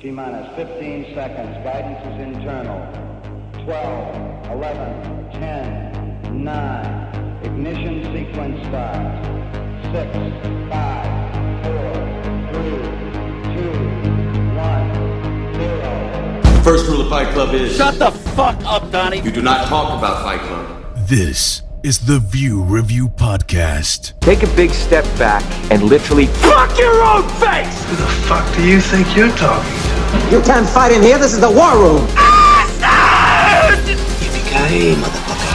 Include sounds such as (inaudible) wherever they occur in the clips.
T minus 15 seconds. Guidance is internal. 12, 11, 10, 9. Ignition sequence starts. 6, 5, 4, 3, 2, 1, 0. First rule of Fight Club is Shut the fuck up, Donnie. you do not talk about Fight Club. This is the View Review Podcast. Take a big step back and literally fuck your own face! Who the fuck do you think you're talking to? You can't fight in here. This is the war room. Yippee-ki-yay, motherfucker.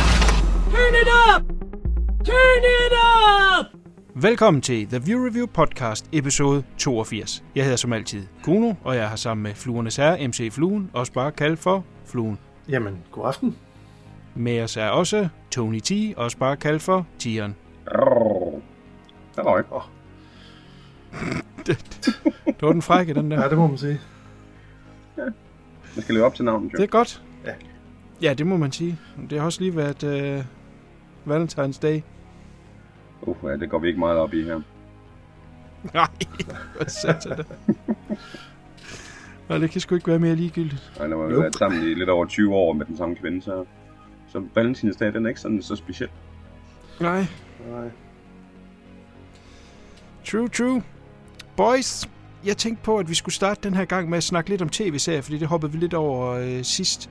Velkommen til The View Review Podcast, episode 82. Jeg hedder som altid Kuno, og jeg har sammen med Fluernes Herre, MC Fluen, også bare kaldt for Fluen. Jamen, god aften. Med os er også Tony T, også bare kaldt for Tigeren. Halløj. (laughs) Det var den frække, den der. Ja, det må man sige. Jeg skal leve op til navnet, jo. Det er godt. Ja. Ja, det må man sige. Det har også lige været øh, Valentine's Day. Uh, ja, det går vi ikke meget op i her. (laughs) Nej, hvad satan det? Nej, det kan sgu ikke være mere ligegyldigt. Ej, der var Nope. nope. været sammen i lidt over 20 år med den samme kvinde, så, så Valentinsdag, den er ikke sådan så speciel. Nej, Nej. True, true. Boys, jeg tænkte på, at vi skulle starte den her gang med at snakke lidt om tv-serier, fordi det hoppede vi lidt over øh, sidst.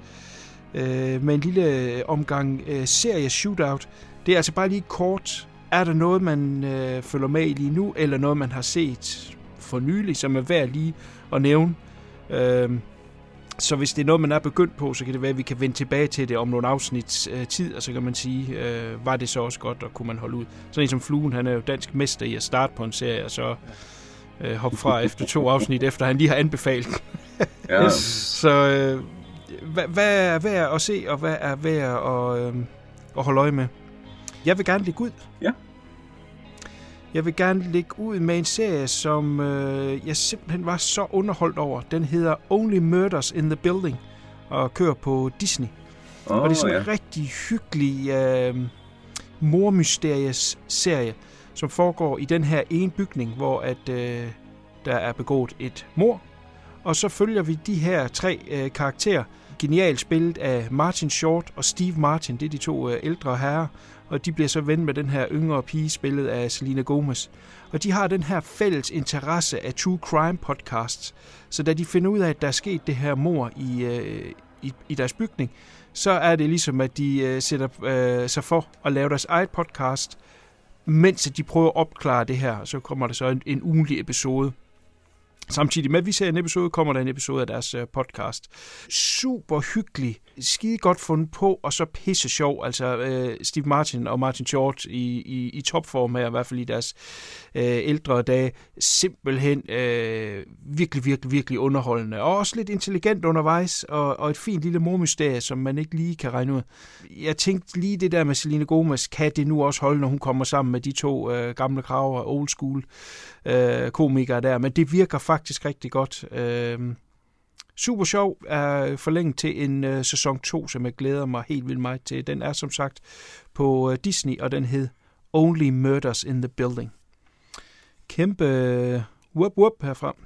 Øh, med en lille øh, omgang øh, serie-shootout. Det er altså bare lige kort. Er der noget, man øh, følger med i lige nu, eller noget, man har set for nylig, som er værd lige at nævne? Øh, så hvis det er noget, man er begyndt på, så kan det være, at vi kan vende tilbage til det om nogle afsnits øh, tid, og så kan man sige, øh, var det så også godt, og kunne man holde ud. Sådan en som Fluen, han er jo dansk mester i at starte på en serie, og så øh, hoppe fra efter to afsnit, efter han lige har anbefalet. (laughs) Ja, Så øh, hvad, hvad er værd at se, og hvad er værd at, øh, at holde øje med? Jeg vil gerne lægge ud. Ja. Jeg vil gerne lægge ud med en serie, som øh, jeg simpelthen var så underholdt over. Den hedder Only Murders in the Building, og kører på Disney. oh, Og det er sådan ja. en rigtig hyggelig øh, mormysteries serie, som foregår i den her ene bygning, hvor at øh, der er begået et mor. Og så følger vi de her tre øh, karakterer, genialt spillet af Martin Short og Steve Martin. Det er de to øh, ældre herrer, og de bliver så ven med den her yngre pige, spillet af Selena Gomez. Og de har den her fælles interesse af true crime podcasts. Så da de finder ud af, at der er sket det her mor i, øh, i, i deres bygning, så er det ligesom, at de øh, sætter øh, sig for at lave deres eget podcast, mens at de prøver at opklare det her. Så kommer der så en, en ugenlig episode. Samtidig med, at vi ser en episode, kommer der en episode af deres øh, podcast. Super hyggelig, skide godt fundet på, og så pisse sjov. Altså øh, Steve Martin og Martin Short i, i, i topform her, i hvert fald i deres øh, ældre dage. Simpelthen øh, virkelig, virkelig, virkelig underholdende. Og også lidt intelligent undervejs, og, og et fint lille mormysterie, som man ikke lige kan regne ud. Jeg tænkte lige det der med Selene Gomez, kan det nu også holde, når hun kommer sammen med de to øh, gamle kraver, old school øh, komikere der, men det virker faktisk rigtig godt. Øh, super sjov er forlænget til en øh, sæson 2, som jeg glæder mig helt vildt meget til. Den er som sagt på øh, Disney, og den hed Only Murders in the Building. Kæmpe øh, whoop whoop herfra.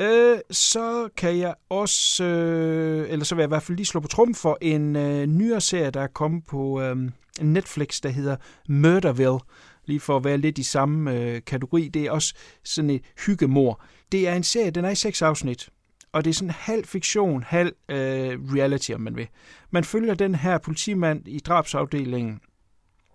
Øh, så kan jeg også, øh, eller så vil jeg i hvert fald lige slå på trum for en øh, nyere serie, der er kommet på øh, Netflix, der hedder Murderville lige for at være lidt i samme øh, kategori. Det er også sådan et hyggemor. Det er en serie, den er i seks afsnit, og det er sådan halv fiktion, halv øh, reality, om man vil. Man følger den her politimand i drabsafdelingen.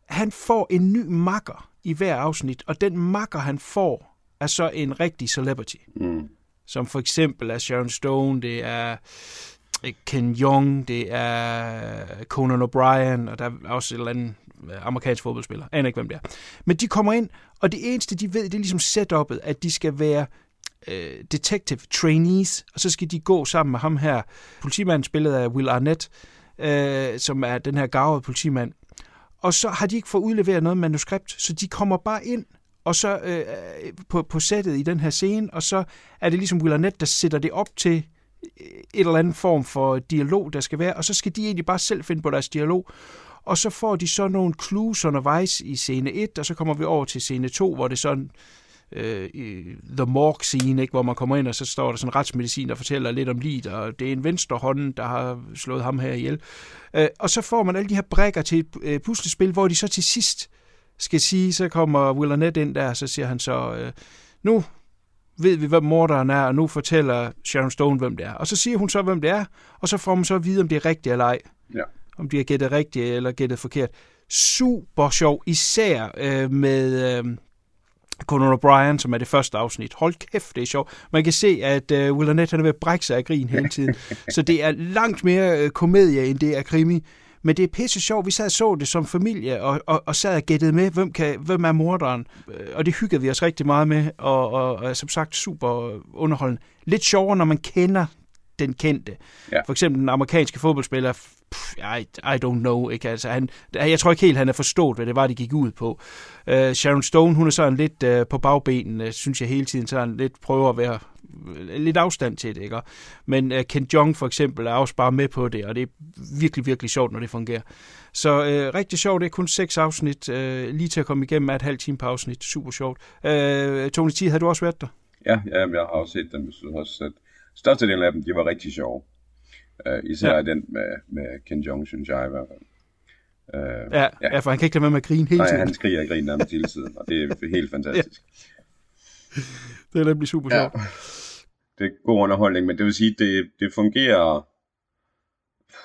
Han får en ny makker i hver afsnit, og den makker, han får, er så en rigtig celebrity. Mm. Som for eksempel er Sharon Stone, det er øh, Ken Jeong, det er Conan O'Brien, og der er også et eller andet øh, amerikansk fodboldspiller. Jeg aner ikke, hvem det er. Men de kommer ind, og det eneste, de ved, det er ligesom setup'et, at de skal være øh, detective trainees, og så skal de gå sammen med ham her, politimanden spillet af Will Arnett, øh, som er den her gavede politimand. Og så har de ikke fået udleveret noget manuskript, så de kommer bare ind, og så øh, på, på sættet i den her scene, og så er det ligesom Will Arnett, der sætter det op til øh, et eller andet form for dialog, der skal være, og så skal de egentlig bare selv finde på deres dialog, og så får de så nogle clues undervejs i scene 1, og så kommer vi over til scene 2, hvor det sådan øh, i The Morgue scene, ikke, hvor man kommer ind, og så står der sådan en retsmedicin, der fortæller lidt om livet, og det er en venstre hånd, der har slået ham her ihjel. Øh, og så får man alle de her brækker til et øh, puslespil, hvor de så til sidst skal sige, så kommer Will Arnett ind der, så siger han så, øh, nu ved vi, hvem morderen er, og nu fortæller Sharon Stone, hvem det er. Og så siger hun så, hvem det er, og så får man så at vide, om det er rigtigt eller ej. Ja. Om de har gættet rigtigt eller gættet forkert. Super sjov, især øh, med øh, Conan O'Brien, som er det første afsnit. Hold kæft, det er sjovt. Man kan se, at øh, Will Arnett han er ved at brække sig af grin hele tiden. (laughs) så det er langt mere øh, komedie, end det er krimi. Men det er pisse sjovt. Vi sad og så det som familie, og, og, og sad og gættede med, hvem, kan, hvem er morderen. Øh, Og det hyggede vi os rigtig meget med, og, og, og som sagt super underholdende. Lidt sjovere, når man kender den kendte. Ja. For eksempel den amerikanske fodboldspiller, pff, I, I don't know, ikke? Altså, han, jeg tror ikke helt, han har forstået, hvad det var, de gik ud på. Uh, Sharon Stone, hun er sådan lidt uh, på bagbenene, synes jeg hele tiden, sådan lidt prøver at være øh, lidt afstand til det, ikke? Men uh, Ken Jong for eksempel er også bare med på det, og det er virkelig, virkelig sjovt, når det fungerer. Så uh, rigtig sjovt, det er kun seks afsnit, uh, lige til at komme igennem, er et halvt time på afsnit, super sjovt. Uh, Tony T, har du også været der? Ja, ja, jeg har også set dem. Jeg synes også, at størstedelen af dem, de var rigtig sjove. Uh, især Ja. ja. den med, med Ken Jong, synes jeg i hvert fald. Uh, Ja, ja. ja, for han kan ikke lade være med at grine hele Nej, tiden. han skriger og griner nærmest hele tiden, og det er (laughs) helt fantastisk. Det er nemlig super sjovt. Ja. Det er god underholdning, men det vil sige, det, det fungerer,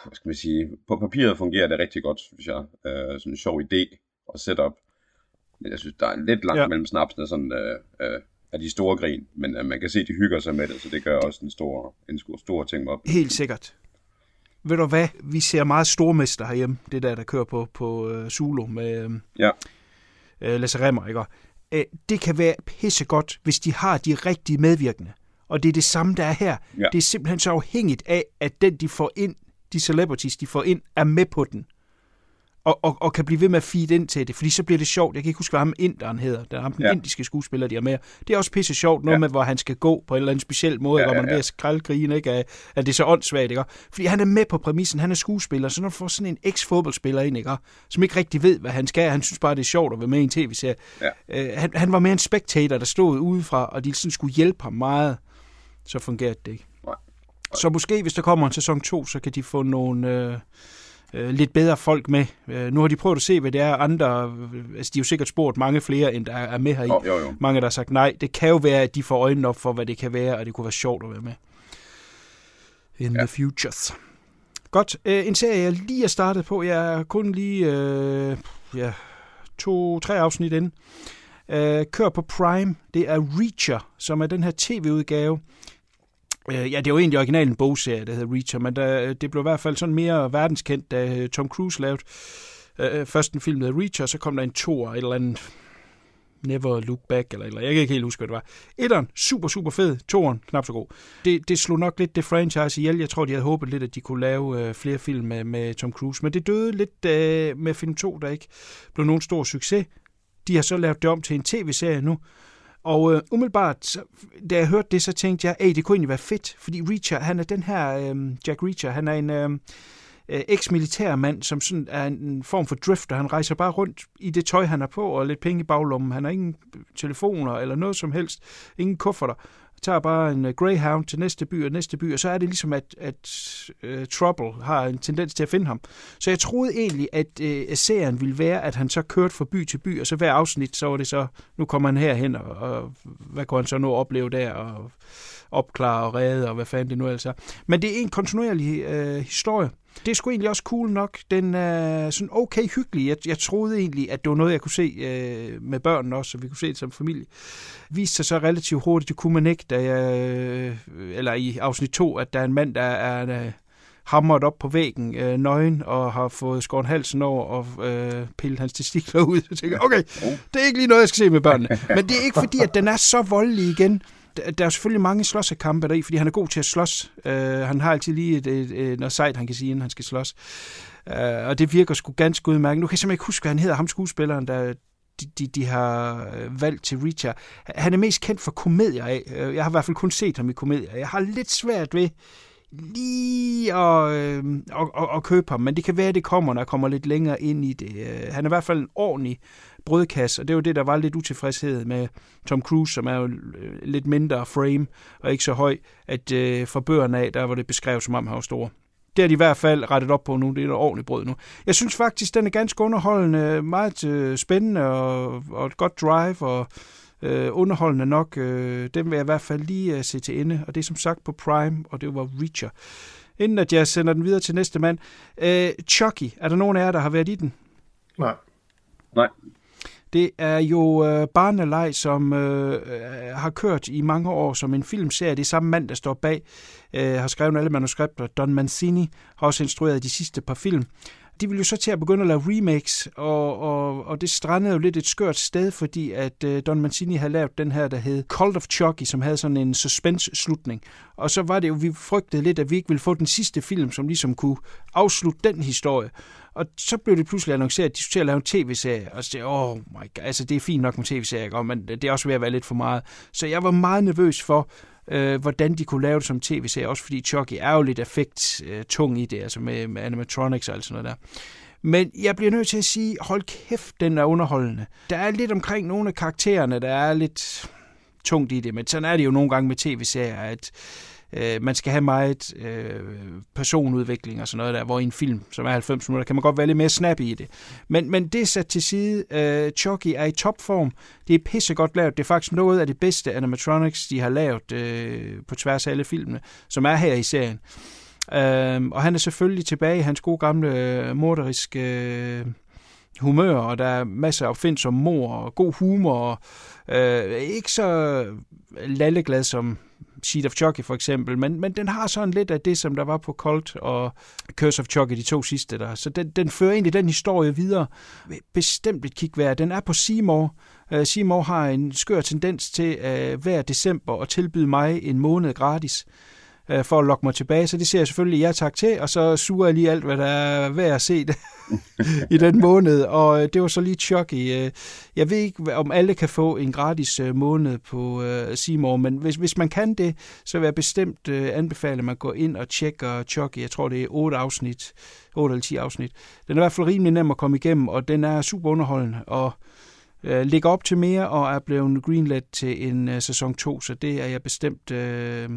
hvad skal man sige, på papiret fungerer det rigtig godt, synes jeg. Uh, sådan en sjov idé og setup. Men jeg synes, der er lidt langt Ja. ja. mellem snapsene sådan, uh, uh, af de store grin, men uh, man kan se, at de hygger sig med det, så det gør også en stor, en stor, stor ting op. Helt sikkert. Ved du hvad? Vi ser meget stormester herhjemme. Det der, der kører på, på uh, Zulu med uh, Ja, uh, Lasse Remmer, ikke? Uh, det kan være pissegodt, hvis de har de rigtige medvirkende. Og det er det samme, der er her. Ja. Det er simpelthen så afhængigt af, at den, de får ind, de celebrities, de får ind, er med på den. Og, og, og kan blive ved med at feed ind til det, fordi så bliver det sjovt. Jeg kan ikke huske, hvad ham inderen hedder. Der er ham den ja. Indiske skuespiller, de har med. Det er også pisse sjovt, noget ja. Med, hvor han skal gå på en eller anden speciel måde, ja, Ja, hvor man ja, er ved ja. at skraldgrine, ikke? At, at det er så åndssvagt, ikke? Fordi han er med på præmissen, han er skuespiller, så når du får sådan en eks-fodboldspiller ind, ikke? Som ikke rigtig ved, hvad han skal, han synes bare, det er sjovt at være med i en tv-serie. Ja. Øh, han, han var mere en spectator, der stod udefra, og de sådan skulle hjælpe ham meget. Så fungerede det ikke. Nej. Så måske, hvis der kommer en sæson 2, så kan de få nogle øh, øh, lidt bedre folk med. Øh, nu har de prøvet at se, hvad det er andre... Altså, de har jo sikkert spurgt mange flere, end der er med her i. jo, jo, jo. Mange, der har sagt nej. Det kan jo være, at de får øjnene op for, hvad det kan være, og det kunne være sjovt at være med. In ja. the futures. Godt. Øh, en serie, jeg lige er startet på. Jeg er kun lige øh, ja, to-tre afsnit inde. Øh, kør på Prime. Det er Reacher, som er den her tv-udgave. Øh, ja, det er jo egentlig originalen bogserie, der hedder Reacher, men der, øh, det blev i hvert fald sådan mere verdenskendt, da øh, Tom Cruise lavede øh, øh, først en film, der hedder Reacher, og så kom der en toer, et eller andet Never Look Back, eller, eller jeg kan ikke helt huske, hvad det var. Etteren, super, super fed. Toren, knap så god. Det, det slog nok lidt det franchise ihjel. Jeg tror, de havde håbet lidt, at de kunne lave øh, flere film med, med Tom Cruise. Men det døde lidt øh, med film 2, der ikke blev nogen stor succes. De har så lavet det om til en tv-serie nu. Og øh, umiddelbart, da jeg hørte det, så tænkte jeg, at det kunne egentlig være fedt. Fordi Reacher, han er den her, øh, Jack Reacher, han er en... Øh, øh eks-militærmand, som sådan er en form for drifter. Han rejser bare rundt i det tøj, han har på, og lidt penge i baglommen. Han har ingen telefoner eller noget som helst. Ingen kufferter. Tager bare en øh, Greyhound til næste by og næste by, og så er det ligesom, at, at uh, Trouble har en tendens til at finde ham. Så jeg troede egentlig, at uh, serien ville være, at han så kørte fra by til by, og så hver afsnit, så var det så, nu kommer han herhen, og, og hvad kunne han så nu opleve der, og opklare og redde, og hvad fanden det nu ellers er. Men det er en kontinuerlig uh, historie. Det er sgu egentlig også cool nok. Den er sådan okay hyggelig. Jeg, jeg troede egentlig, at det var noget, jeg kunne se øh, med børnene også, så vi kunne se det som familie. Viste sig så relativt hurtigt, det kunne man ikke, da jeg, øh, eller i afsnit 2, at der er en mand, der er øh, hamret op på væggen, øh, nøgen, og har fået skåret halsen over og øh, pillet hans testikler ud. (laughs) Så tænker jeg, okay, det er ikke lige noget, jeg skal se med børnene. Men det er ikke fordi, at den er så voldelig igen. Der der er selvfølgelig mange slåssekampe deri, fordi han er god til at slås. Øh, han har altid lige et, et, et, noget sejt, han kan sige, inden han skal slås. Øh, og det virker sgu ganske udmærket. Nu kan jeg simpelthen ikke huske, hvad han hedder, ham skuespilleren, der de, de, de har øh, valgt til Reacher. Han er mest kendt for komedier af. Øh, jeg har i hvert fald kun set ham i komedier. Jeg har lidt svært ved lige at, øh, at, at, at købe ham, men det kan være, at det kommer, når jeg kommer lidt længere ind i det. Øh, han er i hvert fald en ordentlig brødkasse, og det var det, der var lidt utilfredshed med Tom Cruise, som er jo øh, lidt mindre frame og ikke så høj, at øh, fra bøgerne af, der var det beskrevet, som om han var stor. Det har de i hvert fald rettet op på nu. Det er et ordentligt brød nu. Jeg synes faktisk, den er ganske underholdende, meget øh, spændende og, og et godt drive, og øh, underholdende nok. Øh, den vil jeg i hvert fald lige øh, se til ende, og det er som sagt på Prime, og det var Reacher. Inden at jeg sender den videre til næste mand. Øh, Chucky, er der nogen af jer, der har været i den? Nej. Nej. Det er jo øh, Barneleg, som øh, øh, har kørt i mange år som en filmserie. Det er samme mand, der står bag, øh, har skrevet alle manuskripter. Don Mancini har også instrueret de sidste par film. De vil jo så til at begynde at lave remakes, og, og, og det strandede jo lidt et skørt sted, fordi at øh, Don Mancini havde lavet den her, der hed Cold of Chucky, som havde sådan en suspense-slutning. Og så var det jo, vi frygtede lidt, at vi ikke ville få den sidste film, som ligesom kunne afslutte den historie. Og så blev det pludselig annonceret, at de skulle til at lave en tv-serie. Og så åh oh my God, altså det er fint nok med tv-serie, men det er også ved at være lidt for meget. Så jeg var meget nervøs for, øh, hvordan de kunne lave det som tv-serie, også fordi Chucky er jo lidt effekt øh, tung i det, altså med, med animatronics og alt sådan noget der. Men jeg bliver nødt til at sige, hold kæft, den er underholdende. Der er lidt omkring nogle af karaktererne, der er lidt tungt i det, men sådan er det jo nogle gange med tv-serier, at øh, øh, man skal have meget øh, personudvikling og sådan noget der, hvor i en film, som er 90 minutter, kan man godt være lidt mere snappy i det. Men, men det er sat til side. Øh, Chucky er i topform. Det er pissegodt lavet. Det er faktisk noget af det bedste animatronics, de har lavet øh, på tværs af alle filmene, som er her i serien. Øh, og han er selvfølgelig tilbage i hans gode gamle øh, morderiske øh, humør, og der er masser af opfindsom mor og god humor, og øh, ikke så lalleglad som Seed of Chucky for eksempel, men, men den har sådan lidt af det, som der var på Colt og Curse of Chucky, de to sidste der. Så den, den fører egentlig den historie videre. Bestemt et kig værd. Den er på Seymour. Uh, Seymour har en skør tendens til uh, hver december at tilbyde mig en måned gratis øh, for at lokke mig tilbage, så det ser jeg selvfølgelig ja tak til, og så suger jeg lige alt, hvad der er værd at se (laughs) i den måned, og øh, det var så lige Chucky. Øh, jeg ved ikke, om alle kan få en gratis øh, måned på øh, Seymour, men hvis, hvis man kan det, så vil jeg bestemt øh, anbefale, at man går ind og tjekker Chucky. Jeg tror, det er 8 afsnit, 8 eller 10 afsnit. Den er i hvert fald rimelig nem at komme igennem, og den er super underholdende, og øh, ligger op til mere og er blevet greenlit til en uh, sæson 2, så det er jeg bestemt øh,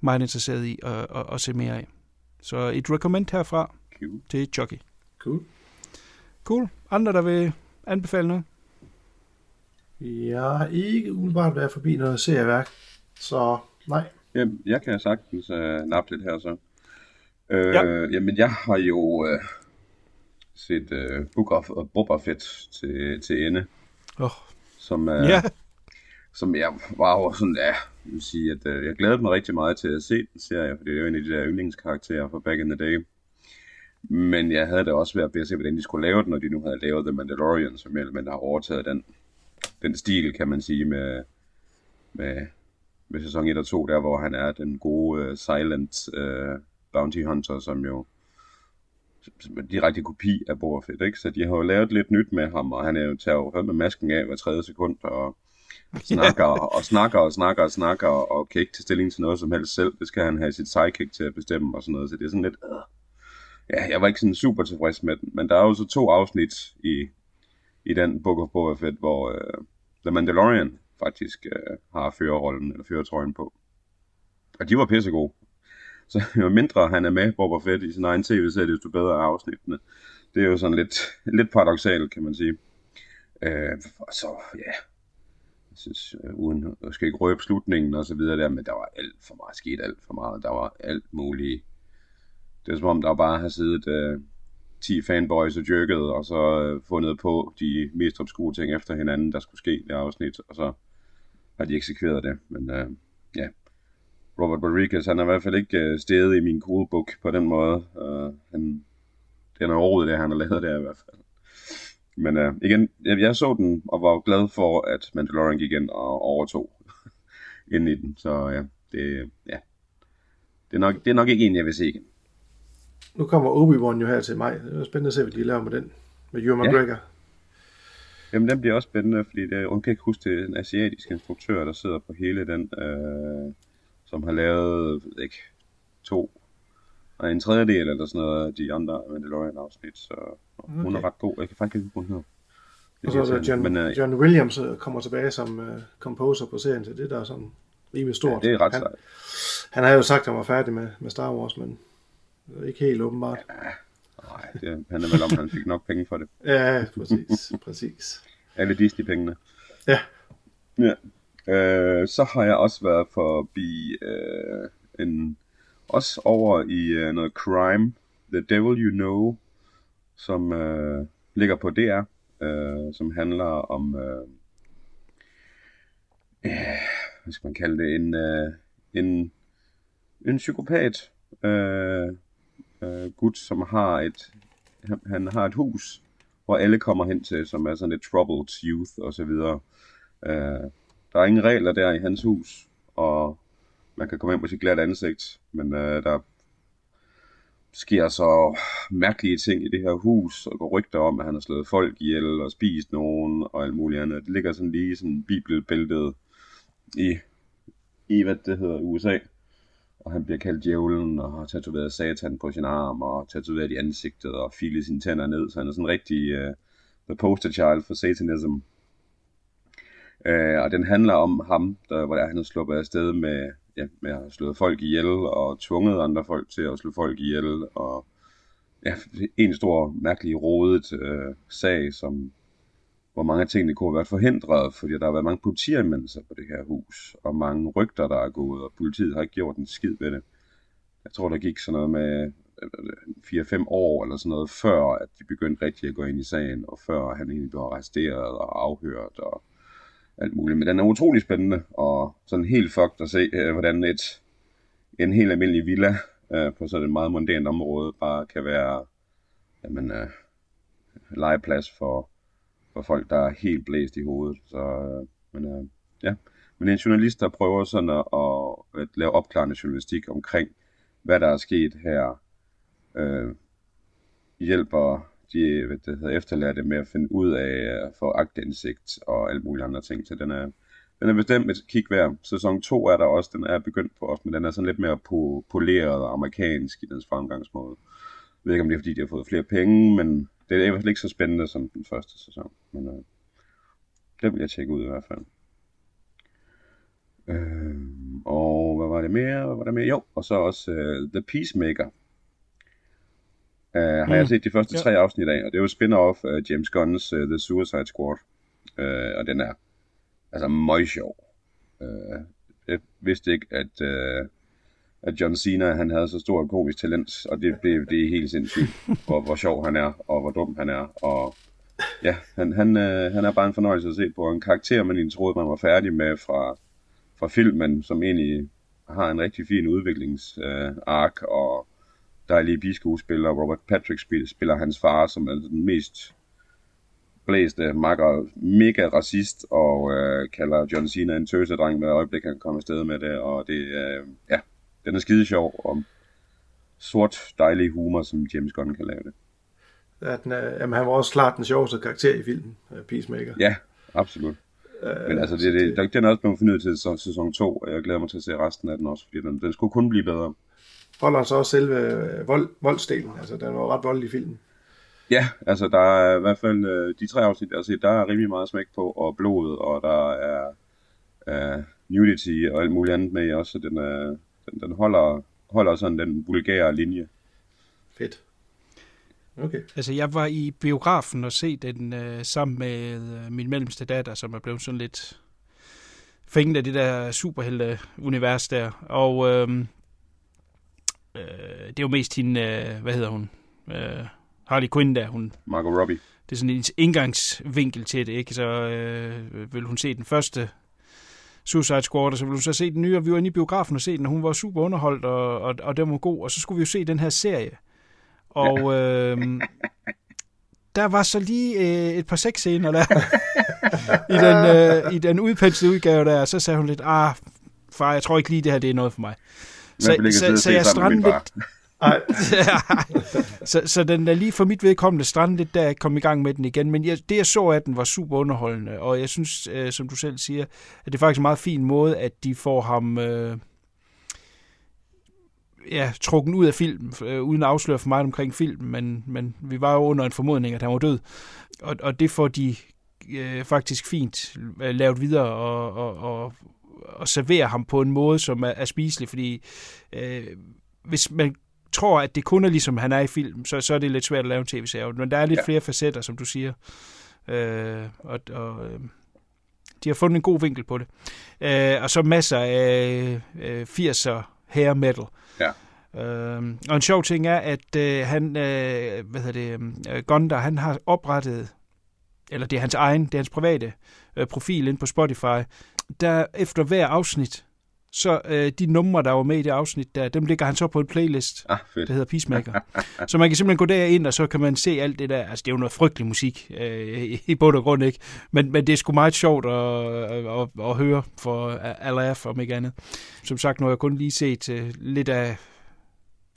meget interesseret i at, at, at se mere af. Så et recommend herfra cool. til Chucky. Cool. Cool. Andre, der vil anbefale noget? Jeg har ikke umiddelbart været forbi noget serieværk, så nej. Jamen, jeg kan sagtens uh, nappe lidt her så. Øh, ja. Jamen, jeg har jo uh, set uh, Book of uh, Boba Fett til, til ende. Oh. Som, uh, ja som jeg var over sådan, ja, jeg vil sige, at øh, jeg glædede mig rigtig meget til at se den serie, fordi det er jo en af de der yndlingskarakterer fra Back in the Day. Men jeg havde da også været ved at se, hvordan de skulle lave den, når de nu havde lavet The Mandalorian, som men har overtaget den, den stil, kan man sige, med, med, med sæson 1 og 2, der hvor han er den gode uh, silent uh, bounty hunter, som jo som er direkte kopi af Boba Fett, ikke? Så de har jo lavet lidt nyt med ham, og han er jo tager jo med masken af hver tredje sekund, og snakker og snakker og snakker og snakker, og kan ikke til stilling til noget som helst selv. Det skal han have sit sidekick til at bestemme og sådan noget, så det er sådan lidt... Øh ja, jeg var ikke sådan super tilfreds med den, men der er jo så to afsnit i, i den Book of Boba Fett, hvor uh, The Mandalorian faktisk uh, har førerrollen, eller førertrøjen på. Og de var pissegode. Så jo mindre han er med, Boba Fett, i sin egen tv-serie, desto bedre er afsnittene. Det er jo sådan lidt, lidt paradoxalt, kan man sige. Uh, og så, ja, synes, øh, uden, at skal ikke røbe slutningen og så videre der, men der var alt for meget, sket alt for meget. Der var alt muligt det er som om, der bare har siddet øh, 10 fanboys og jerket, og så øh, fundet på de mest obskure ting efter hinanden, der skulle ske i det afsnit, og så har de eksekveret det. Men øh, ja, Robert Rodriguez, han er i hvert fald ikke øh, stedet i min codebook på den måde. Øh, han, det er noget overhovedet, det han har lavet der i hvert fald. Men øh, igen, jeg, jeg så den og var glad for, at Mandalorian gik ind og overtog (laughs) ind i den. Så ja, det, ja. Det, er nok, det er nok ikke en, jeg vil se igen nu kommer Obi-Wan jo her til mig. Det er spændende at se, hvad de laver med den. Med Ewan McGregor. Ja. Jamen, den bliver også spændende, fordi det, jeg kan ikke huske, det er en asiatisk instruktør, der sidder på hele den, øh, som har lavet, ikke, to og en tredjedel eller sådan noget af de andre Mandalorian-afsnit, så okay. hun er ret god. Jeg kan faktisk ikke huske, hun hedder. Og så er John, Men, øh, John Williams øh, kommer tilbage som uh, composer på serien, så det der er sådan rimelig stort. Ja, det er ret han, sejt. han har jo sagt, at han var færdig med, med Star Wars, men ikke helt åbenbart. Nej, det handler vel om, at han fik nok penge for det. Ja, præcis. præcis. Alle Disney-pengene. Ja. Ja. Øh, så har jeg også været forbi øh, en, også over i uh, noget crime, The Devil You Know, som uh, ligger på DR, uh, øh, som handler om, Uh, uh, hvad skal man kalde det, en, uh, en, en psykopat Uh, uh, gut, som har et, han, han har et hus, hvor alle kommer hen til, som er sådan et troubled youth og så videre. Øh, der er ingen regler der i hans hus, og man kan komme ind på sit glatte ansigt, men øh, der sker så mærkelige ting i det her hus, og går rygter om, at han har slået folk ihjel og spist nogen og alt muligt andet. Det ligger sådan lige sådan bibelbæltet i, i hvad det hedder, USA. Og han bliver kaldt djævlen og har tatoveret satan på sin arm og tatoveret i ansigtet og filet sine tænder ned. Så han er sådan rigtig uh, the poster child for satanism. Uh, og den handler om ham, der, hvor der, han har sluppet afsted med, ja, med at have slået folk ihjel og tvunget andre folk til at slå folk ihjel. Og ja, en stor, mærkelig, rodet øh, sag, som, hvor mange af tingene kunne have været forhindret, fordi der har været mange politianmeldelser på det her hus, og mange rygter, der er gået, og politiet har ikke gjort en skid ved det. Jeg tror, der gik sådan noget med øh, 4-5 år eller sådan noget, før at de begyndte rigtig at gå ind i sagen, og før han egentlig blev arresteret og afhørt og alt muligt. Men den er utrolig spændende, og sådan helt fucked at se, øh, hvordan et, en helt almindelig villa øh, på sådan et meget mondænt område bare kan være jamen, øh, legeplads for, for folk, der er helt blæst i hovedet. Så, øh, men, øh, ja. men en journalist, der prøver sådan at, at, at lave opklarende journalistik omkring, hvad der er sket her, øh, hjælper de hvad det hedder, efterlærte med at finde ud af at få agtindsigt og alle mulige andre ting. Så den er, den er bestemt et kig værd. Sæson 2 er der også, den er begyndt på os, men den er sådan lidt mere po- poleret og amerikansk i dens fremgangsmåde. Jeg ved ikke, om det er, fordi de har fået flere penge, men det er i hvert fald ikke så spændende som den første sæson. Men øh, det vil jeg tjekke ud i hvert fald. Øh, og hvad var det mere? Hvad var det mere? Jo, og så også øh, The Peacemaker. Uh, har mm. jeg set de første tre afsnit af, og det er jo spin-off af James Gunn's uh, The Suicide Squad. Uh, og den er altså meget sjov. Uh, jeg vidste ikke, at, uh, at John Cena han havde så stort komisk talent, og det, det, det er helt sindssygt, hvor, hvor sjov han er, og hvor dum han er. Og ja, han, han, uh, han er bare en fornøjelse at se på. En karakter, man egentlig troede, man var færdig med fra, fra filmen, som egentlig har en rigtig fin udviklingsark, uh, ark, og dejlige biskuespiller. Robert Patrick spiller, spiller hans far, som er den mest blæste, makker, mega racist, og øh, kalder John Cena en tøsedreng med øjeblik, han kommer afsted med det, og det øh, ja, den er skide sjov, og sort, dejlig humor, som James Gunn kan lave det. Ja, den er, jamen, han var også klart den sjoveste karakter i filmen, øh, Peacemaker. Ja, absolut. Øh, Men altså, det, det, der, den er også blevet fornyet til sæson 2, og jeg glæder mig til at se resten af den også, fordi den, den skulle kun blive bedre. Holder så også selve øh, vold, voldsdelen, altså den var ret voldelig i filmen. Ja, altså der er i hvert fald øh, de tre afsnit, jeg har set, der er rimelig meget smæk på, og blod, og der er øh, nudity og alt muligt andet med i også, så den, er, den, den holder, holder sådan den vulgære linje. Fedt. Okay. Altså, jeg var i biografen og se den øh, sammen med øh, min mellemste datter, som er blevet sådan lidt fængt af det der superhelte-univers der. Og øh, øh, det er jo mest hende, øh, hvad hedder hun? Øh, Harley Quinn der, hun Margot Robbie. det er sådan en indgangsvinkel til det, ikke? Så øh, vil hun se den første Suicide Squad, og så vil hun så se den nye, og vi var inde i biografen og se den, og hun var super underholdt, og, og, og den var god, og så skulle vi jo se den her serie. Og øh, der var så lige øh, et par sexscener der, i den, øh, i den udpenslede udgave der, og så sagde hun lidt, ah, far, jeg tror ikke lige, det her det er noget for mig. Så, så, så, jeg strandede lidt, (laughs) Ej, (laughs) så, så den er lige for mit vedkommende strandet lidt, da jeg kom i gang med den igen. Men jeg, det, jeg så af den, var super underholdende. Og jeg synes, øh, som du selv siger, at det er faktisk en meget fin måde, at de får ham... Øh, ja, trukken ud af film, øh, uden at afsløre for meget omkring filmen, men, men vi var jo under en formodning, at han var død. Og, og det får de øh, faktisk fint øh, lavet videre og, og, og, og servere ham på en måde, som er, er spiselig, fordi øh, hvis man tror, at det kun er ligesom han er i film, så, så er det lidt svært at lave en tv-serie. Men der er lidt ja. flere facetter, som du siger. Øh, og, og øh, de har fundet en god vinkel på det. Øh, og så masser af øh, 80'er hair metal. Ja. Øh, og en sjov ting er, at øh, han, øh, hvad hedder det, øh, Gondar, han har oprettet, eller det er hans egen, det er hans private øh, profil ind på Spotify, der efter hver afsnit, så øh, de numre, der var med i det afsnit, der, dem ligger han så på en playlist, Ah, fedt. der hedder Peacemaker. så man kan simpelthen gå derind, og så kan man se alt det der. Altså, det er jo noget frygtelig musik, øh, i, i bund og grund, ikke? Men, men det er sgu meget sjovt at, at, at, at høre for Alaf, om ikke andet. Som sagt, nu har jeg kun lige set øh, lidt af...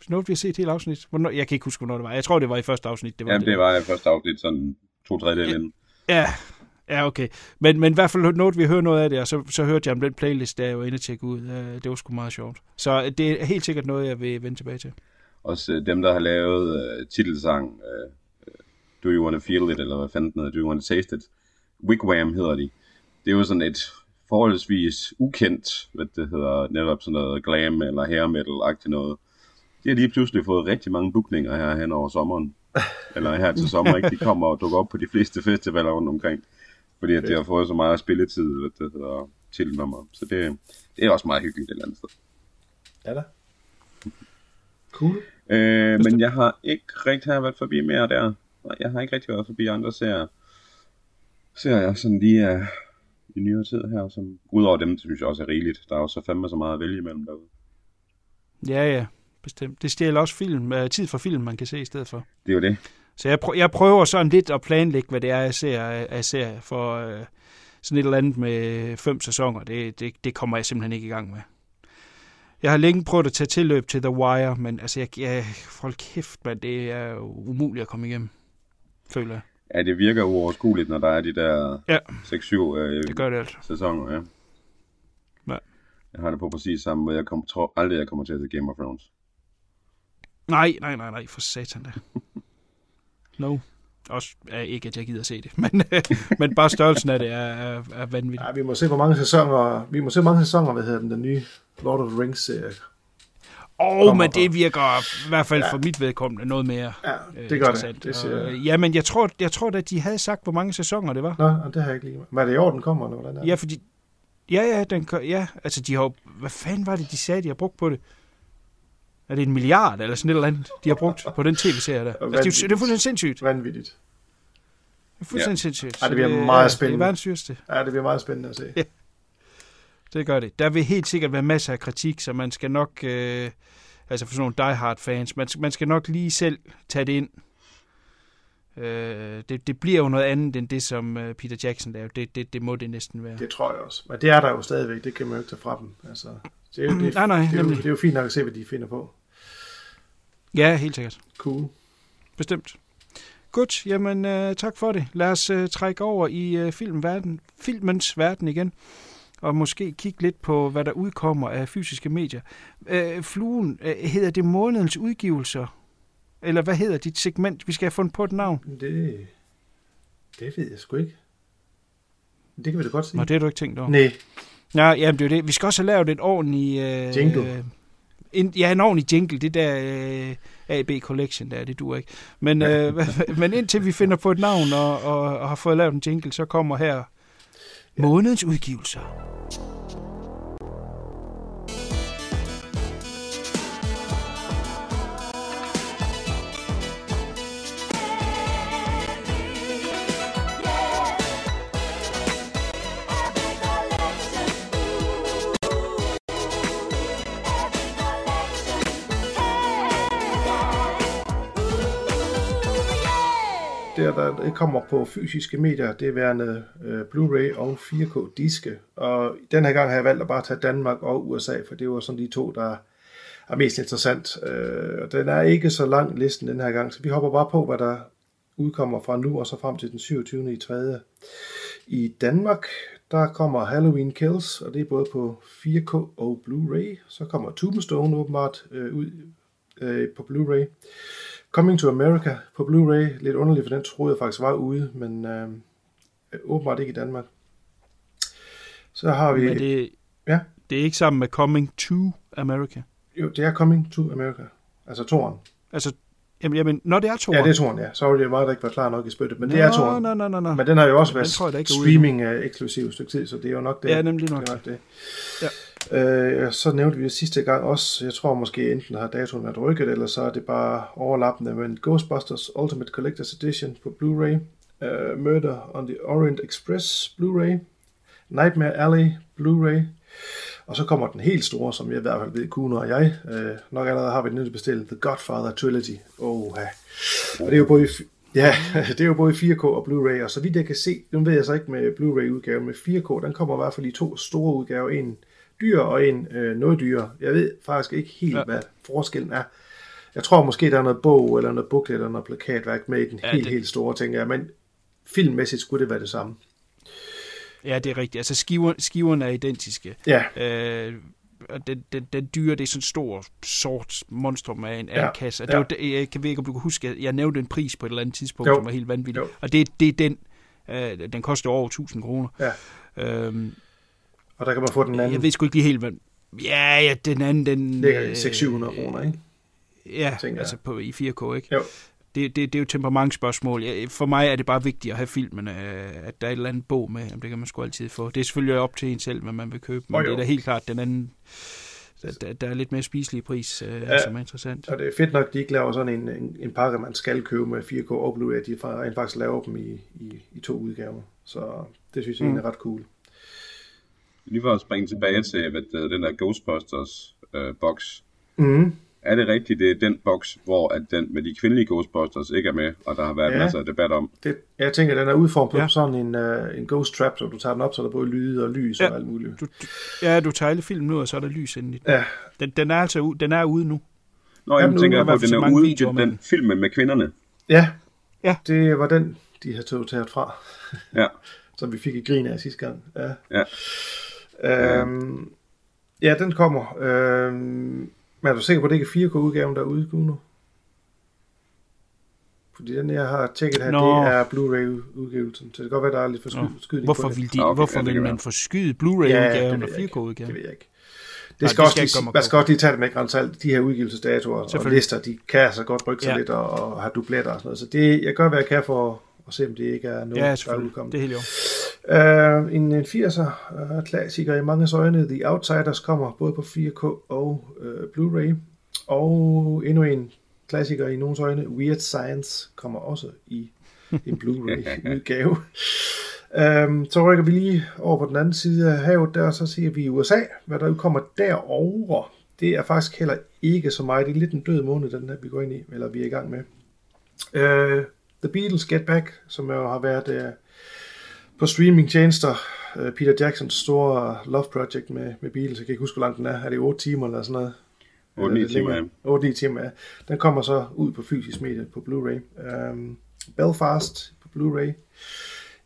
Noget, vi har set hele afsnit. Hvornår, jeg kan ikke huske, hvornår det var. Jeg tror, det var i første afsnit. Det var Jamen, det var i første afsnit, sådan to tredjedel inden. Ja, ja okay. Men, men i hvert fald noget, vi hører noget af det, og så, så hørte jeg om den playlist, der jeg var inde og tjekke ud. Øh, Det var sgu meget sjovt. Så det er helt sikkert noget, jeg vil vende tilbage til. Også øh, dem, der har lavet øh, titelsang, øh, øh, Do You Wanna Feel It, eller hvad fanden den hedder, Do You Wanna Taste It? Wigwam hedder de. Det er jo sådan et forholdsvis ukendt, hvad det hedder, netop sådan noget glam eller hair metal-agtigt noget. De har lige pludselig fået rigtig mange bookninger her hen over sommeren. (laughs) Eller her til sommer, ikke? De kommer og dukker op på de fleste festivaler rundt omkring. Fordi at de har fået så meget spilletid, hvad det hedder, til nummer. Så det, det er også meget hyggeligt et eller andet sted. Ja da. Cool. Øh, men jeg har ikke rigtig har været forbi mere der. Nej, jeg har ikke rigtig været forbi andre serier. Ser jeg sådan lige uh, i nyere tid her, som udover dem, synes jeg også er rigeligt. Der er jo så fandme så meget at vælge imellem derude. Ja, ja, bestemt. Det stjæler også film, øh, tid for film, man kan se i stedet for. Det er jo det. Så jeg, prø- jeg prøver sådan lidt at planlægge, hvad det er, jeg ser af, serier, for øh, sådan et eller andet med fem sæsoner, det, det, det kommer jeg simpelthen ikke i gang med. Jeg har længe prøvet at tage tilløb til The Wire, men altså, jeg, jeg, hold kæft, man, det er umuligt at komme igennem, føler jeg. Ja, det virker uoverskueligt, når der er de der Ja. 6-7 øh, Det gør det altså. sæsoner. Ja. Ja. Jeg har det på præcis samme måde. Jeg kom, tror aldrig, jeg kommer til at se Game of Thrones. Nej, nej, nej, nej, for satan da. (laughs) No. Også er ikke, at jeg gider se det, (laughs) men, øh, men bare størrelsen af det er, er, er vanvittig. Ja, vi må se, hvor mange sæsoner, vi må se, hvor mange sæsoner, hvad hedder den, den nye Lord of the Rings serie. Og kommer men det virker i hvert fald for mit vedkommende noget mere Ja, øh, det gør det. interessant. Det siger Og, ja, men jeg tror, jeg tror at de havde sagt, hvor mange sæsoner det var. Nå, og det har jeg ikke lige. Hvad er det i år, den kommer, eller hvordan er det? Ja, fordi... Ja, ja, den, ja, altså de har Hvad fanden var det, de sagde, de har brugt på det? Er det en milliard eller sådan et eller andet, de har brugt på den tv-serie der? Altså, det, er, det er fuldstændig sindssygt. Vanvittigt. Det er fuldstændig sindssygt. Ej, det bliver er- meget Det spændende. er verdens dyreste. Ja, det bliver meget spændende at se. Ja. Det gør det. Der vil helt sikkert være masser af kritik, så man skal nok... Øh, altså for sådan nogle diehard fans, man, man skal nok lige selv tage det ind. Øh, det, det bliver jo noget andet end det, som øh, Peter Jackson lavede. Det, det, det må det næsten være. Det tror jeg også. Men det er der jo stadigvæk, det kan man jo ikke tage fra dem. Altså, det, er, jo- det, Nej, nej, det, er jo, det er jo fint nok at se, hvad de finder på. Ja, helt sikkert. Cool. Bestemt. Godt, jamen øh, tak for det. Lad os øh, trække over i øh, filmverden, filmens verden igen, og måske kigge lidt på, hvad der udkommer af fysiske medier. Øh, fluen, øh, hedder det månedens udgivelser? Eller hvad hedder dit segment? Vi skal have fundet på et navn. Det, det ved jeg sgu ikke. Det kan vi da godt sige. Nå, det har du ikke tænkt over. Nej, Ja, jamen det er det. Vi skal også have lavet et ordentligt... Øh, Jingle. Øh, en, ja, en ordentlig jingle. Det der øh, AB Collection der, det duer ikke. Men, øh, men indtil vi finder på et navn og, og, og har fået lavet en jingle, så kommer her månedens udgivelser. Der, der det kommer på fysiske medier, det er værende øh, Blu-ray og 4K diske. Og den her gang har jeg valgt at bare tage Danmark og USA, for det var sådan de to, der er mest interessant. Øh, og den er ikke så lang listen den her gang, så vi hopper bare på, hvad der udkommer fra nu og så frem til den 27. i 3. I Danmark, der kommer Halloween Kills, og det er både på 4K og Blu-ray. Så kommer Tombstone åbenbart øh, ud øh, på Blu-ray. Coming to America på Blu-ray. Lidt underligt, for den troede jeg faktisk var ude, men øh, åbenbart ikke i Danmark. Så har vi... Men det, Ja. det er ikke sammen med Coming to America. Jo, det er Coming to America. Altså toren. Altså, jamen, jamen når det er to Ja, det er toren, ja. Sorry, det er mig, der ikke var klar nok i spyttet, men det er toren. Nå, nå, nå, nå. Men den har jo også været tror jeg da ikke er ude streaming af eksklusiv stykke tid, så det er jo nok det. Ja, nemlig nok. Det er nok det. Ja. Øh, så nævnte vi det sidste gang også, jeg tror måske enten har datoen været rykket, eller så er det bare overlappende, men Ghostbusters Ultimate Collector's Edition på Blu-ray, uh, Murder on the Orient Express Blu-ray, Nightmare Alley Blu-ray, og så kommer den helt store, som jeg i hvert fald ved, Kuno og jeg, øh, nok allerede har vi den bestilt, The Godfather Trilogy. Oh, ja. Og det er jo både, ja, (laughs) det er jo både 4K og Blu-ray, og så vidt jeg kan se, nu ved jeg så ikke med Blu-ray-udgaven, med 4K, den kommer i hvert fald i to store udgaver, en dyr og en øh, noget dyr. Jeg ved faktisk ikke helt, Ja. ja. hvad forskellen er. Jeg tror måske, der er noget bog, eller noget booklet, eller noget plakatværk med i den Ja, ja, helt, det- helt store, tænker jeg, men filmmæssigt skulle det være det samme. Ja, det er rigtigt. Altså, skiver, skiverne er identiske. Ja, Øh, og den, den, den dyre, det er sådan en stor, sort monstrum af en, Ja, kasse. Og ja. det var, det, jeg kan ikke, om du kan huske, jeg, jeg nævnte en pris på et eller andet tidspunkt, Jo. som var helt vanvittig. Jo. Og det, det er den. Øh, den koster over 1000 kroner. ja. Øhm, Og der kan man få den anden. jeg ved sgu ikke lige helt, hvad... Ja, ja, den anden, den... ligger øh, 600-700 kroner, ikke? Ja, altså på, i 4K, ikke? Jo. Det, det, det er jo temperamentsspørgsmål. For mig er det bare vigtigt at have filmen, øh, at der er et eller andet bog med. Jamen, det kan man sgu altid få. Det er selvfølgelig op til en selv, hvad man vil købe. Men Åh, det er da helt klart den anden... Der, der- er lidt mere spiselig pris, øh, Ja. som er interessant. Og det er fedt nok, at de ikke laver sådan en, en, en pakke, man skal købe med 4K og Blu-ray, at de rent faktisk laver dem i, i, i to udgaver. Så det synes jeg mm. er ret cool. Lige for at springe tilbage til hvad det hedder, den der Ghostbusters øh, box. Mm. Er det rigtigt, det er den boks, hvor at den med de kvindelige Ghostbusters ikke er med, og der har været Ja. masser af debat om? Det, jeg tænker, at den er udformet på Ja. ja. sådan en, uh, en ghost trap, så du tager den op, så der både lyde og lys ja. Og alt muligt. Du, du, ja, du tager alle filmen ud, og så er der lys inde i den. Ja, Den, den er altså den er ude nu. Nå, jeg tænker er jeg på, at den er mange ude, videoer den, filmen med kvinderne. ja. Ja. det var den, de har taget taget fra, Ja, (laughs) som vi fik i grin af sidste gang. Ja. ja. Øhm, ja, den kommer. Øhm, men er du sikker på, at det ikke er 4K-udgaven, der er ude nu? Fordi den, jeg har tjekket her, Nå. det er Blu-ray-udgivelsen. Så det kan godt være, der er lidt forskydning Hvorfor på det. vil, de, Ah, okay, hvorfor ja, det vil man forskyde Ja, Blu-ray-udgaven det og ved jeg ikke. 4K-udgaven? Det ved jeg ikke. Det Nej, skal, det også skal lige, ikke komme og man skal også lige tage det med grænsalt. De her udgivelsesdatoer og lister, de kan altså godt rykke sig Ja. lidt og, og have dubletter og sådan noget. Så det, jeg gør, hvad jeg kan for at se, om det ikke er noget, Ja, der er udkommet. Det er helt jo. Uh, en, en 80'er uh, klassiker i mange øjne, The Outsiders, kommer både på 4K og uh, Blu-ray. Og endnu en klassiker i nogens øjne, Weird Science, kommer også i en Blu-ray-udgave. (laughs) um, så rykker vi lige over på den anden side af havet der, og så ser vi USA. Hvad der kommer derovre, det er faktisk heller ikke så meget. Det er lidt en død måned, den her vi går ind i, eller vi er i gang med. Uh, The Beatles Get Back, som jo har været uh, på streamingtjenester. Uh, Peter Jacksons store Love Project med, med Beatles. Jeg kan ikke huske, hvor lang den er. Er det 8 timer eller sådan noget? 8-9 Eller lidt timer, længere. 8-9 timer, ja. Den kommer så ud på fysisk medie på Blu-ray. Um, Belfast på Blu-ray.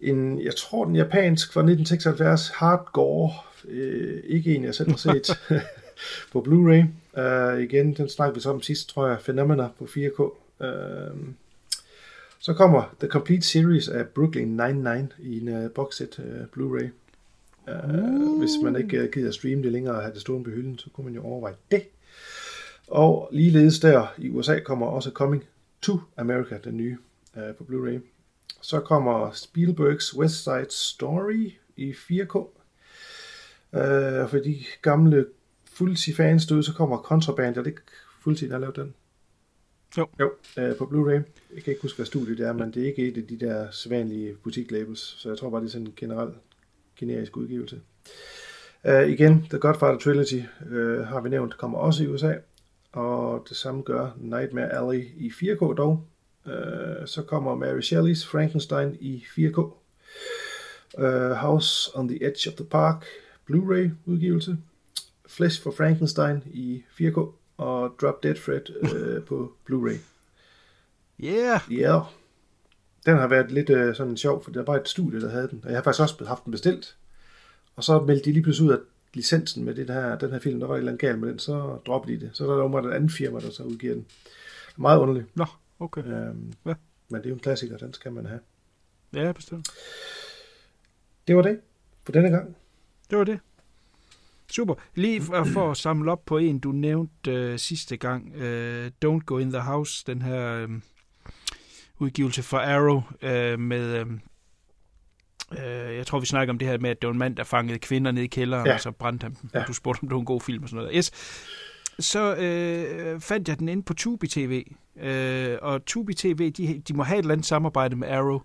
En, jeg tror den japansk fra 1976, Hardcore. Uh, ikke en, jeg selv har set (laughs) på Blu-ray. Uh, igen, den snakkede vi så om sidst, tror jeg. Phenomena på 4K. Uh, så kommer The Complete Series af Brooklyn Nine-Nine i en uh, boxset uh, Blu-ray. Uh, Hvis man ikke uh, gider streame det længere og have det stående på hylden, så kunne man jo overveje det. Og ligeledes der i USA kommer også Coming to America, den nye uh, på Blu-ray. Så kommer Spielbergs West Side Story i 4K. Uh, for de gamle Fulci-fans derude, så kommer Contraband. Er det ikke Fulci, der har lavet den? Jo. Jo, øh, på Blu-ray. Jeg kan ikke huske, hvad studiet det er, men det er ikke et af de der sædvanlige butiklabels, så jeg tror bare, det er sådan en generel generisk udgivelse. Uh, igen, The Godfather Trilogy uh, har vi nævnt, kommer også i USA, og det samme gør Nightmare Alley i 4K dog. Uh, så kommer Mary Shelley's Frankenstein i 4K. Uh, House on the Edge of the Park Blu-ray udgivelse. Flesh for Frankenstein i 4K og Drop Dead Fred øh, (laughs) på Blu-ray. Yeah. Ja. Yeah. Den har været lidt øh, sådan sjov, for der var et studie, der havde den. Og jeg har faktisk også haft den bestilt. Og så meldte de lige pludselig ud, at licensen med det her, den her film, der var et eller andet galt med den, så droppede de det. Så er der et andet firma, der så udgiver den. Meget underligt. Nå, okay. Øhm, Ja. Men det er jo en klassiker, den skal man have. Ja, bestemt. Det var det for denne gang. Det var det. Super. Lige for, at samle op på en, du nævnte øh, sidste gang. Øh, Don't Go In The House, den her øh, udgivelse for Arrow øh, med... Øh, øh, jeg tror, vi snakker om det her med, at det var en mand, der fangede kvinder ned i kælderen, Ja. og så brændte han dem. Ja. Du spurgte, om det var en god film og sådan noget. Yes. Så øh, fandt jeg den inde på Tubi TV. Øh, og Tubi TV, de, de må have et eller andet samarbejde med Arrow.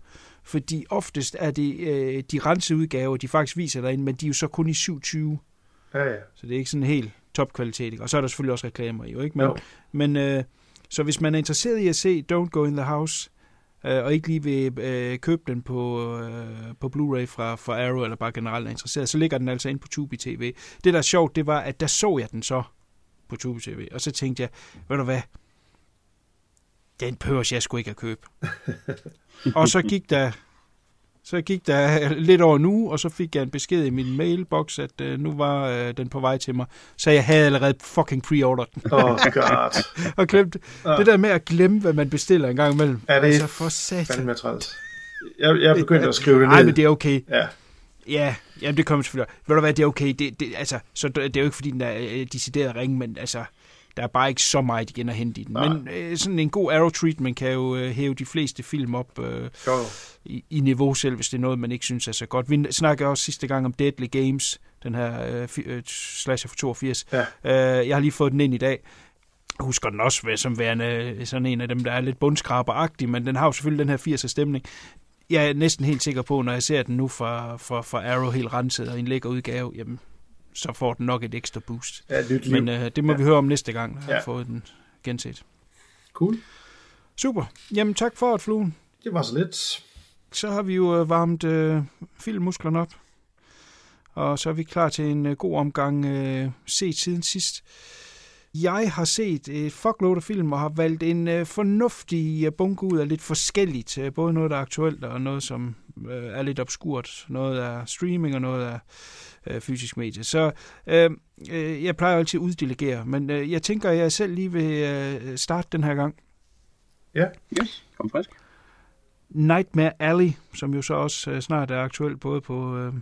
Fordi oftest er det øh, de rensede udgaver, de faktisk viser derinde, men de er jo så kun i 27. Ja, ja. Så det er ikke sådan helt topkvalitet. ikke? Og så er der selvfølgelig også reklamer i, jo, ikke? Men, Jo. men øh, så hvis man er interesseret i at se Don't Go In The House, øh, og ikke lige vil øh, købe den på, øh, på Blu-ray fra, fra Arrow, eller bare generelt er interesseret, så ligger den altså ind på Tubi TV. Det, der er sjovt, det var, at der så jeg den så på Tubi TV, og så tænkte jeg, ved du hvad, den behøver jeg sgu ikke at købe. (laughs) og så gik der så gik der lidt over nu, og så fik jeg en besked i min mailbox, at øh, nu var øh, den på vej til mig. Så jeg havde allerede fucking pre-ordered den. Oh god. (laughs) og glemt det der med at glemme, hvad man bestiller en gang imellem. Ja, det er altså for satan. Træls. Jeg, jeg begyndte at skrive det ned. Nej, men det er okay. Ja. Ja, jamen det kommer selvfølgelig. Ved du hvad, det er okay. Det, det, altså, så det det er jo ikke, fordi den er øh, decideret ringe, men altså, der er bare ikke så meget igen at hente i den. Nej. Men øh, sådan en god arrow treatment kan jo øh, hæve de fleste film op øh, Jo. i, i niveau selv, hvis det er noget, man ikke synes er så godt. Vi snakkede også sidste gang om Deadly Games, den her øh, øh, slasher fra 82. Ja. Øh, jeg har lige fået den ind i dag. Husker den også som værende øh, sådan en af dem, der er lidt bundskraberagtig, men den har jo selvfølgelig den her 80'er stemning. Jeg er næsten helt sikker på, når jeg ser den nu fra, fra, fra Arrow helt renset og en lækker udgave, jamen, så får den nok et ekstra boost. Ja, nyt liv. Men øh, det må Ja. vi høre om næste gang, når jeg Ja. har fået den genset. Cool. Super. Jamen tak for at fluen. Det var så lidt. Så har vi jo øh, varmet øh, filmmusklerne op. Og så er vi klar til en øh, god omgang øh, set siden sidst. Jeg har set et fuckload af film og har valgt en øh, fornuftig øh, bunke ud af lidt forskelligt. Øh, både noget, der er aktuelt og noget, som øh, er lidt obskurt. Noget er streaming og noget er øh, fysisk medie. Så øh, øh, jeg plejer altid at uddelegere, men øh, jeg tænker, at jeg selv lige vil øh, starte den her gang. Ja. Yes, kom frisk. Nightmare Alley, som jo så også øh, snart er aktuel både på, øh,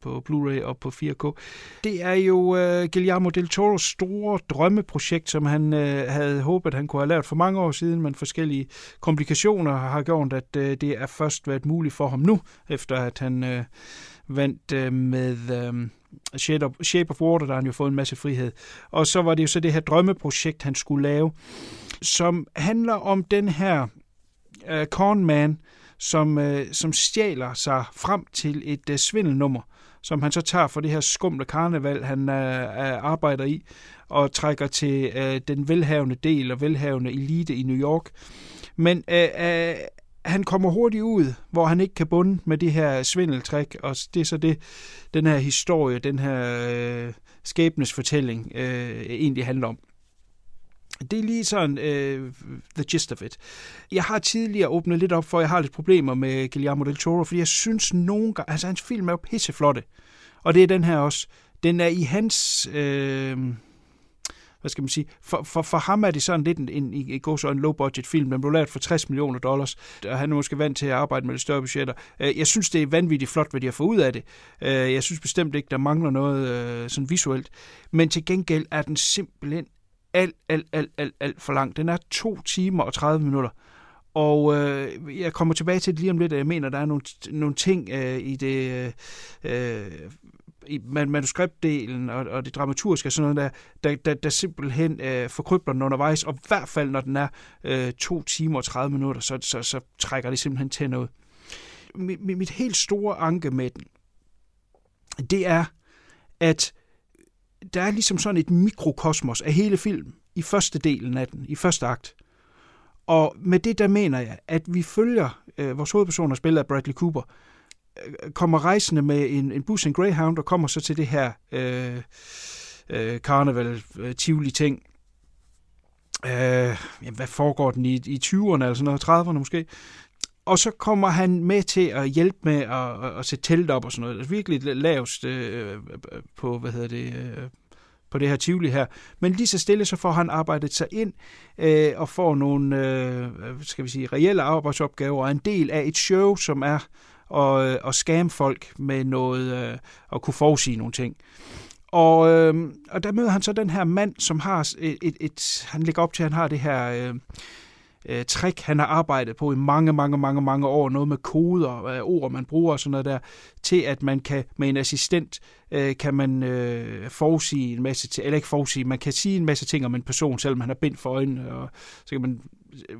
på Blu-ray og på 4K. Det er jo øh, Guillermo del Toros store drømmeprojekt, som han øh, havde håbet, han kunne have lavet for mange år siden, men forskellige komplikationer har gjort, at øh, det er først været muligt for ham nu, efter at han øh, vandt øh, med øh, Shape, of, Shape of Water, der har han jo fået en masse frihed. Og så var det jo så det her drømmeprojekt, han skulle lave, som handler om den her øh, cornman, som, øh, som stjæler sig frem til et øh, svindelnummer, som han så tager for det her skumle karneval, han øh, øh, arbejder i, og trækker til øh, den velhavende del og velhavende elite i New York. Men øh, øh, han kommer hurtigt ud, hvor han ikke kan bunde med det her svindeltræk, og det er så det, den her historie, den her øh, skæbnesfortælling øh, egentlig handler om. Det er lige sådan uh, the gist of it. Jeg har tidligere åbnet lidt op for, at jeg har lidt problemer med Guillermo del Toro, fordi jeg synes nogle gange, altså hans film er jo pisseflotte. Og det er den her også. Den er i hans, øh, hvad skal man sige, for, for, for ham er det sådan lidt en, en, en, en, en low budget film. Den blev lavet for 60 millioner dollars, og han er måske vant til at arbejde med de større budgetter. Øh, jeg synes, det er vanvittigt flot, hvad de har fået ud af det. Øh, jeg synes bestemt ikke, der mangler noget øh, sådan visuelt. Men til gengæld er den simpelthen alt, alt, alt, alt, alt for lang. Den er to timer og 30 minutter. Og øh, jeg kommer tilbage til det lige om lidt, at jeg mener, der er nogle, nogle ting øh, i det øh, i manuskriptdelen og, og det dramaturgiske og sådan noget der, der, der, der simpelthen øh, forkrybler den undervejs, og i hvert fald, når den er øh, to timer og 30 minutter, så, så, så trækker det simpelthen til noget. Mit, mit, mit helt store anke med den, det er, at der er ligesom sådan et mikrokosmos af hele filmen i første delen af den, i første akt. Og med det der mener jeg, at vi følger øh, vores hovedpersoner, spillet af Bradley Cooper, øh, Øh, kommer rejsende med en, en bus, en Greyhound, og kommer så til det her øh, øh, karneval, øh, tivoli ting. Øh, jamen, hvad foregår den i, i 20'erne eller sådan noget, 30'erne måske? og så kommer han med til at hjælpe med at, at, at sætte telt op og sådan noget. Det er virkelig lavest øh, på, hvad hedder det, øh, på det her Tivoli her. Men lige så stille, så får han arbejdet sig ind øh, og får nogle, øh, skal vi sige, reelle arbejdsopgaver og en del af et show, som er og, øh, og skam folk med noget, øh, kunne forudsige nogle ting. Og, øh, og der møder han så den her mand, som har et, et, et han ligger op til, at han har det her... Øh, øh, trick, han har arbejdet på i mange, mange, mange, mange år, noget med koder, øh, ord, man bruger og sådan noget der, til at man kan, med en assistent, øh, kan man øh, forudsige en masse eller ikke forudsige, man kan sige en masse ting om en person, selvom han har bind for øjnene, og så kan man Øh,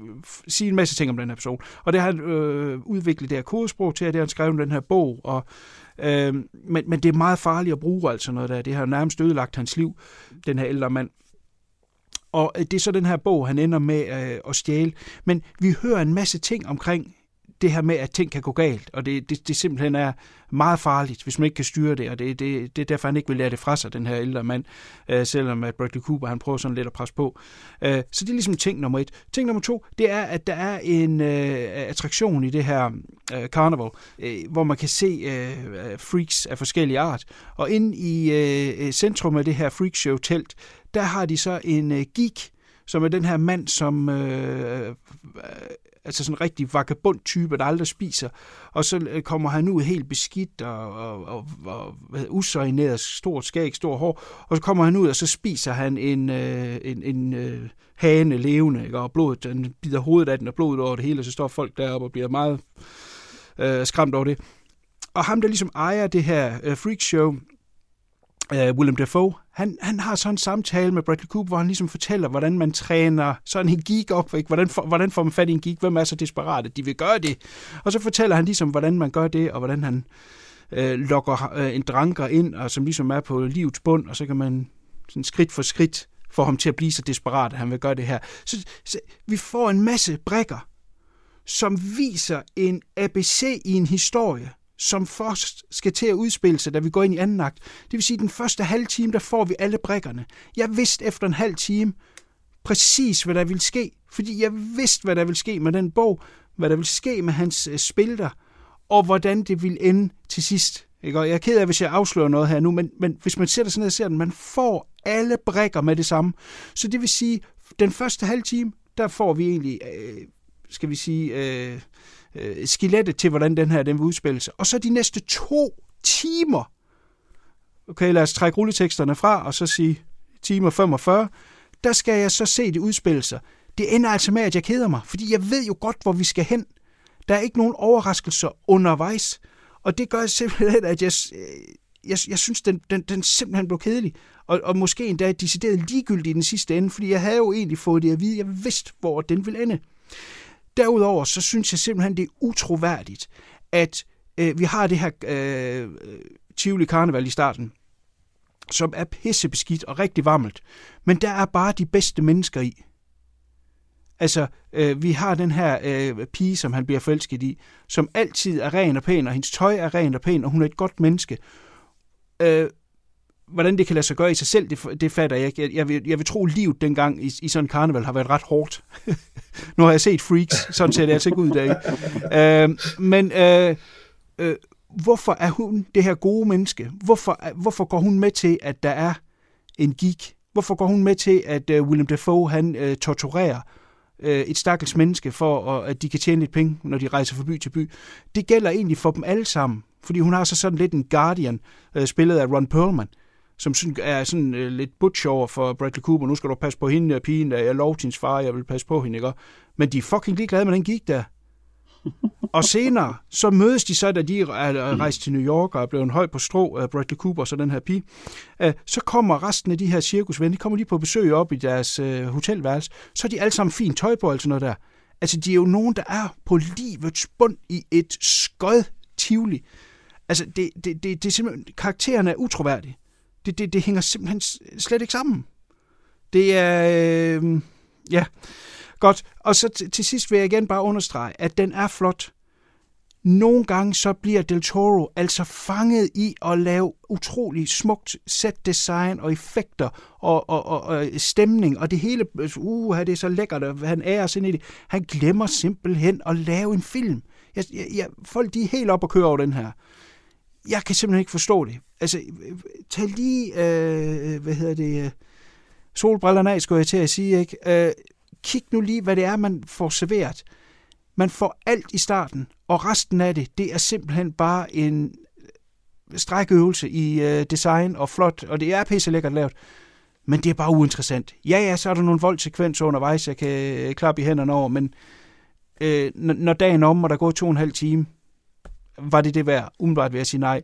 sige en masse ting om den her person. Og det har han øh, udviklet det her kodesprog til, og det har han skrevet den her bog, og øh, men, men det er meget farligt at bruge altså noget der. Det har nærmest ødelagt hans liv, den her ældre mand. Og øh, det er så den her bog, han ender med øh, at stjæle. Men vi hører en masse ting omkring det her med, at ting kan gå galt, og det, det, det simpelthen er meget farligt, hvis man ikke kan styre det, og det, det, det er derfor, han ikke vil lære det fra sig, den her ældre mand, øh, selvom at Bradley Cooper, han prøver sådan lidt at presse på. Øh, så det er ligesom ting nummer et. Ting nummer to, det er, at der er en øh, attraktion i det her øh, carnival, øh, hvor man kan se øh, øh freaks af forskellige art, og inde i øh, øh, centrum af det her freakshow-telt, der har de så en øh, geek, som er den her mand, som øh, øh altså sådan en rigtig vagabond type, der aldrig spiser. Og så øh, kommer han ud helt beskidt og, og, og, og usøjneret, stort skæg, stor hår. Og så kommer han ud, og så spiser han en, øh, en, en øh, hane levende, ikke? og blodet, den bider hovedet af den, og blodet over det hele, og så står folk deroppe og bliver meget øh, skræmt over det. Og ham, der ligesom ejer det her øh, freakshow, øh, William Dafoe, han, han har sådan en samtale med Bradley Cooper, hvor han ligesom fortæller, hvordan man træner sådan en geek op. Ikke? Hvordan, for, hvordan får man fat i en geek? Hvem er så desperat, at de vil gøre det? Og så fortæller han ligesom, hvordan man gør det, og hvordan han øh, lokker øh, en dranker ind, og som ligesom er på livets bund, og så kan man sådan skridt for skridt få ham til at blive så desperat, at han vil gøre det her. Så, så vi får en masse brækker, som viser en ABC i en historie, som først skal til at udspille sig, da vi går ind i anden akt. Det vil sige, at den første halve time, der får vi alle brækkerne. Jeg vidste efter en halv time præcis, hvad der ville ske, fordi jeg vidste, hvad der ville ske med den bog, hvad der ville ske med hans øh, spil der, og hvordan det ville ende til sidst. Ikke? Og jeg er ked af, hvis jeg afslører noget her nu, men, men hvis man sætter sig ned og ser den, man får alle brækker med det samme. Så det vil sige, den første halve time, der får vi egentlig, øh, skal vi sige, øh, øh, skelettet til, hvordan den her den vil udspille sig. Og så de næste to timer, okay, lad os trække rulleteksterne fra, og så sige timer 45, der skal jeg så se det udspille sig. Det ender altså med, at jeg keder mig, fordi jeg ved jo godt, hvor vi skal hen. Der er ikke nogen overraskelser undervejs, og det gør simpelthen, at jeg, øh, jeg, jeg synes, den, den, den simpelthen blev kedelig. Og, og måske endda decideret ligegyldig i den sidste ende, fordi jeg havde jo egentlig fået det at vide, jeg vidste, hvor den ville ende. Derudover så synes jeg simpelthen, det er utroværdigt, at øh, vi har det her øh, Tivoli Karneval i starten, som er pissebeskidt og rigtig varmt. Men der er bare de bedste mennesker i. Altså, øh, vi har den her øh, pige, som han bliver forelsket i, som altid er ren og pæn, og hendes tøj er ren og pæn, og hun er et godt menneske. Øh, hvordan det kan lade sig gøre i sig selv, det, det fatter jeg ikke. Jeg, jeg, vil, jeg vil tro, at livet dengang i, i sådan en karneval har været ret hårdt. (laughs) nu har jeg set Freaks, sådan ser det altså ikke ud i dag. Øh, men øh, øh, hvorfor er hun det her gode menneske? Hvorfor, hvorfor går hun med til, at der er en geek? Hvorfor går hun med til, at øh, William Dafoe han øh, torturerer øh, et stakkels menneske for, at de kan tjene lidt penge, når de rejser fra by til by? Det gælder egentlig for dem alle sammen, fordi hun har så sådan lidt en guardian, øh, spillet af Ron Perlman, som er sådan uh, lidt butch over for Bradley Cooper. Nu skal du passe på hende og pigen, der jeg lov til hendes far, jeg vil passe på hende, ikke? Men de er fucking ligeglade med den gik der. (laughs) og senere, så mødes de så, da de er rejst til New York og er blevet høj på strå af Bradley Cooper og så den her pige. Så kommer resten af de her cirkusvenner, de kommer lige på besøg op i deres hotelværelse, så er de alle sammen fint tøj på sådan noget der. Altså, de er jo nogen, der er på livets bund i et skød tivoli. Altså, det, det, det, det er simpelthen, karakteren er utroværdig. Det, det, det hænger simpelthen slet ikke sammen. Det er, øh, ja, godt. Og så til, til sidst vil jeg igen bare understrege, at den er flot. nogle gange så bliver Del Toro altså fanget i at lave utrolig smukt set design og effekter og, og, og, og stemning, og det hele, uh, det er så lækkert, og han ærer sig ind i det. Han glemmer simpelthen at lave en film. Jeg, jeg, jeg, folk de er helt op og kører over den her. Jeg kan simpelthen ikke forstå det. Altså, øh, øh, tag lige, øh, øh, hvad hedder det, øh, solbrillerne af, skulle jeg til at sige, ikke? Øh, kig nu lige, hvad det er, man får serveret. Man får alt i starten, og resten af det, det er simpelthen bare en strækøvelse i øh, design og flot, og det er pisse lækkert lavet. Men det er bare uinteressant. Ja, ja, så er der nogle voldsekvenser undervejs, jeg kan klappe i hænderne over, men øh, når dagen om, og der går to og en halv time, var det det værd? Umiddelbart vil jeg sige nej.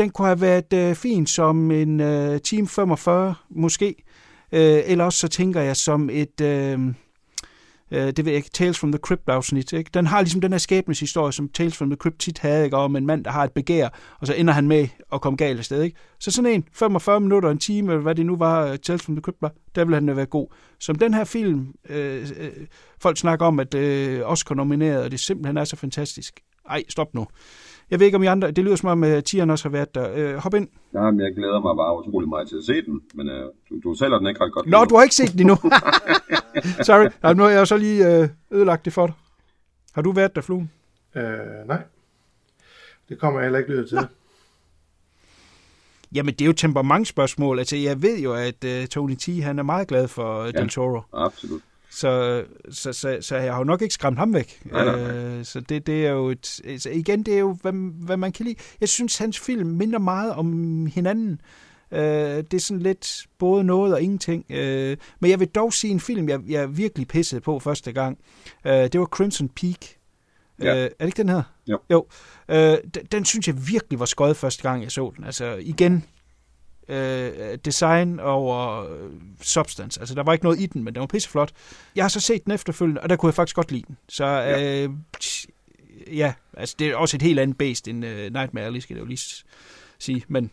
Den kunne have været øh, fin som en øh, time 45, måske. Øh, eller også så tænker jeg som et... Øh, øh, det ved jeg ikke, Tales from the Crypt-afsnit. Ikke? Den har ligesom den her skæbneshistorie, som Tales from the Crypt tit havde, ikke? om en mand, der har et begær, og så ender han med at komme galt afsted. Ikke? Så sådan en, 45 minutter, en time, eller hvad det nu var, øh, Tales from the Crypt var, der ville han være god. Som den her film, øh, øh, folk snakker om, at øh, Oscar nomineret, og det simpelthen er så fantastisk. Ej, stop nu. Jeg ved ikke, om I andre... Det lyder som om, at Tieren også har været der. Øh, hop ind. Ja, men jeg glæder mig bare utrolig meget til at se den. Men øh, du, du sælger den ikke ret godt. Nå, du har ikke set den endnu. (laughs) Sorry. Ja, nu har jeg så lige øh, ødelagt det for dig. Har du været der, Fluen? Øh, nej. Det kommer jeg heller ikke lyde til. Nå. Jamen, det er jo temperamentsspørgsmål. Altså, jeg ved jo, at uh, Tony T. han er meget glad for uh, ja, Del Toro. absolut. Så, så, så, så jeg har jo nok ikke skræmt ham væk. Nej, nej. Øh, så det, det er jo et, altså igen, det er jo, hvad, hvad man kan lide. Jeg synes, hans film minder meget om hinanden. Øh, det er sådan lidt både noget og ingenting. Øh, men jeg vil dog sige en film, jeg, jeg virkelig pissede på første gang. Øh, det var Crimson Peak. Ja. Øh, er det ikke den her? Jo. Jo. Øh, den, den synes jeg virkelig var skøjet første gang, jeg så den. Altså igen, øh, design over øh, substance. Altså, der var ikke noget i den, men den var pisseflot. Jeg har så set den efterfølgende, og der kunne jeg faktisk godt lide den. Så ja, øh, ja altså, det er også et helt andet based end uh, Nightmare Alley, skal jeg jo lige sige. Men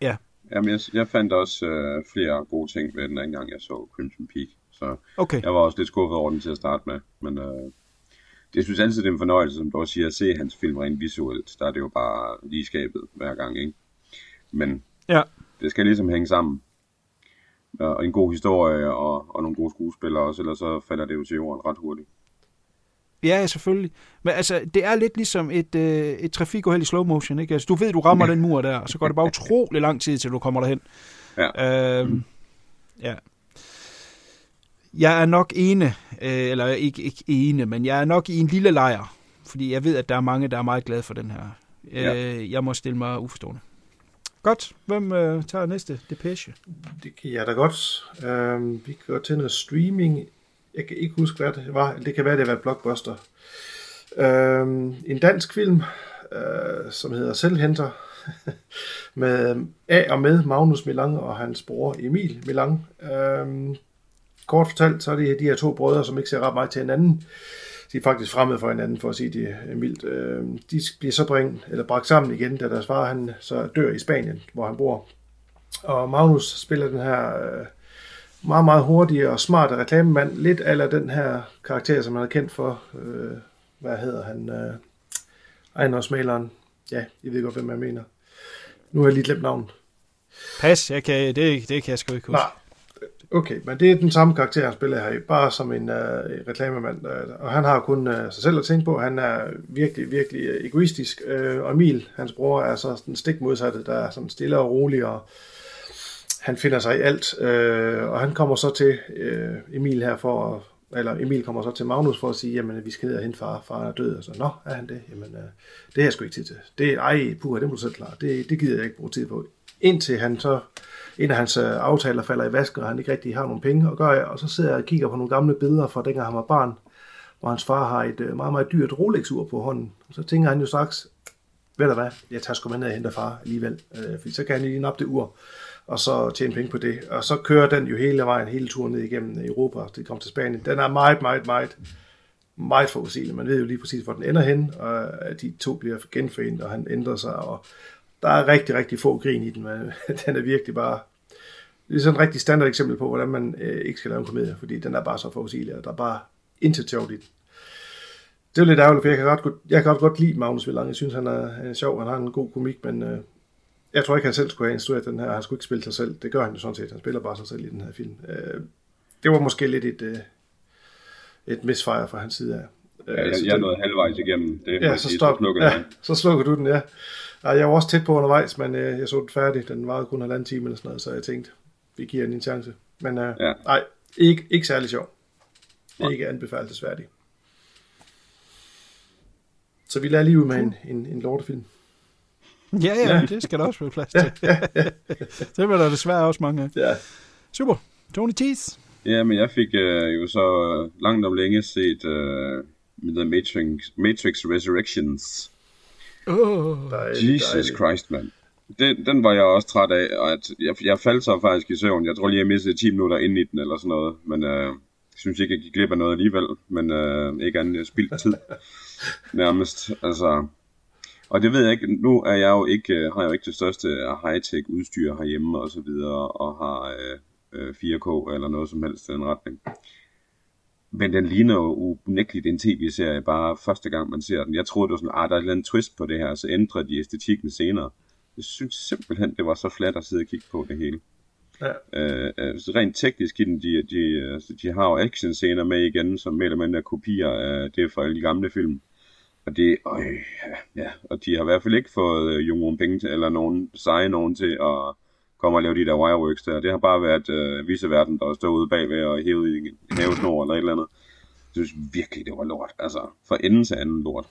ja. Jamen, jeg, jeg fandt også øh, flere gode ting ved den anden gang, jeg så Crimson Peak. Så okay. jeg var også lidt skuffet over den til at starte med. Men øh, det synes altid, det er en fornøjelse, som du også siger, at se hans film rent visuelt. Der er det jo bare lige skabet hver gang, ikke? Men ja. det skal ligesom hænge sammen. Og en god historie og, og nogle gode skuespillere også, ellers så falder det jo til jorden ret hurtigt. Ja, selvfølgelig. Men altså, det er lidt ligesom et, øh, et trafikuheld i slow motion, ikke? Altså, du ved, du rammer (laughs) den mur der, og så går det bare utrolig lang tid, til du kommer derhen. Ja. Øhm, ja. Jeg er nok ene, øh, eller ikke, ikke ene, men jeg er nok i en lille lejr, fordi jeg ved, at der er mange, der er meget glade for den her. Øh, Ja. Jeg må stille mig uforstående. Godt. Hvem øh, tager næste depeche? Det kan jeg da godt. Øhm, vi kan gå til noget streaming. Jeg kan ikke huske, hvad det var. Det kan være, det var Blockbuster. Øhm, en dansk film, øh, som hedder Selvhenter, (laughs) med af og med Magnus Milang og hans bror Emil Milang. Øhm, kort fortalt, så er det de her to brødre, som ikke ser ret meget til hinanden. De er faktisk fremmede for hinanden, for at sige det er mildt. Øhm, de bliver så bringet, eller bragt sammen igen, da deres far han så dør i Spanien, hvor han bor. Og Magnus spiller den her øh, meget, meget hurtige og smarte reklamemand. Lidt eller den her karakter, som han er kendt for. Øh, hvad hedder han? Øh, ejendomsmaleren. Ja, I ved godt, hvem jeg mener. Nu har jeg lige glemt navnet. Pas, jeg kan, det, det kan jeg sgu ikke huske. Nej. Okay, men det er den samme karakter, han spiller her, bare som en øh, reklamemand. Øh, og han har kun øh, sig selv at tænke på. Han er virkelig, virkelig øh, egoistisk. Øh, og Emil, hans bror, er så den stik modsatte, der er sådan stille og rolig, og han finder sig i alt. Øh, og han kommer så til øh, Emil her for at eller Emil kommer så til Magnus for at sige, jamen vi skal ned og hente far, far er død, og så, nå, er han det? Jamen, øh, det har jeg sgu ikke tid til. Det, ej, puha, det må du selv klare. Det, det gider jeg ikke bruge tid på. Indtil han så en af hans øh, aftaler falder i vasken, og han ikke rigtig har nogen penge at gøre, og så sidder jeg og kigger på nogle gamle billeder fra dengang han var barn, hvor hans far har et øh, meget, meget dyrt Rolex-ur på hånden. Og så tænker han jo straks, ved du hvad, jeg tager sgu med ned og henter far alligevel, øh, så kan han lige nappe det ur, og så tjene penge på det. Og så kører den jo hele vejen, hele turen ned igennem Europa, det kommer til Spanien. Den er meget, meget, meget, meget forudsigelig. Man ved jo lige præcis, hvor den ender hen, og at de to bliver genforenet, og han ændrer sig, og der er rigtig, rigtig få grin i den, men (laughs) den er virkelig bare det er sådan et rigtig standard eksempel på, hvordan man øh, ikke skal lave en komedie, fordi den er bare så forudsigelig, og der er bare intet sjovt i den. det er lidt ærgerligt, for jeg kan, godt, jeg kan ret godt lide Magnus Villang. Jeg synes, han er, han er sjov, han har en god komik, men øh, jeg tror ikke, han selv skulle have instrueret den her. Han skulle ikke spille sig selv. Det gør han jo sådan set. Han spiller bare sig selv i den her film. Øh, det var måske lidt et, øh, et misfire fra hans side af. Ja, jeg, jeg nået halvvejs igennem. Det Ja, så stop. slukker Ja, så slukker du den, ja. Ej, jeg var også tæt på undervejs, men øh, jeg så den færdig. Den varede kun halvanden time eller sådan noget, så jeg tænkte, vi giver den en chance. Men øh, Ja. nej, ikke, ikke særlig sjov. Ikke anbefalesværdig. Så vi lader lige ud med en, en, en lortefilm. Ja, ja, det skal der også være plads til. (laughs) det var der desværre også mange af. Ja. Super. Tony Tees. Ja, men jeg fik øh, jo så langt om længe set øh, The Matrix, Matrix Resurrections. Oh. Jesus. Christ, mand. Den, den var jeg også træt af, og at jeg, jeg faldt så faktisk i søvn. Jeg tror lige, jeg mistede 10 minutter ind i den, eller sådan noget. Men øh, jeg synes ikke, jeg gik glip af noget alligevel. Men øh, ikke andet end spildt tid. (laughs) Nærmest. Altså, og det ved jeg ikke. Nu er jeg jo ikke, øh, har jeg jo ikke det største high-tech udstyr herhjemme og så videre, og har øh, øh, 4K eller noget som helst i den retning. Men den ligner jo unægteligt en tv-serie, bare første gang man ser den. Jeg troede, det var sådan, ah, der er et eller andet twist på det her, så ændrer de æstetikken senere. Jeg synes simpelthen, det var så flat at sidde og kigge på det hele. Ja. Øh, øh, så rent teknisk i den, de, de, altså, de har jo actionscener med igen, som mere eller mindre er kopier af det fra alle de gamle film. Og det, øj, ja, og de har i hvert fald ikke fået øh, nogen penge til, eller nogen seje nogen til at komme og lave de der wireworks der. Det har bare været øh, viseverden, der stod ude bagved og hævet i en havesnor eller et eller andet. Jeg synes virkelig, det var lort. Altså, for enden til anden lort.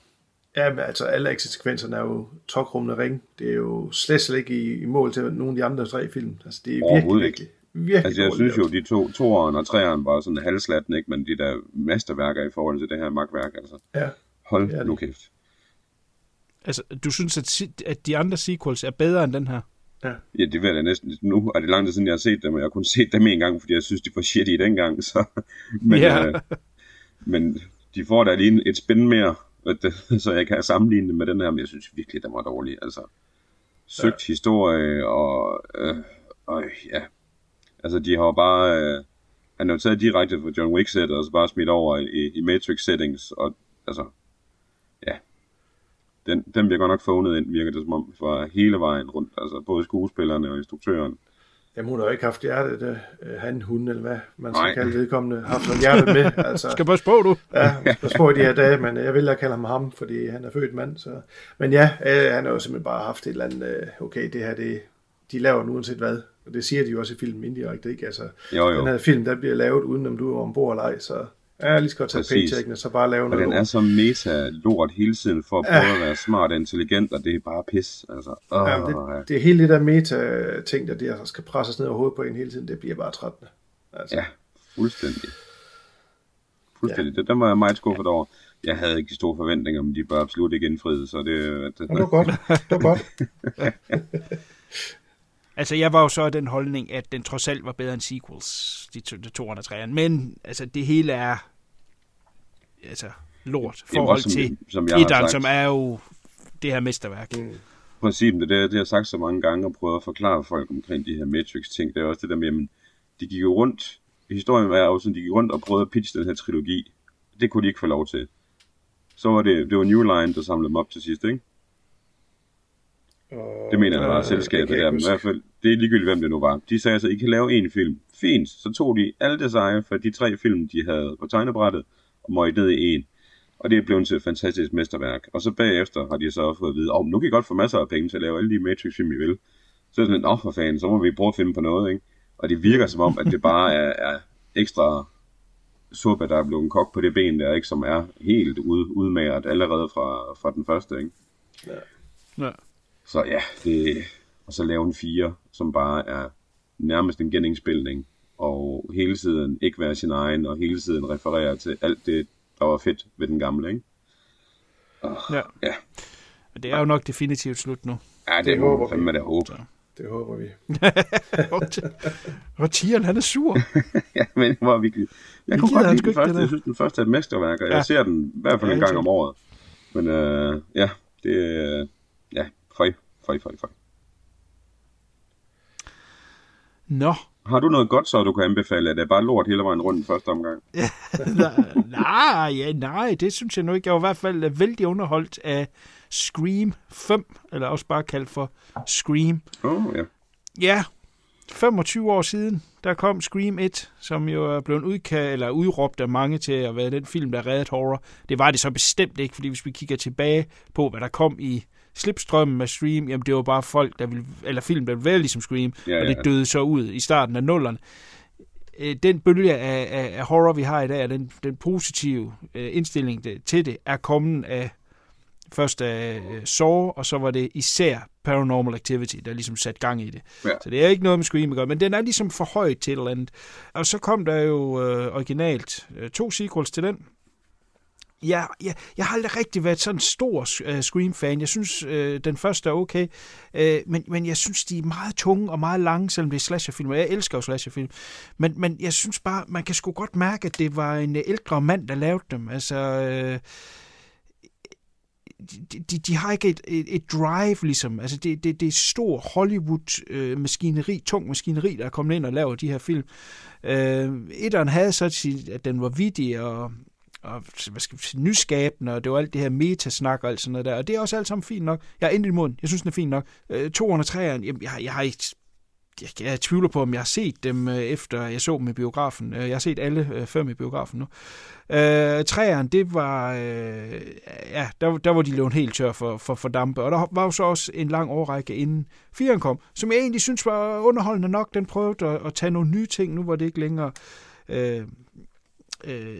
Ja, men altså alle actionsekvenserne er jo tokrummende ring. Det er jo slet, slet ikke i, i mål til nogle af de andre tre film. Altså det er virkelig, virkelig, virkelig Altså, jeg synes jo, de to, toeren og treeren var sådan halvslatten, ikke? Men de der mesterværker i forhold til det her magtværk, altså. Ja, Hold Ja, nu kæft. Altså, du synes, at, at de andre sequels er bedre end den her? Ja, det ved jeg da næsten. Nu er det lang tid siden, jeg har set dem, og jeg har kun set dem en gang, fordi jeg synes, de var shitty dengang. (laughs) Så. Men, Ja. øh, men de får da lige et spin mere, det- så jeg kan sammenligne det med den her, men jeg synes virkelig, den var dårlig. Altså, søgt ja. historie, og, øh, og ja, altså de har jo bare, øh, han jo taget direkte fra John Wick sæt og så bare smidt over i, i Matrix settings, og altså, ja, den, den bliver godt nok fundet ind, virker det som om, fra hele vejen rundt, altså både skuespillerne og instruktøren. Jamen, hun har jo ikke haft hjertet, øh, han, hun, eller hvad man skal Nej. kalde vedkommende, haft noget hjertet med. (laughs) Altså, Skal passe på, du. Ja, pas på i de her dage, men jeg vil da kalde ham ham, fordi han er født mand. Så. Men ja, øh, han har jo simpelthen bare haft et eller andet, øh, okay, det her, det, de laver nu uanset hvad. Og det siger de jo også i filmen indirekte, ikke? Altså, Jo, jo. den her film, der bliver lavet, uden om du er ombord eller ej, så ja, jeg lige skal tage paychecken, og så bare lave Og noget. den er så meta-lort hele tiden for at prøve at være smart og intelligent, og det er bare pis. Altså, åh, Ja, det, det er hele det der meta-ting, der der skal presses ned over hovedet på en hele tiden, det bliver bare trættende. Altså, Ja, fuldstændig. Fuldstændig. Ja. Det, den var jeg meget skuffet over. Jeg havde ikke de store forventninger, men de bør absolut ikke indfriet, så det... det, det var godt. Det var godt. (laughs) Altså, jeg var jo så af den holdning, at den trods alt var bedre end sequels, de to, de to og træerne. Men altså, det hele er altså, lort i forhold også som- til som jeg har etteren, sagt. som er jo det her mesterværk. Mm. Præcis, det, er det, det har jeg sagt så mange gange og prøvet at forklare folk omkring de her Matrix-ting. Det er også det der med, jamen, de gik jo rundt, historien var jo sådan, de gik rundt og prøvede at pitche den her trilogi. Det kunne de ikke få lov til. Så var det, det var New Line, der samlede dem op til sidst, ikke? Det mener jeg var Øh, selskabet der, men i hvert fald, det er ligegyldigt, hvem det nu var. De sagde så, I kan lave en film. Fint, så tog de alle design for de tre film, de havde på tegnebrættet, og møgte ned i en. Og det er blevet til et fantastisk mesterværk. Og så bagefter har de så fået at vide, om oh, nu kan I godt få masser af penge til at lave alle de Matrix-film, I vil. Så er det sådan, åh for fanden, så må vi prøve at finde på noget, ikke? Og det virker som om, at det bare er, er ekstra suppe, der er blevet kogt på det ben der, ikke? Som er helt ud, udmagret allerede fra, fra den første, ikke? Ja. Så ja, det, og så lave en fire, som bare er nærmest en genindspilning, og hele tiden ikke være sin egen, og hele tiden referere til alt det, der var fedt ved den gamle, ikke? Ja. Ja, Men det er jo nok definitivt slut nu. ja det, Det det håber man fandme vi. da håbe. Det håber vi. (laughs) Og Tieren, han er sur. (laughs) ja, men det var virkelig... Jeg Vi kunne godt lide den det første, jeg synes, den første er et mesterværk, og Ja. jeg ser den i hvert fald Ja, en gang om året. Men øh, ja, det er... Ja, føj, føj, føj, føj. Nå, Har du noget godt, så du kan anbefale? Er det bare lort hele vejen rundt første omgang? (laughs) nej, ja, nej, det synes jeg nu ikke. Jeg var i hvert fald vældig underholdt af Scream 5, eller også bare kaldt for Scream. Åh, oh, ja. Ja, 25 år siden, der kom Scream 1, som jo er blevet udka- eller udråbt af mange til at være den film, der reddede horror. Det var det så bestemt ikke, fordi hvis vi kigger tilbage på, hvad der kom i slipstrømmen med Scream, jamen det var bare folk, der ville, eller film, der ville være ligesom Scream, Ja, og det ja. døde så ud i starten af nullerne. Øh, Den bølge af, af, af horror, vi har i dag, og den, den positive øh, indstilling til det, er kommet af først af øh, Saw, og så var det især Paranormal Activity, der ligesom satte gang i det. Ja. Så det er ikke noget med Scream at gøre, men den er ligesom for højt til et eller andet. Og så kom der jo øh, originalt øh, to sequels til den. Ja, jeg, jeg har aldrig rigtig været sådan en stor øh, Scream-fan. Jeg synes, øh, den første er okay, øh, men, men jeg synes, de er meget tunge og meget lange, selvom det er slasherfilm, og jeg elsker jo slasherfilm. Men, men jeg synes bare, man kan sgu godt mærke, at det var en ældre mand, der lavede dem. Altså, øh, de, de, de har ikke et, et, et drive, ligesom. Altså, det, det, det er stor Hollywood-maskineri, øh, tung maskineri, der er kommet ind og laver de her film. Øh, etteren havde så til, at den var vidig og, og hvad skal sige, nyskabende, og det var alt det her metasnak og alt sådan noget der. Og det er også alt sammen fint nok. Jeg er endelig imod den. Jeg synes, den er fint nok. Øh, 203'eren, jamen, jeg, jeg har ikke jeg, jeg tvivler på, om jeg har set dem øh, efter jeg så dem i biografen. Øh, jeg har set alle øh, fem i biografen nu. Øh, træerne, det var... Øh, ja, der, der var de løbet helt tør for, for, for dampe. Og der var jo så også en lang årrække inden firen kom, som jeg egentlig synes var underholdende nok. Den prøvede at, at tage nogle nye ting. Nu var det ikke længere... Øh, øh,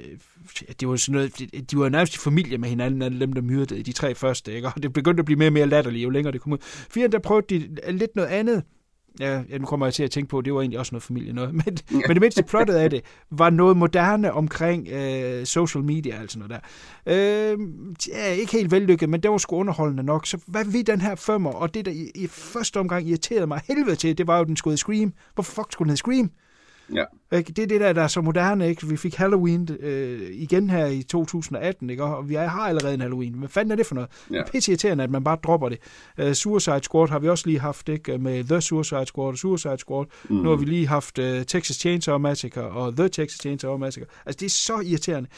det var sådan noget, de, var nærmest i familie med hinanden, alle dem, der myrdede de tre første, ikke? og det begyndte at blive mere og mere latterligt, jo længere det kom ud. Firen, der prøvede de lidt noget andet, Ja, ja, nu kommer jeg til at tænke på, at det var egentlig også noget familie noget. (laughs) Men, ja. men det mindste plottet af det var noget moderne omkring øh, social media og sådan noget der. Øh, ja, ikke helt vellykket, men det var sgu underholdende nok. Så hvad vi den her femmer, og det der i, i første omgang irriterede mig helvede til, det var jo, den skulle Scream. Hvorfor fuck skulle den hedde Scream? Ja. Ikke? Det er det der, der er så moderne. Ikke? Vi fik Halloween øh, igen her i 2018, ikke? og vi har allerede en Halloween. Hvad fanden er det for noget? Ja. Pisse irriterende, at man bare dropper det. Uh, Suicide Squad har vi også lige haft ikke? med The Suicide Squad og Suicide Squad. Mm. Nu har vi lige haft uh, Texas Chainsaw Massacre og The Texas Chainsaw Massacre. Altså, det er så irriterende.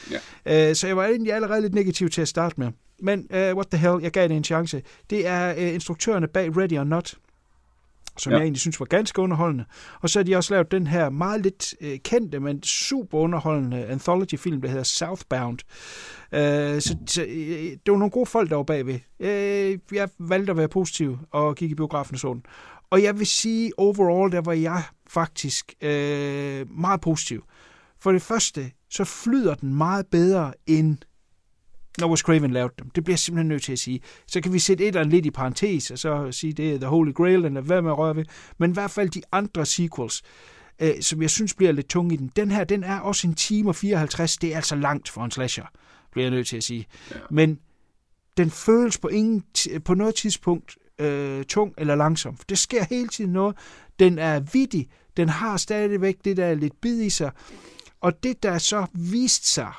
Ja. Uh, så jeg var egentlig allerede lidt negativ til at starte med. Men uh, what the hell, jeg gav det en chance. Det er uh, instruktørerne bag Ready or Not som Ja. jeg egentlig synes var ganske underholdende. Og så har de også lavet den her meget lidt øh, kendte, men super underholdende anthology-film, der hedder Southbound. Øh, så så øh, det var nogle gode folk, der var bagved. Øh, jeg valgte at være positiv og gik i biografen og så den. Og jeg vil sige, overall, der var jeg faktisk øh, meget positiv. For det første, så flyder den meget bedre end når Wes Craven lavede dem. Det bliver jeg simpelthen nødt til at sige. Så kan vi sætte et eller andet lidt i parentes, og så sige, det er The Holy Grail, den er hvad med at røre ved. Men i hvert fald de andre sequels, øh, som jeg synes bliver lidt tunge i den. Den her, den er også en time og 54. Det er altså langt for en slasher, bliver jeg nødt til at sige. Ja. Men den føles på, ingen, på noget tidspunkt øh, tung eller langsom. For det sker hele tiden noget. Den er vittig. Den har stadigvæk det der lidt bid i sig. Og det, der så viste sig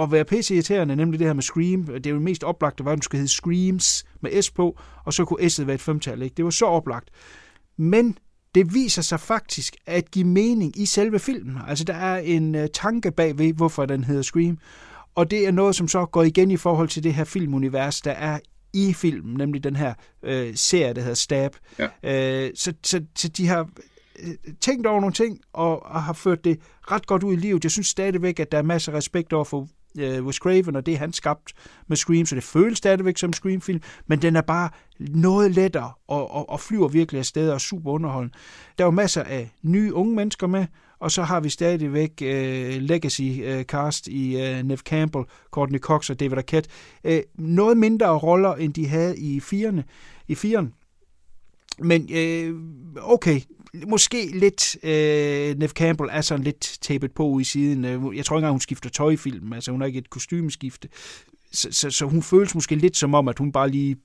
at være pisse irriterende, nemlig det her med Scream. Det er jo det mest oplagte, var, at den skulle hedde Screams med S på, og så kunne S'et være et femtal. Ikke? Det var så oplagt. Men det viser sig faktisk at give mening i selve filmen. Altså, der er en uh, tanke bagved, hvorfor den hedder Scream. Og det er noget, som så går igen i forhold til det her filmunivers, der er i filmen, nemlig den her øh, serie, der hedder Stab. Ja. Øh, så, så, så de har øh, tænkt over nogle ting, og, og har ført det ret godt ud i livet. Jeg synes stadigvæk, at der er masser af respekt over for øh, Wes Craven, og det han skabt med Scream, så det føles stadigvæk som en Scream-film, men den er bare noget lettere, og, og, og flyver virkelig afsted og super underholdende. Der er jo masser af nye unge mennesker med, og så har vi stadigvæk øh, legacy øh, cast i øh, Nev Campbell, Courtney Cox og David Arquette. Øh, noget mindre roller, end de havde i firene, i firen. Men øh, okay, måske lidt øh, Neve Campbell er sådan lidt tapet på i siden. Øh, jeg tror ikke engang, hun skifter tøj i filmen. Altså, hun har ikke et kostymeskifte. Så, så, så hun føles måske lidt som om, at hun bare lige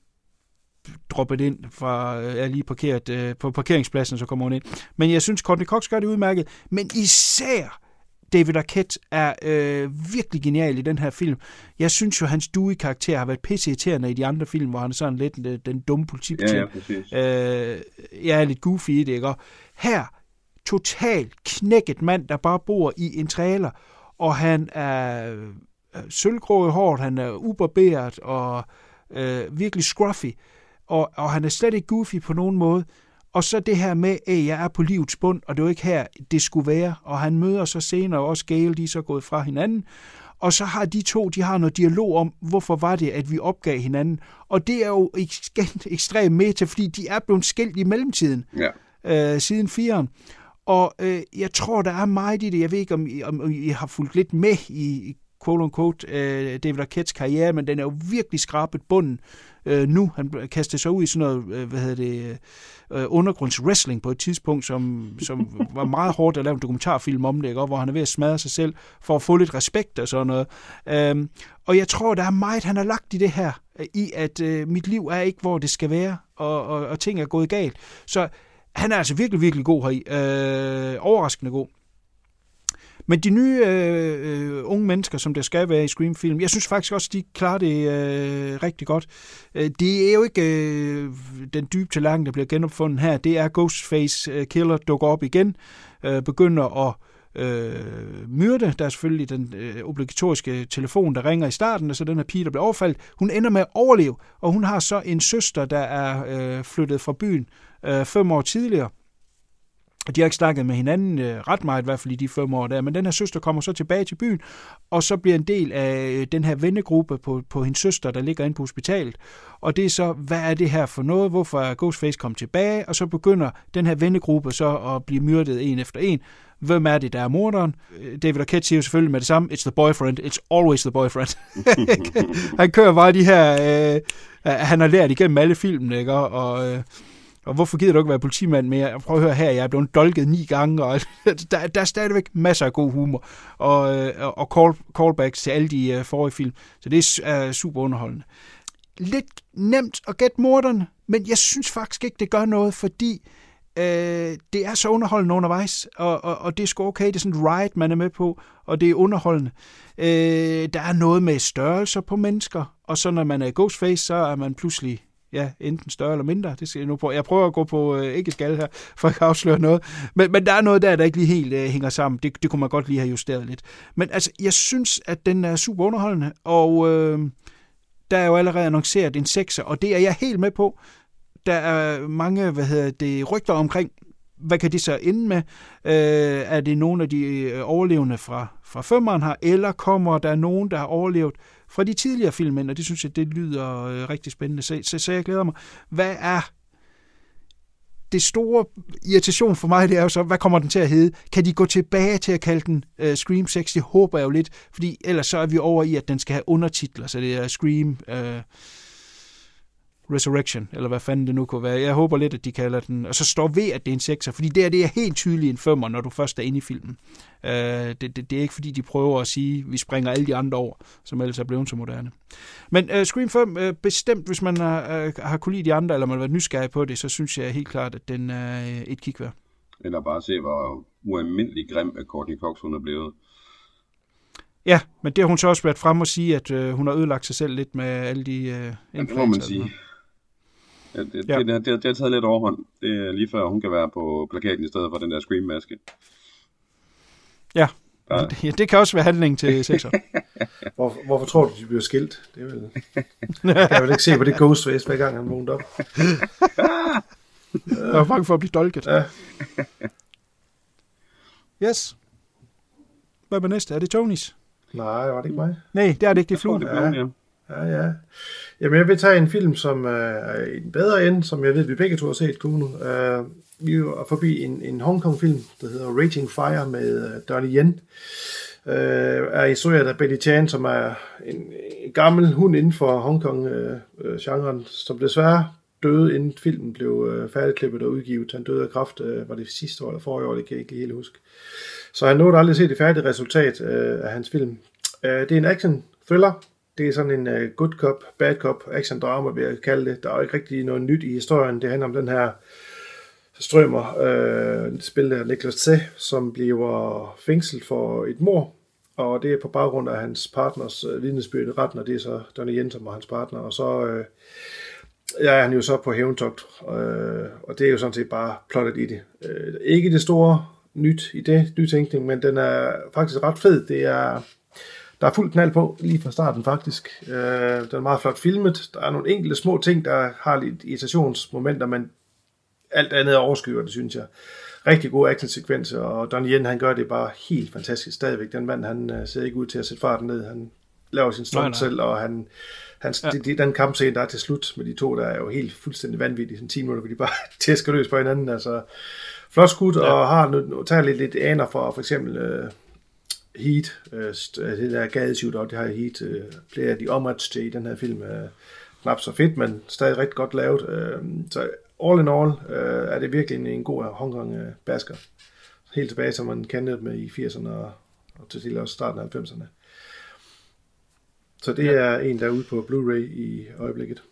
droppet ind fra, øh, er lige parkeret øh, på parkeringspladsen, så kommer hun ind. Men jeg synes, Courtney Cox gør det udmærket. Men især David Arquette er øh, virkelig genial i den her film. Jeg synes jo, hans Dewey-karakter har været pisseirriterende i de andre film, hvor han er sådan lidt den, den dumme Ja, politibetjent. ja, præcis. Øh, jeg er lidt goofy i det, ikke? Og her, totalt knækket mand, der bare bor i en trailer, og han er øh, sølvgrå i håret, han er ubarberet og øh, virkelig scruffy, og, og han er slet ikke goofy på nogen måde. Og så det her med, at jeg er på livets bund, og det er jo ikke her, det skulle være. Og han møder så senere også Gale, de er så gået fra hinanden. Og så har de to, de har noget dialog om, hvorfor var det, at vi opgav hinanden. Og det er jo ekstremt meta, fordi de er blevet skilt i mellemtiden, Ja. øh, siden firen. Og øh, jeg tror, der er meget i det. Jeg ved ikke, om I, om I har fulgt lidt med i quote-unquote øh, David Arquettes karriere, men den er jo virkelig skrabet bunden øh, nu. Han kastede sig ud i sådan noget, øh, hvad hedder det, øh, undergrundswrestling på et tidspunkt, som, som (laughs) var meget hårdt at lave en dokumentarfilm om det, ikke? Og hvor han er ved at smadre sig selv for at få lidt respekt og sådan noget. Øhm, og jeg tror, der er meget, han har lagt i det her, øh, i at øh, mit liv er ikke, hvor det skal være, og, og, og ting er gået galt. Så han er altså virkelig, virkelig god heri. Øh, overraskende god. Men de nye øh, øh, unge mennesker, som der skal være i Scream-film, jeg synes faktisk også, de klarer det øh, rigtig godt. Øh, det er jo ikke øh, den dybe tallerken, der bliver genopfundet her. Det er Ghostface øh, Killer dukker op igen, øh, begynder at øh, myrde. Der er selvfølgelig den øh, obligatoriske telefon, der ringer i starten, og så den her pige, der bliver overfaldt. Hun ender med at overleve, og hun har så en søster, der er øh, flyttet fra byen øh, fem år tidligere. Og de har ikke snakket med hinanden øh, ret meget, i hvert fald i de fem år der. Men den her søster kommer så tilbage til byen, og så bliver en del af øh, den her vennegruppe på, på hendes søster, der ligger inde på hospitalet. Og det er så, hvad er det her for noget? Hvorfor er Ghostface kommet tilbage? Og så begynder den her vennegruppe så at blive myrdet en efter en. Hvem er det, der er morderen? Øh, David Arquette siger jo selvfølgelig med det samme, it's the boyfriend, it's always the boyfriend. (laughs) han kører bare de her, øh, han har lært igennem alle filmene, ikke? Og, øh, og hvorfor gider du ikke være politimand mere? Prøv at høre her, jeg er blevet dolket ni gange, og (laughs) der, der er stadigvæk masser af god humor, og, øh, og call, callbacks til alle de uh, forrige film. Så det er super underholdende. Lidt nemt at gætte morderne, men jeg synes faktisk ikke, det gør noget, fordi øh, det er så underholdende undervejs, og, og, og det er sgu okay, det er sådan et ride, man er med på, og det er underholdende. Øh, der er noget med størrelser på mennesker, og så når man er Ghostface, så er man pludselig ja, enten større eller mindre. Det skal jeg nu prøve. Jeg prøver at gå på øh, ikke skal her, for at afsløre noget. Men, men der er noget der, der ikke lige helt øh, hænger sammen. Det, det kunne man godt lige have justeret lidt. Men altså, jeg synes, at den er super underholdende, og øh, der er jo allerede annonceret en sekser, og det er jeg helt med på. Der er mange, hvad hedder det, rygter omkring, hvad kan det så ende med? Øh, er det nogle af de øh, overlevende fra, fra femmeren her, eller kommer der nogen, der har overlevet fra de tidligere film, og det synes jeg, det lyder øh, rigtig spændende. Så, så, så jeg glæder mig. Hvad er det store irritation for mig, det er jo så, hvad kommer den til at hedde? Kan de gå tilbage til at kalde den uh, Scream 6? Det håber jeg jo lidt, fordi ellers så er vi over i, at den skal have undertitler, så det er Scream uh, Resurrection, eller hvad fanden det nu kunne være. Jeg håber lidt, at de kalder den, og så står ved, at det er en sekser, fordi det, er, det er helt tydeligt en femmer, når du først er inde i filmen. Uh, det, det, det er ikke, fordi de prøver at sige, at vi springer alle de andre over, som ellers er blevet så moderne. Men uh, Scream 5, uh, bestemt, hvis man har, uh, har kunne lide de andre, eller man har været nysgerrig på det, så synes jeg helt klart, at den er uh, et kig værd. Eller bare se, hvor ualmindelig grim, at Courtney Cox hun er blevet. Ja, men det har hun så også været frem og sige, at uh, hun har ødelagt sig selv lidt med alle de uh, ja, det må man sige. Ja, det, ja. Det, det, det, det har taget lidt overhånd. Det er lige før, hun kan være på plakaten i stedet for den der Scream-maske. Ja, der... det, det kan også være handling til (laughs) sekser. Hvor, hvorfor tror du, de bliver skilt? Det er vel... Jeg kan vel ikke se på det Ghostface, hver gang han vågner op. Jeg var bange for at blive dolket. Ja. Yes. Hvad er næste? Er det Tonys? Nej, var det ikke mig? Nej, det er det ikke. Det er fluen. Ja. ja. Ja, ja. Jamen, jeg vil tage en film, som er i en bedre ende, som jeg ved, vi begge to har set, Kuno. Uh, øh, vi er forbi en, en Hongkong-film, der hedder Raging Fire med uh, Donnie Yen. Uh, er instrueret af Betty Chan, som er en, en gammel hund inden for Hongkong-genren, uh, som desværre døde, inden filmen blev uh, færdigklippet og udgivet. Han døde af kraft, uh, var det sidste år eller forrige år, det kan jeg ikke helt huske. Så han nåede aldrig at se det færdige resultat uh, af hans film. Uh, det er en action-thriller, det er sådan en uh, good cop, bad cop, action drama, vil jeg kalde det. Der er jo ikke rigtig noget nyt i historien. Det handler om den her strømmer, øh, spillet af Niklas C., som bliver fængslet for et mor, og det er på baggrund af hans partners øh, vidnesbyrd i retten, og det er så Donnie Jensen og hans partner, og så øh, Ja, han er jo så på hævntogt, øh, og det er jo sådan set bare plottet i det. Øh, ikke det store nyt i det, nytænkning, men den er faktisk ret fed. Det er, der er fuld knald på lige fra starten faktisk. Øh, den er meget flot filmet. Der er nogle enkelte små ting, der har lidt irritationsmomenter, men alt andet overskyer det, synes jeg. Rigtig gode actionsekvenser, og Don Yen, han gør det bare helt fantastisk stadigvæk. Den mand, han uh, ser ikke ud til at sætte farten ned. Han laver sin stunt selv, og han, han, ja. det, det, den kampscene, der er til slut med de to, der er jo helt fuldstændig vanvittig. Sådan 10 minutter, hvor de bare (laughs) tæsker løs på hinanden. Altså, flot skud, ja. og har nu, tager lidt, lidt aner for for eksempel uh, Heat, uh, det der gadeshoot, og det har Heat, uh, flere af de homage til i den her film. Uh, knap så fedt, men stadig rigtig godt lavet. Uh, så all in all uh, er det virkelig en, en god Hong Kong uh, basker. Helt tilbage, som man kendte med i 80'erne og, og til også starten af 90'erne. Så det ja. er en, der er ude på Blu-ray i øjeblikket.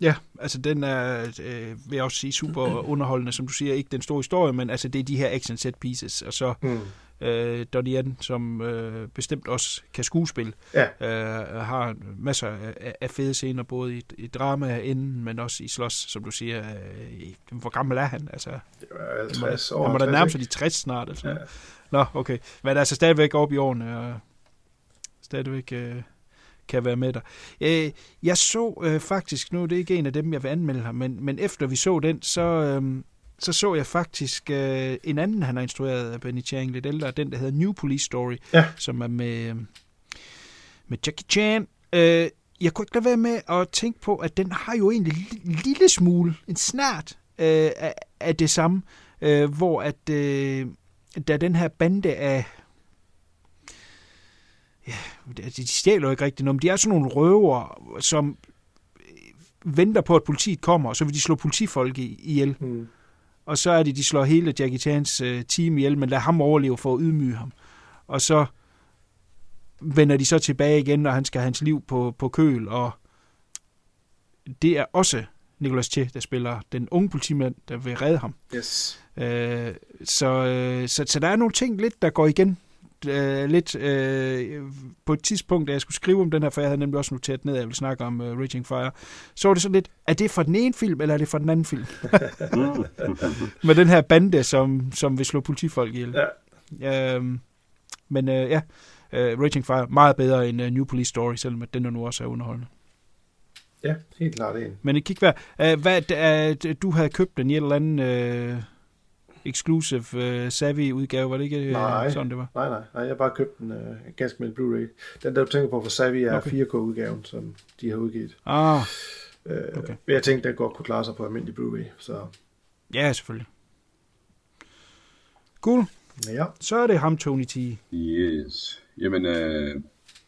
Ja, altså den er, øh, vil jeg også sige, super (clears throat) underholdende, som du siger, ikke den store historie, men altså det er de her action set pieces, og så mm. øh, Donnie Yen, som øh, bestemt også kan skuespille, ja. øh, har masser af, af fede scener, både i, i drama inden, men også i slås, som du siger, øh, hvor gammel er han? Altså, det var 50 år. Han må da nærme sig de 60 snart, altså. Ja. Nå, okay. Men altså stadigvæk op i årene, og stadigvæk... Øh, kan være med der. Øh, jeg så øh, faktisk, nu er det ikke en af dem, jeg vil anmelde her, men, men efter vi så den, så, øh, så så jeg faktisk øh, en anden, han har instrueret af Benny Chang, lidt ældre, den der hedder New Police Story, ja. som er med, med Jackie Chan. Øh, jeg kunne ikke lade være med at tænke på, at den har jo egentlig en lille smule, en snart øh, af, af det samme, øh, hvor at øh, der den her bande af ja, de stjæler jo ikke rigtigt noget, men de er sådan nogle røver, som venter på, at politiet kommer, og så vil de slå politifolk ihjel. Mm. Og så er det, de slår hele Jackie Chans uh, team ihjel, men lader ham overleve for at ydmyge ham. Og så vender de så tilbage igen, når han skal have hans liv på, på køl, og det er også Nicolas Che, der spiller den unge politimand, der vil redde ham. Yes. Uh, så, uh, så, så der er nogle ting lidt, der går igen øh, lidt øh, på et tidspunkt, da jeg skulle skrive om den her, for jeg havde nemlig også noteret ned, at jeg ville snakke om uh, Raging Fire, så var det sådan lidt, er det for den ene film, eller er det for den anden film? (laughs) Med den her bande, som, som vil slå politifolk ihjel. Ja. Øhm, men øh, ja, uh, Raging Fire, meget bedre end uh, New Police Story, selvom den er nu også er underholdende. Ja, helt klart en. Men kig hvad, uh, hvad uh, du havde købt den i et eller andet... Uh, exclusive uh, Savvy udgave, var det ikke øh, nej, sådan, det var? Nej, nej, nej, jeg har bare købt en uh, ganske med Blu-ray. Den der du tænker på for Savvy er okay. 4K-udgaven, som de har udgivet. Ah, okay. Uh, jeg tænkte, den godt kunne klare sig på almindelig Blu-ray, så... Ja, selvfølgelig. Cool. Ja. Så er det ham, Tony T. Yes. Jamen, øh,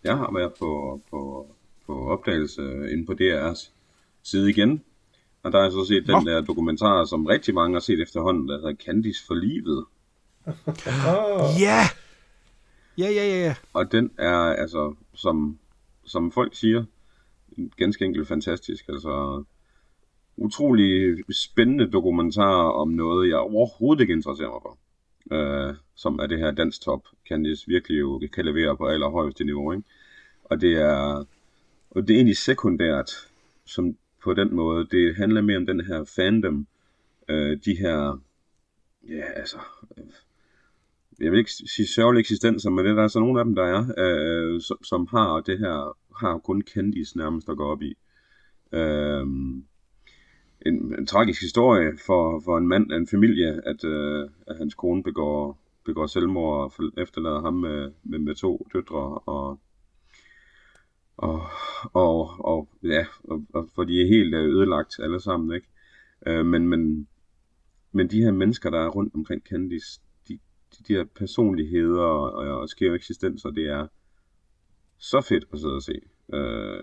jeg har været på, på, på opdagelse inde på DR's side igen, og der har jeg så set den der dokumentar, som rigtig mange har set efterhånden, der hedder Candice for livet. (laughs) Ja! Ja, ja, ja, ja. Og den er, altså, som, som folk siger, ganske enkelt fantastisk. Altså, utrolig spændende dokumentar om noget, jeg overhovedet ikke interesserer mig for. Uh, som er det her danstop, Candice virkelig jo kan levere på allerhøjeste niveau. Ikke? Og det er, og det er egentlig sekundært, som på den måde. Det handler mere om den her fandom, øh, de her, ja altså, øh, jeg vil ikke sige sørgelige eksistenser, men det er der altså nogle af dem, der er, øh, som, som har det her, har kun kendis nærmest at gå op i. Øh, en, en tragisk historie for, for en mand, en familie, at, øh, at hans kone begår, begår selvmord og efterlader ham med, med, med to døtre og og, og, og ja, og, og, for de er helt øh, ødelagt alle sammen, ikke? Øh, men, men, men de her mennesker, der er rundt omkring Candice, de, de, de her personligheder og, og, og skæve eksistenser, det er så fedt at sidde og se. Øh,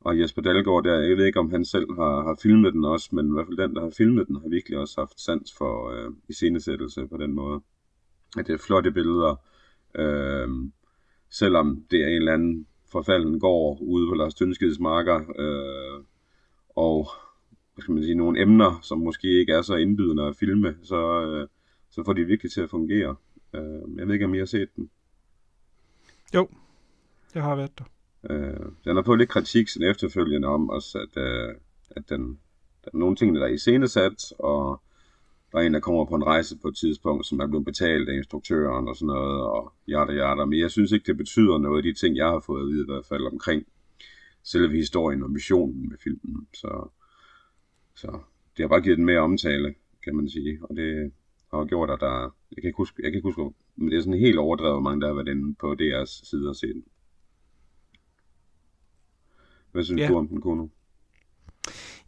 og Jesper Dalgaard der, jeg ved ikke om han selv har, har filmet den også, men i hvert fald den, der har filmet den, har virkelig også haft sans for øh, iscenesættelse på den måde. At det er flotte billeder, øh, selvom det er en eller anden forfalden går ude på Lars Tønskeds marker, øh, og hvad skal man sige, nogle emner, som måske ikke er så indbydende at filme, så, øh, så får de virkelig til at fungere. Øh, jeg ved ikke, om I har set den. Jo, jeg har været der. Øh, den har fået lidt kritik sådan efterfølgende om også, at, øh, at den, der er nogle ting, der er iscenesat, og der er en, der kommer på en rejse på et tidspunkt, som er blevet betalt af instruktøren og sådan noget, og yada yada. Men jeg synes ikke, det betyder noget, de ting, jeg har fået at vide i hvert fald omkring selve historien og missionen med filmen. Så, så det har bare givet den mere omtale, kan man sige. Og det har gjort, at der... Jeg kan ikke huske, jeg kan ikke huske men det er sådan helt overdrevet, hvor mange der har været inde på DR's side og set den. Hvad synes ja. du om den, Kuno?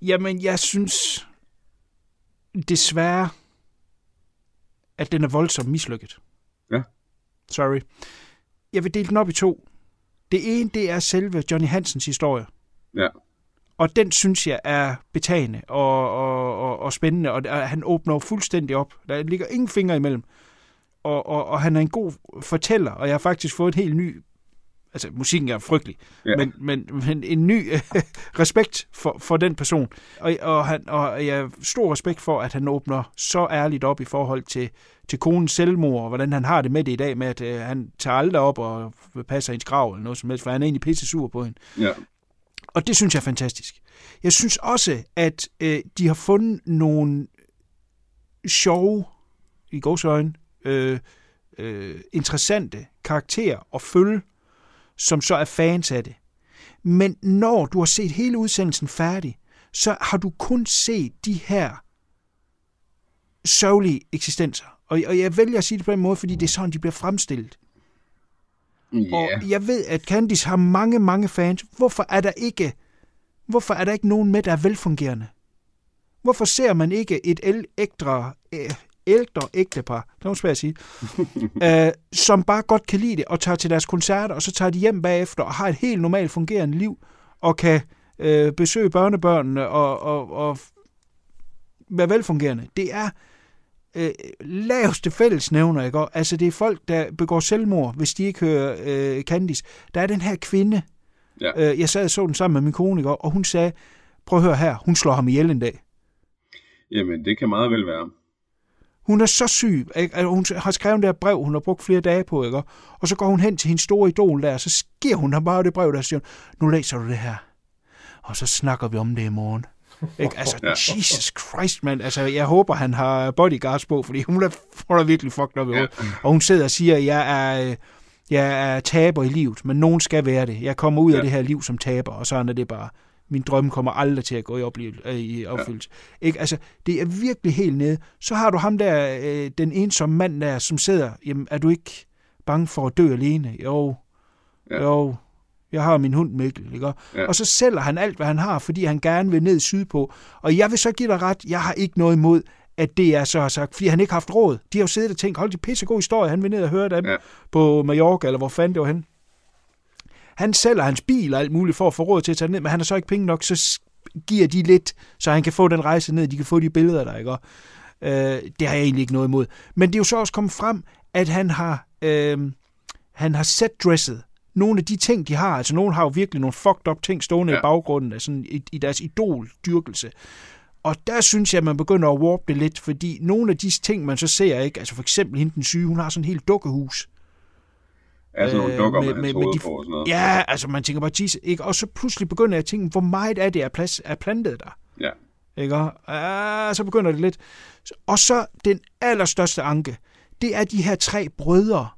Jamen, jeg synes desværre, at den er voldsomt mislykket. Ja. Sorry. Jeg vil dele den op i to. Det ene, det er selve Johnny Hansens historie. Ja. Og den synes jeg er betagende og, og, og, og spændende, og han åbner fuldstændig op. Der ligger ingen fingre imellem. Og, og, og han er en god fortæller, og jeg har faktisk fået en helt ny... Altså, musikken er frygtelig, Ja. men, men, men en ny respekt for, for den person. Og, og, han, og jeg har stor respekt for, at han åbner så ærligt op i forhold til, til konens selvmord, og hvordan han har det med det i dag, med at øh, han tager aldrig op og passer hendes grav eller noget som helst, for han er egentlig pisse sur på hende. Ja. Og det synes jeg er fantastisk. Jeg synes også, at øh, de har fundet nogle sjove, i gåsøjne, øh, øh, interessante karakterer at følge, som så er fans af det. Men når du har set hele udsendelsen færdig, så har du kun set de her sørgelige eksistenser. Og, og jeg vælger at sige det på den måde, fordi det er sådan, de bliver fremstillet. Ja. Og jeg ved, at Candice har mange, mange fans. Hvorfor er der ikke, hvorfor er der ikke nogen med, der er velfungerende? Hvorfor ser man ikke et el- øh, ældre ægtepar, det var svært at sige, (laughs) øh, som bare godt kan lide det, og tager til deres koncerter, og så tager de hjem bagefter, og har et helt normalt fungerende liv, og kan øh, besøge børnebørnene, og, og, og være velfungerende. Det er øh, laveste fællesnævner, ikke? Og, Altså, det er folk, der begår selvmord, hvis de ikke hører øh, Candice. Der er den her kvinde, Ja. øh, jeg sad og så den sammen med min kone, ikke? og hun sagde, prøv at høre her, hun slår ham ihjel en dag. Jamen, det kan meget vel være. Hun er så syg. Ikke? Altså, hun har skrevet det her brev, hun har brugt flere dage på, ikke? og så går hun hen til hendes store idol der, og så giver hun ham bare det brev, der siger, nu læser du det her, og så snakker vi om det i morgen. Ikke? Altså, (laughs) Ja. Jesus Christ, mand. Altså, jeg håber, han har bodyguards på, fordi hun er, hun er virkelig fucked up i hovedet. Og hun sidder og siger, jeg er, jeg er taber i livet, men nogen skal være det. Jeg kommer ud af Ja. det her liv som taber, og sådan er det bare. Min drømme kommer aldrig til at gå i, opliv- øh, i opfyldelse. Ja. Ikke? Altså, det er virkelig helt nede. Så har du ham der, øh, den ensomme mand der, som sidder, jamen, er du ikke bange for at dø alene? Jo, Ja. jo, jeg har min hund Mikkel, ikke? Ja. Og så sælger han alt, hvad han har, fordi han gerne vil ned sydpå. Og jeg vil så give dig ret, jeg har ikke noget imod, at det er så har sagt, fordi han ikke har haft råd. De har jo siddet og tænkt, hold de pissegod historie, han vil ned og høre dem Ja. på Mallorca, eller hvor fanden det var hen. Han sælger hans bil og alt muligt for at få råd til at tage ned, men han har så ikke penge nok, så giver de lidt, så han kan få den rejse ned, de kan få de billeder der, ikke? Og, Øh, det har jeg egentlig ikke noget imod. Men det er jo så også kommet frem, at han har, øh, han har set-dresset nogle af de ting, de har. Altså, nogen har jo virkelig nogle fucked up ting stående ja. I baggrunden, altså i, i deres idol-dyrkelse. Og der synes jeg, at man begynder at warpe det lidt, fordi nogle af de ting, man så ser, ikke, altså for eksempel hende den syge, hun har sådan en helt dukkehus. Er sådan nogle Øh, dukker med- med, med, med- de- på og sådan noget. Ja, altså man tænker bare, Jesus, ikke? Og så pludselig begynder jeg at tænke, hvor meget af det er, plads, er plantet der? Ja. Ikke? Ah, så begynder det lidt. Og så den allerstørste anke, det er de her tre brødre,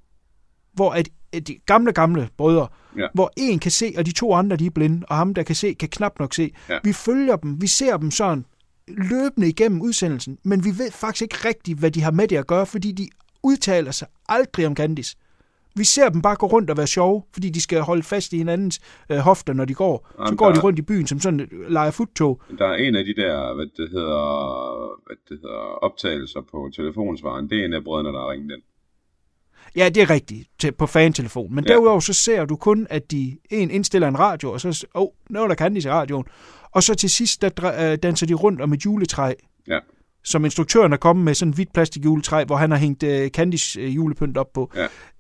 hvor at, at de gamle, gamle brødre, Ja. hvor en kan se, og de to andre, de er blinde, og ham, der kan se, kan knap nok se. Ja. Vi følger dem, vi ser dem sådan løbende igennem udsendelsen, men vi ved faktisk ikke rigtigt, hvad de har med det at gøre, fordi de udtaler sig aldrig om Candice. Vi ser dem bare gå rundt og være sjove, fordi de skal holde fast i hinandens øh, hofter, når de går. Så Jamen, går de rundt i byen som sådan øh, leger futtog. Der er en af de der, hvad det hedder, hvad det hedder optagelser på telefonsvaren. Det er en af brødrene, der har ringet ind. Ja, det er rigtigt til, på fantelefonen. Men Ja. derudover så ser du kun, at de en indstiller en radio, og så, åh, oh, nu er der Candice i radioen. Og så til sidst, der øh, danser de rundt om et juletræ, Ja. Som instruktøren er kommet med sådan et hvidt plastik juletræ, hvor han har hængt øh, Candice øh, julepynt op på.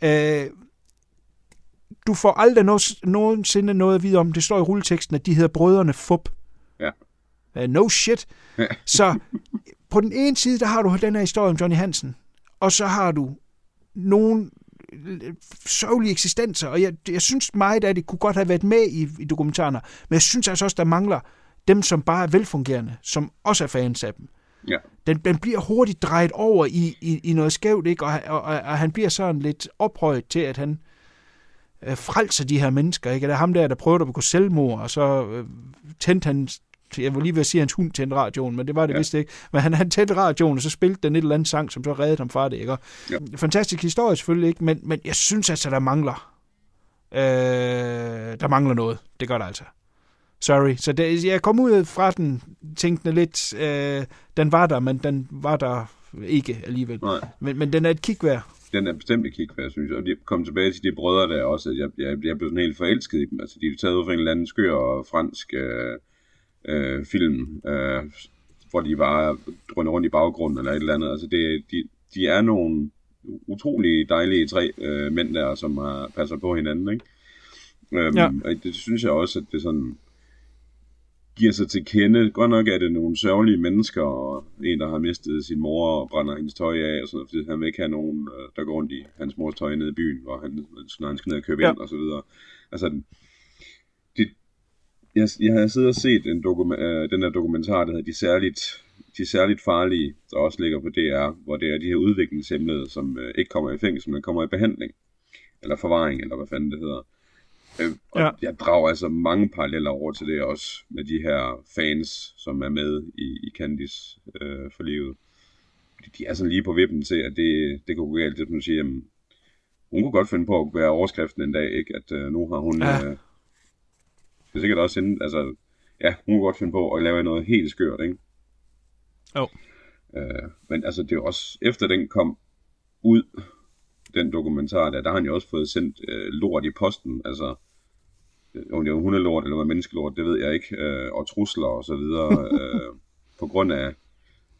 Ja. Øh, du får aldrig no- nogensinde noget at vide om, det står i rulleteksten, at de hedder brødrene Fup. Ja. Uh, no shit. Ja. (laughs) Så på den ene side, der har du den her historie om Johnny Hansen, og så har du nogen sørgelige eksistenser, og jeg, jeg synes meget af det kunne godt have været med i, i dokumentarerne, men jeg synes altså også, der mangler dem, som bare er velfungerende, som også er fans af dem. Ja. Den, den bliver hurtigt drejet over i, i, i noget skævt, ikke? Og, og, og, og han bliver sådan lidt ophøjet til, at han øh, frelser de her mennesker. Ikke? Og det er ham der, der prøvede at begå selvmord, og så øh, tændte han jeg vil lige ved at sige, at hans hund tændte radioen, men det var det ja. vist ikke. Men han, han tændte radioen, og så spillede den et eller andet sang, som så reddede ham fra det. Ikke? Og Ja. Fantastisk historie selvfølgelig ikke, men, men jeg synes altså, der mangler. Øh, der mangler noget. Det gør der altså. Sorry. Så det, jeg kom ud fra den, tænkte lidt, øh, den var der, men den var der ikke alligevel. Nej. Men, men den er et kig værd. Den er bestemt hvad jeg synes. Og de kom tilbage til de brødre der også. at Jeg, jeg, jeg blev sådan helt forelsket i dem. Altså, de er taget ud fra en eller anden skør og fransk øh, øh, film, øh, hvor de bare drønner rundt i baggrunden eller et eller andet. Altså, det, de, de er nogle utrolig dejlige tre øh, mænd der, som har, passer på hinanden, ikke? Øhm, Ja. Og det synes jeg også, at det sådan giver sig til kende. Godt nok er det nogle sørgelige mennesker, og en, der har mistet sin mor og brænder hendes tøj af, og sådan noget, fordi han vil ikke have nogen, øh, der går rundt i hans mors tøj nede i byen, hvor han, når han skal ned og købe Ja. ja. ind, og så videre. Altså, det, jeg, jeg har siddet og set en dokument, øh, den der dokumentar, der hedder De Særligt, De Særligt Farlige, der også ligger på DR, hvor det er de her udviklingshemmede, som øh, ikke kommer i fængsel, men kommer i behandling, eller forvaring, eller hvad fanden det hedder. Øh, og Ja. jeg drager altså mange paralleller over til det også, med de her fans, som er med i, i Candice øh, for livet. De, de er sådan lige på vippen til, at det, det kunne gå galt, det som siger, jamen, hun kunne godt finde på at være overskriften en dag, ikke? At øh, nu har hun... Ja. Øh, det er sikkert også inden, altså, ja, hun kunne godt finde på at lave noget helt skørt, ikke? Jo. Øh, men altså, det er også, efter den kom ud, den dokumentar der, der har han jo også fået sendt øh, lort i posten, altså, om det var hundelort eller var menneskelort, det ved jeg ikke, øh, og trusler og så videre, øh, (laughs) på grund af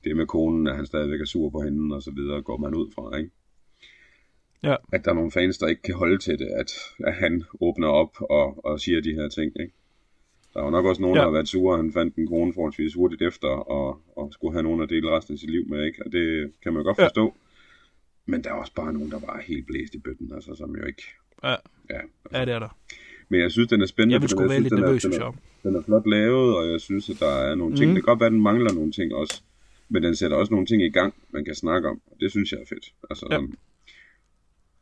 det med konen, at han stadigvæk er sur på hende og så videre, går man ud fra, ikke? Ja. At der er nogle fans, der ikke kan holde til det, at, at han åbner op og, og siger de her ting, ikke? Der er jo nok også nogen, Ja. ja. der har været sure, han fandt en kone forholdsvis hurtigt efter, og, og skulle have nogen at dele resten af sit liv med, ikke? Og det kan man jo godt Ja. forstå. Men der er også bare nogen, der er helt blæst i bøtten, altså, som jo ikke... Ja. Ja, Ja, det er der. Men jeg synes, den er spændende. Jeg vil sgu være lidt den er- nervøs, den er-. Den er flot lavet, og jeg synes, at der er nogle ting. Mhm. Det kan godt være, at den mangler nogle ting også. Men den sætter også nogle ting i gang, man kan snakke om. Og det synes jeg er fedt. Altså, Ja. ja.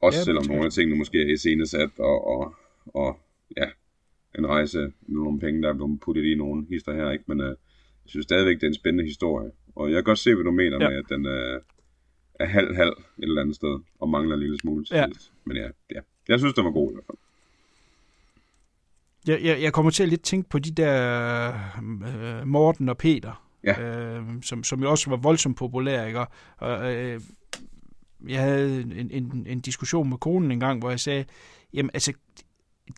Også Ja, selvom nogle af tingene måske er iscenesat, og, og, og ja, en rejse, nogle penge, der er blevet puttet i nogle hister her, ikke? Men uh, jeg synes stadigvæk, det er en spændende historie. Og jeg kan godt se, hvad du mener Ja. med, at den er, er halv-halv et eller andet sted, og mangler en lille smule til Ja. Men ja, ja, jeg synes, den var god i hvert fald. Jeg, jeg, jeg kommer til at lidt tænke på de der øh, Morten og Peter, Ja. øh, som, som jo også var voldsomt populære. Ikke? Og, øh, jeg havde en, en, en diskussion med konen en gang, hvor jeg sagde, jamen altså,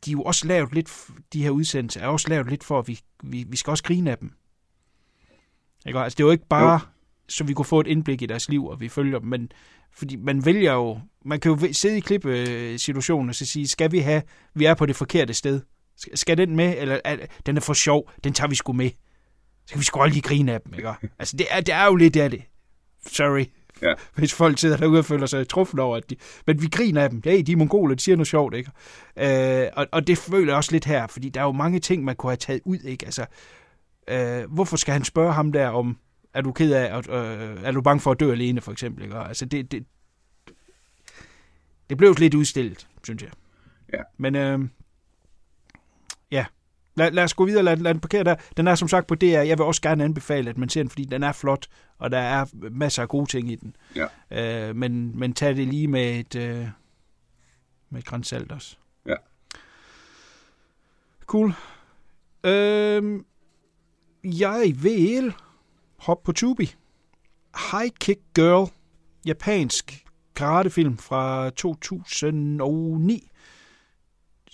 de er jo også lavet lidt, de her udsendelser er også lavet lidt for, at vi, vi, vi skal også grine af dem. Ikke? Altså, det er jo ikke bare, jo. så vi kunne få et indblik i deres liv, og vi følger dem, men fordi man vælger jo, man kan jo sidde i klippesituationen og så sige, skal vi have, vi er på det forkerte sted. Skal, den med, eller er, den er for sjov, den tager vi sgu med. Så kan vi sgu lige grine af dem, ikke? (laughs) Altså, det er, det er jo lidt af det. Sorry. Ja. (laughs) Hvis folk sidder derude og føler sig truffet over, at de... Men vi griner af dem. Hey, de er mongoler, de siger noget sjovt, ikke? Øh, og, og det føler jeg også lidt her, fordi der er jo mange ting, man kunne have taget ud, ikke? Altså, øh, hvorfor skal han spørge ham der om, er du ked af, at, øh, er du bange for at dø alene, for eksempel, ikke? Altså, det, det, det blev lidt udstillet, synes jeg. Ja. Men, øh, lad, lad os gå videre, lad, lad den parkere der. Den er som sagt på DR. Jeg vil også gerne anbefale, at man ser den, fordi den er flot, og der er masser af gode ting i den. Ja. Øh, men, men tag det lige med et, øh, med et græns salt også. Ja. Cool. Øh, jeg vil hoppe på Tubi. High Kick Girl. Japansk karatefilm fra 2009.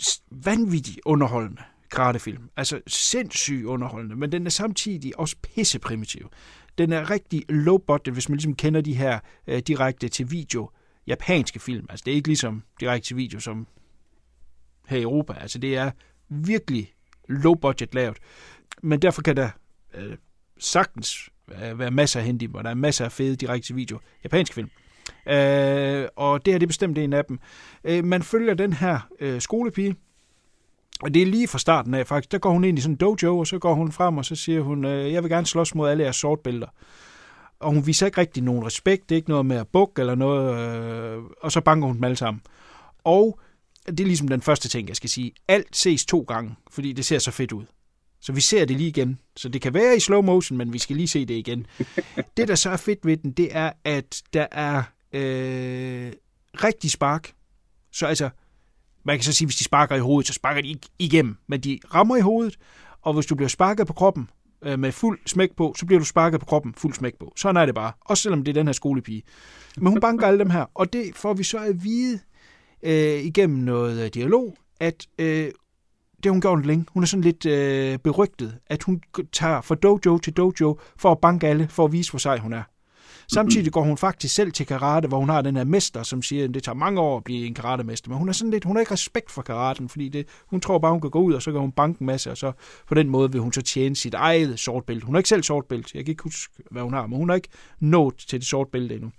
S- Vanvittig underholdende karatefilm. Altså sindssygt underholdende, men den er samtidig også pisseprimitiv. Den er rigtig low budget, hvis man ligesom kender de her øh, direkte til video japanske film. Altså det er ikke ligesom direkte til video som her i Europa. Altså det er virkelig low budget lavet. Men derfor kan der øh, sagtens være masser af hente hvor der er masser af fede direkte til video japanske film. Øh, og det her det er bestemt en af dem. Øh, man følger den her øh, skolepige, og det er lige fra starten af faktisk. Der går hun ind i sådan en dojo, og så går hun frem, og så siger hun, øh, jeg vil gerne slås mod alle jeres sortbælter. Og hun viser ikke rigtig nogen respekt, det er ikke noget med at bukke eller noget, øh, og så banker hun dem alle sammen. Og det er ligesom den første ting, jeg skal sige. Alt ses to gange, fordi det ser så fedt ud. Så vi ser det lige igen. Så det kan være i slow motion, men vi skal lige se det igen. (laughs) det, der så er fedt ved den, det er, at der er øh, rigtig spark. Så altså, man kan så sige, hvis de sparker i hovedet, så sparker de ikke igennem, men de rammer i hovedet, og hvis du bliver sparket på kroppen øh, med fuld smæk på, så bliver du sparket på kroppen fuld smæk på. Sådan er det bare, også selvom det er den her skolepige. Men hun banker alle dem her, og det får vi så at vide øh, igennem noget øh, dialog, at øh, det hun gjort længe. Hun er sådan lidt øh, berygtet, at hun tager fra dojo til dojo for at banke alle, for at vise, hvor sej hun er. Samtidig går hun faktisk selv til karate, hvor hun har den her mester, som siger, at det tager mange år at blive en karatemester. Men hun er sådan lidt, hun har ikke respekt for karaten, fordi det, hun tror bare, hun kan gå ud, og så kan hun banke en masse, og så på den måde vil hun så tjene sit eget sortbælte. Hun har ikke selv sortbælte, jeg kan ikke huske, hvad hun har, men hun har ikke nået til det sortbælte endnu.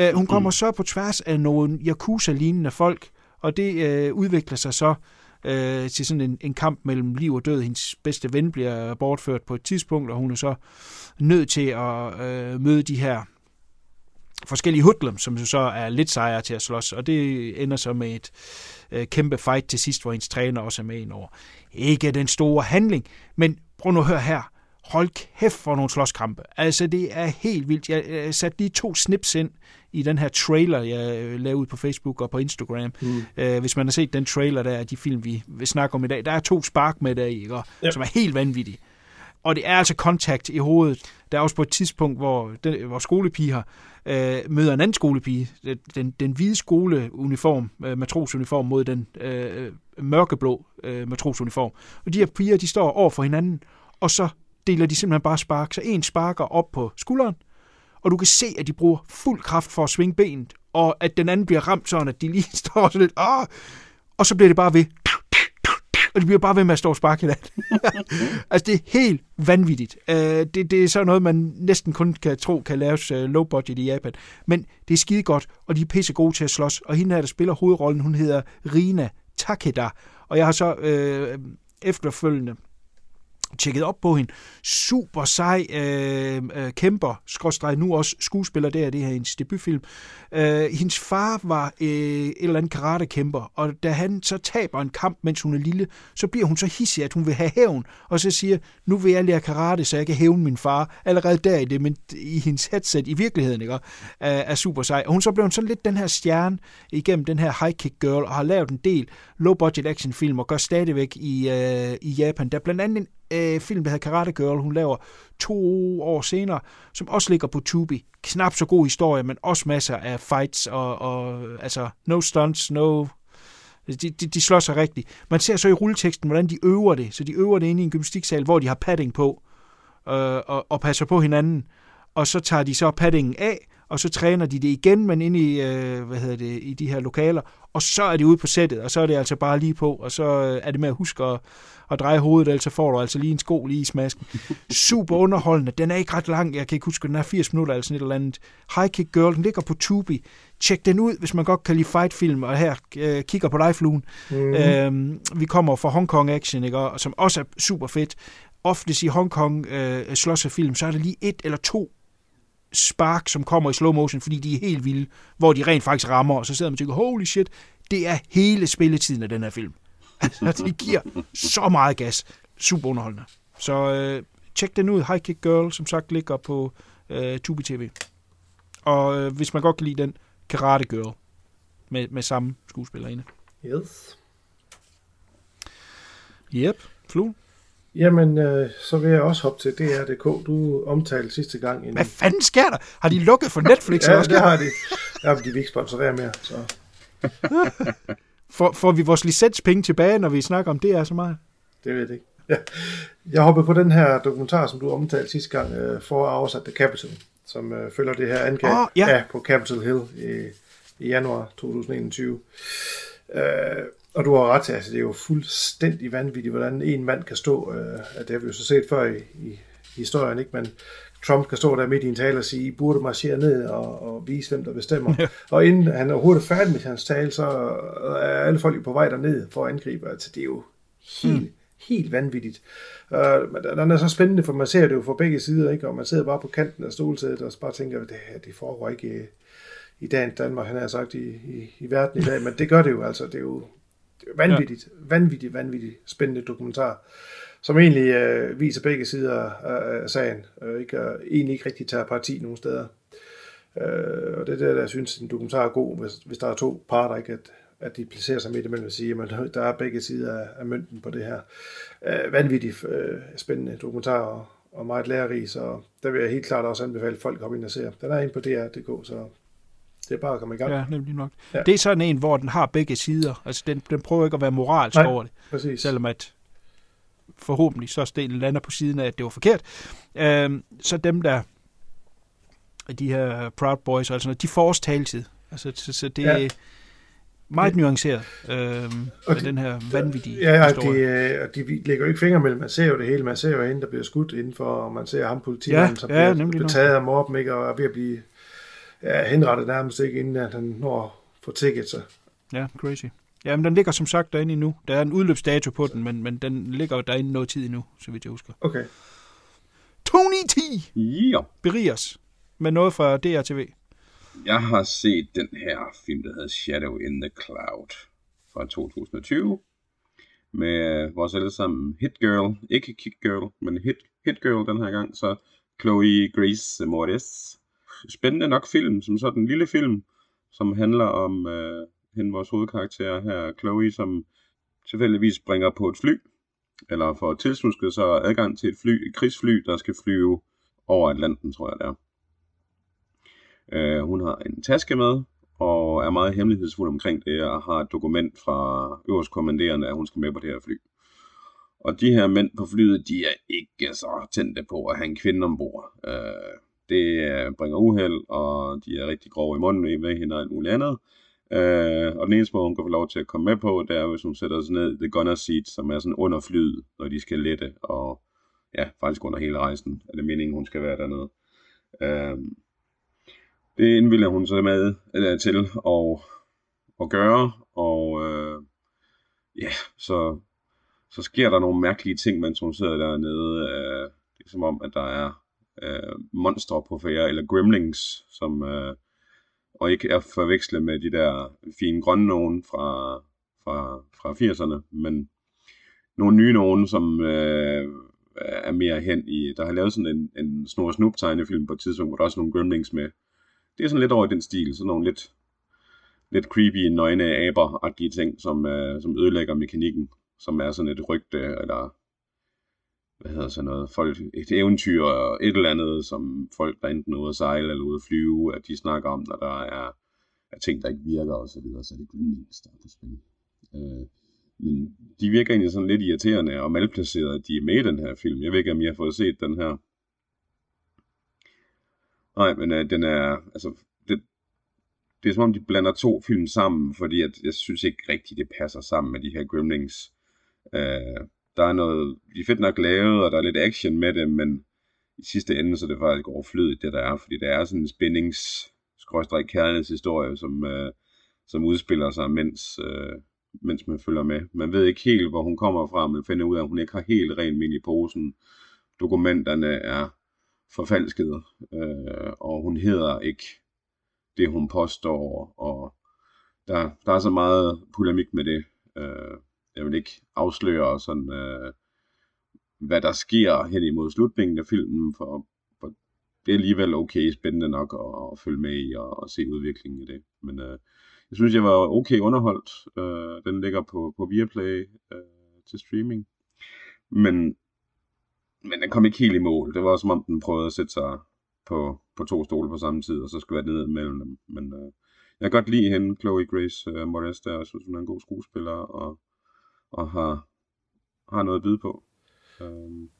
Uh, hun kommer så på tværs af nogle Yakuza-lignende folk, og det uh, udvikler sig så øh, til sådan en, en kamp mellem liv og død. Hendes bedste ven bliver bortført på et tidspunkt, og hun er så nødt til at øh, møde de her forskellige hoodlums, som så er lidt sejere til at slås, og det ender så med et øh, kæmpe fight til sidst, hvor hendes træner også er med ind over. Ikke den store handling, men prøv nu at høre her. Hold kæft for nogle slåskampe. Altså, det er helt vildt. Jeg satte lige to snips ind i den her trailer, jeg øh, lavede ud på Facebook og på Instagram. Mm. Øh, hvis man har set den trailer der, de film, vi vil snakke om i dag, der er to spark med der i, ikke? Ja. som er helt vanvittige. Og det er altså kontakt i hovedet. Der er også på et tidspunkt, hvor, den, hvor skolepiger øh, møder en anden skolepige. Den, den hvide skoleuniform, øh, matrosuniform, mod den øh, mørkeblå øh, matrosuniform. Og de her piger, de står over for hinanden, og så deler de simpelthen bare spark. Så en sparker op på skulderen, og du kan se, at de bruger fuld kraft for at svinge benet, og at den anden bliver ramt sådan, at de lige (laughs) står sådan lidt, Åh! og så bliver det bare ved. Og de bliver bare ved med at stå og sparke hinanden. (laughs) altså, det er helt vanvittigt. Uh, det, det er så noget, man næsten kun kan tro kan laves uh, low budget i Japan. Men det er skide godt, og de er pisse gode til at slås. Og hende her, der spiller hovedrollen, hun hedder Rina Takeda. Og jeg har så øh, efterfølgende tjekket op på hende. Super sej øh, øh, kæmper, skråstrej nu også skuespiller der, det her hendes debutfilm. Øh, hendes far var øh, et eller andet karatekæmper, og da han så taber en kamp, mens hun er lille, så bliver hun så hissig, at hun vil have hævn, og så siger, nu vil jeg lære karate, så jeg kan hævne min far. Allerede der i det, men i hendes headset i virkeligheden, ikke? Øh, er super sej. Og hun så blev hun sådan lidt den her stjerne igennem den her high kick girl, og har lavet en del low budget action film, og gør stadigvæk i, øh, i Japan. Der er blandt andet en øh, film, der hedder Karate Girl, hun laver to år senere, som også ligger på Tubi. Knap så god historie, men også masser af fights og, og altså no stunts, no de, de, de slår sig rigtigt. Man ser så i rulleteksten, hvordan de øver det. Så de øver det inde i en gymnastiksal, hvor de har padding på øh, og, og passer på hinanden. Og så tager de så paddingen af, og så træner de det igen, men ind i, øh, hvad hedder det, i de her lokaler, og så er de ude på sættet, og så er det altså bare lige på, og så øh, er det med at huske at, at dreje hovedet, ellers så får du altså lige en sko lige i smasken. Super underholdende, den er ikke ret lang, jeg kan ikke huske, den er 80 minutter eller sådan et eller andet. High Kick Girl, den ligger på Tubi. Tjek den ud, hvis man godt kan lide fightfilm, og her øh, kigger på dig, fluen. Mm. Øhm, vi kommer fra Hong Kong Action, ikke? Og, som også er super fedt. Ofte i Hong Kong øh, slåsserfilm, så er der lige et eller to spark, som kommer i slow motion, fordi de er helt vilde, hvor de rent faktisk rammer, og så sidder man og tænker, holy shit, det er hele spilletiden af den her film. (laughs) Altså, det giver så meget gas. Super underholdende. Så øh, tjek den ud. High Kick Girl, som sagt, ligger på øh, Tubi TV. Og øh, hvis man godt kan lide den, Karate Girl, med, med samme skuespillerinde. Yes. Yep, Flue. Jamen, øh, så vil jeg også hoppe til DR.dk. Du omtalte sidste gang. En... Hvad fanden sker der? Har de lukket for Netflix? ja, også? det har de. Ja, de vil ikke sponsorere mere. Så. (laughs) får, får vi vores licenspenge tilbage, når vi snakker om DR så meget? Det ved jeg ikke. Ja. Jeg hoppede på den her dokumentar, som du omtalte sidste gang, uh, for at the Capitol, som uh, følger det her angreb oh, ja. på Capitol Hill i, i januar 2021. Uh, og du har ret altså det er jo fuldstændig vanvittigt, hvordan en mand kan stå, at det har vi jo så set før i, i historien, ikke? men Trump kan stå der midt i en tale og sige, I burde marchere ned og, og vise, hvem der bestemmer. Ja. Og inden han er overhovedet færdig med hans tale, så er alle folk jo på vej derned for at angribe. Altså, det er jo helt, mm. helt vanvittigt. Uh, men den er så spændende, for man ser det jo fra begge sider, ikke? og man sidder bare på kanten af stolsædet og bare tænker, det her, det foregår ikke i, i dagens Danmark, han har sagt i, i, i verden i dag, men det gør det jo altså. Det er jo vanvittigt, ja. vanvittigt, vanvittigt spændende dokumentar som egentlig øh, viser begge sider af, af sagen, og ikke, og egentlig ikke rigtig tager parti nogen steder. Øh, og det er det, der jeg synes, en dokumentar er god, hvis, hvis der er to parter, ikke, at, at de placerer sig midt imellem og siger, at der er begge sider af, af mønten på det her. Øh, vanvittigt øh, spændende dokumentar, og, og meget lærerig, så der vil jeg helt klart også anbefale folk at komme ind og se. Den er inde på DR.dk, så det er bare at komme i gang. Ja, nemlig nok. Ja. Det er sådan en, hvor den har begge sider. Altså, den, den prøver ikke at være moralsk Nej, over det. Præcis. Selvom at forhåbentlig så stenen lander på siden af, at det var forkert. Øh, så dem, der de her Proud Boys og sådan noget, de får også taletid. Altså, så, så det ja. er meget nuanceret øh, og de, den her vanvittige ja, ja, historie. De, de lægger jo ikke fingre mellem. Man ser jo det hele. Man ser jo hende, der bliver skudt indenfor, og man ser ham politimanden, ja, som ja, bliver, bliver taget af mobben, ikke, og er ved at blive ja, henrettet nærmest ikke, inden at han når for ticket. Så. Ja, crazy. Jamen, den ligger som sagt derinde endnu. Der er en udløbsdato på den, men, men den ligger derinde noget tid endnu, så vidt jeg husker. Okay. Tony T. Ja. Berig os med noget fra DRTV. Jeg har set den her film, der hedder Shadow in the Cloud fra 2020 med vores allesammen Hit Girl, ikke Kick Girl, men Hit, Hit Girl den her gang, så Chloe Grace Moretz. Spændende nok film, som sådan en lille film, som handler om øh, hende vores hovedkarakter her, Chloe, som tilfældigvis springer på et fly, eller får tilsnusket sig adgang til et fly, et krigsfly, der skal flyve over Atlanten, tror jeg det er. Øh, hun har en taske med, og er meget hemmelighedsfuld omkring det, og har et dokument fra øverst kommanderende, at hun skal med på det her fly. Og de her mænd på flyet, de er ikke så tændte på at have en kvinde ombord. Øh, det øh, bringer uheld, og de er rigtig grove i munden med hende og alt muligt andet. Øh, og den eneste måde, hun kan få lov til at komme med på, det er, hvis hun sætter sig ned i the gunner seat, som er sådan under flyet, når de skal lette, og ja, faktisk under hele rejsen, er det meningen, hun skal være dernede. Øh, det indvilder hun så med eller, til at, at gøre, og øh, ja, så, så sker der nogle mærkelige ting, mens hun sidder dernede. Øh, det er som om, at der er øh, monstre på færre, eller gremlings, som... Øh, og ikke er forvekslet med de der fine grønne nogen fra, fra, fra 80'erne, men nogle nye nogen, som øh, er mere hen i, der har lavet sådan en, en snor snup tegnefilm på et tidspunkt, hvor der er også nogle gremlings med. Det er sådan lidt over i den stil, sådan nogle lidt, lidt creepy, nøgne aber-agtige ting, som, øh, som ødelægger mekanikken, som er sådan et rygte, eller hvad hedder sådan noget, folk, et eventyr, et eller andet, som folk, der enten er ude at sejle eller ude at flyve, at de snakker om, når der er, er ting, der ikke virker og så videre, så er det Greenwings, der er på spil. Øh, men de virker egentlig sådan lidt irriterende og malplaceret, at de er med i den her film. Jeg ved ikke, om jeg har fået set den her. Nej, men øh, den er, altså, det, det er som om, de blander to film sammen, fordi at, jeg synes ikke rigtigt, det passer sammen med de her Gremlings. Øh, der er noget, de er fedt nok lavet, og der er lidt action med det, men i sidste ende, så er det faktisk overflødigt, det der er, fordi der er sådan en spændings kærlighedshistorie, som, øh, som udspiller sig, mens, øh, mens man følger med. Man ved ikke helt, hvor hun kommer fra, men finder ud af, at hun ikke har helt ren min i posen. Dokumenterne er forfalskede, øh, og hun hedder ikke det, hun påstår, og der, der er så meget polemik med det. Øh, jeg vil ikke afsløre sådan, øh, hvad der sker hen imod slutningen af filmen, for, for det er alligevel okay spændende nok at, at følge med i og, og se udviklingen i det. Men øh, jeg synes, jeg var okay underholdt. Øh, den ligger på, på Viaplay øh, til streaming. Men, men den kom ikke helt i mål. Det var som om, den prøvede at sætte sig på, på to stole på samme tid, og så skulle være ned mellem dem. Men øh, jeg kan godt lide hende, Chloe Grace øh, Moretz, der. Jeg synes, hun er en god skuespiller, og og har, har noget at byde på. Øhm,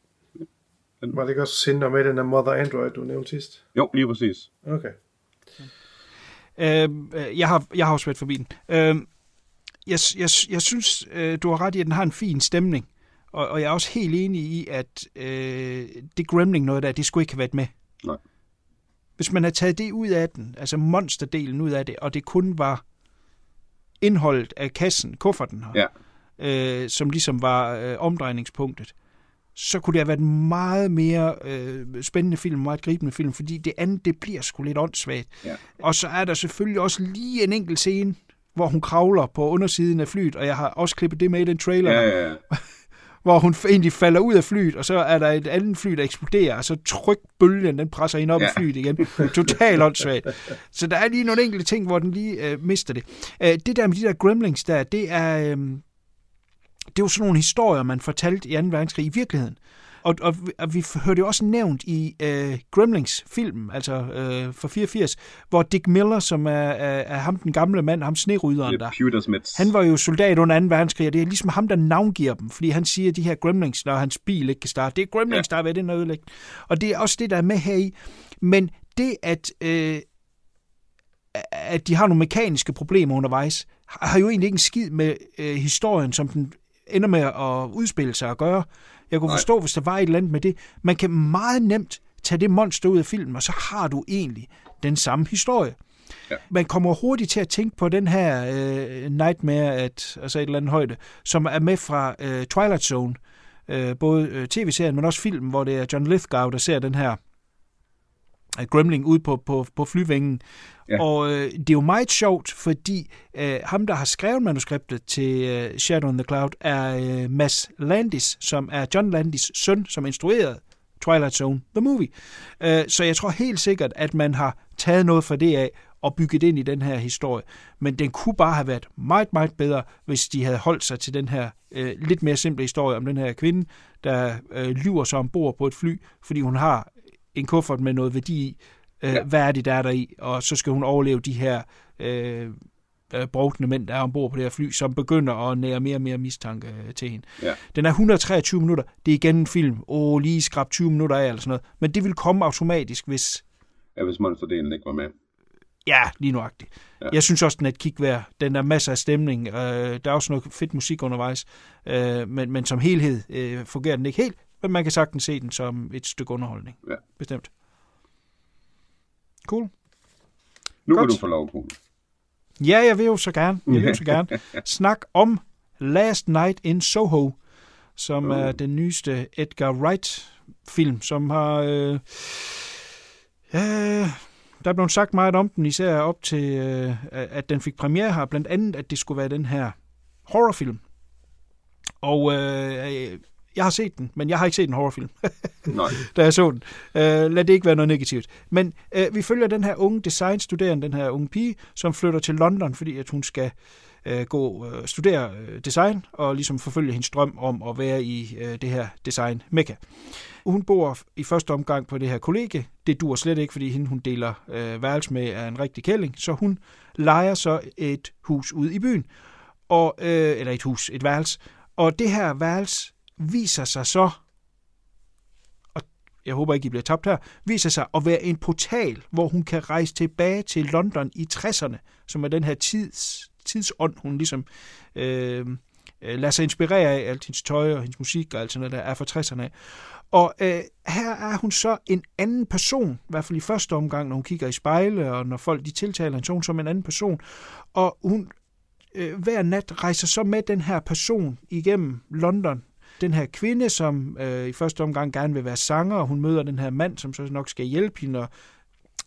den... Var det ikke også Cinder med den der Mother Android, du nævnte sidst? Jo, lige præcis. Okay. Øhm, øh, jeg, har, jeg har også været forbi den. Øh, jeg, jeg, jeg synes, øh, du har ret i, at den har en fin stemning. Og, og jeg er også helt enig i, at øh, det Gremling noget der, det skulle ikke have været med Nej. Hvis man havde taget det ud af den, altså monsterdelen ud af det, og det kun var indholdet af kassen, kufferten her, Ja. Øh, som ligesom var øh, omdrejningspunktet, så kunne det have været en meget mere øh, spændende film, meget gribende film, fordi det andet, det bliver sgu lidt åndssvagt. Ja. Og så er der selvfølgelig også lige en enkelt scene, hvor hun kravler på undersiden af flyet, og jeg har også klippet det med i den trailer, Ja, ja, ja. (laughs) hvor hun egentlig falder ud af flyet, og så er der et andet fly, der eksploderer, og så trykbølgen, den presser hende op. Ja. i flyet igen. Totalt åndssvagt. Så der er lige nogle enkelte ting, hvor den lige øh, mister det. Øh, det der med de der gremlings der, det er, øh, det er jo sådan nogle historier, man fortalte i 2. verdenskrig i virkeligheden. Og, og, vi- og vi hørte jo også nævnt i øh, Gremlings-filmen, altså øh, fra 84, hvor Dick Miller, som er, er, er ham den gamle mand, ham sneryderen der, er han var jo soldat under 2. verdenskrig, og det er ligesom ham, der navngiver dem, fordi han siger, at de her gremlings, når hans bil ikke kan starte, det er gremlings, ja. der er ved den ødelægge. Og det er også det, der er med her i. Men det, at, øh, at de har nogle mekaniske problemer undervejs, har jo egentlig ikke en skid med øh, historien, som den ender med at udspille sig og gøre. Jeg kunne Nej. forstå, hvis der var et eller andet med det. Man kan meget nemt tage det monster ud af filmen, og så har du egentlig den samme historie. Ja. Man kommer hurtigt til at tænke på den her øh, Nightmare at altså et eller andet højde, som er med fra øh, Twilight Zone. Øh, både øh, tv-serien, men også filmen, hvor det er John Lithgow, der ser den her øh, gremling ud på, på, på flyvingen. Ja. Og øh, det er jo meget sjovt, fordi øh, ham, der har skrevet manuskriptet til øh, Shadow in the Cloud, er øh, Mads Landis, som er John Landis søn, som instruerede Twilight Zone, the movie. Øh, så jeg tror helt sikkert, at man har taget noget fra det af og bygget ind i den her historie. Men den kunne bare have været meget, meget bedre, hvis de havde holdt sig til den her øh, lidt mere simple historie om den her kvinde, der øh, lyver sig ombord på et fly, fordi hun har en kuffert med noget værdi i. Øh, ja. Hvad er det, der er der i? Og så skal hun overleve de her øh, øh, brugtende mænd, der er ombord på det her fly, som begynder at nære mere og mere mistanke øh, til hende. Ja. Den er 123 minutter. Det er igen en film. Åh, lige skrab 20 minutter af, eller sådan noget. Men det vil komme automatisk, hvis... Ja, hvis monsterdelen ikke var med. Ja, lige nuagtigt. Ja. Jeg synes også, den er et kig værd. Den er masser af stemning. Øh, der er også noget fedt musik undervejs. Øh, men, men som helhed øh, fungerer den ikke helt. Men man kan sagtens se den som et stykke underholdning. Ja. Bestemt. Cool. Nu Godt. kan du få lov, Kuhl. Ja, jeg vil jo så gerne. Jeg vil jo så gerne. (laughs) Snak om Last Night in Soho, som er den nyeste Edgar Wright-film, som har... Øh, ja, der er blevet sagt meget om den, især op til, øh, at den fik premiere her. Blandt andet, at det skulle være den her horrorfilm. Og øh, jeg har set den, men jeg har ikke set en horrorfilm (laughs) Nej. da jeg så den. Øh, lad det ikke være noget negativt. Men øh, vi følger den her unge designstuderende, den her unge pige, som flytter til London, fordi at hun skal øh, gå øh, studere øh, design og ligesom forfølge hendes drøm om at være i øh, det her design mekka. Hun bor i første omgang på det her kollegie. Det dur slet ikke, fordi hende hun deler øh, værelse med er en rigtig kælling, så hun lejer så et hus ude i byen. Og, øh, eller et hus, et værelse. Og det her værelse viser sig så og jeg håber ikke, I bliver tabt her, viser sig at være en portal, hvor hun kan rejse tilbage til London i 60'erne, som er den her tids, tidsånd, hun ligesom øh, øh, lader sig inspirere af, alt hendes tøj og hendes musik og alt sådan noget, der er fra 60'erne af. Og øh, her er hun så en anden person, i hvert fald i første omgang, når hun kigger i spejle, og når folk de tiltaler hende, så hun som en anden person. Og hun øh, hver nat rejser så med den her person igennem London, den her kvinde, som øh, i første omgang gerne vil være sanger, og hun møder den her mand, som så nok skal hjælpe hende og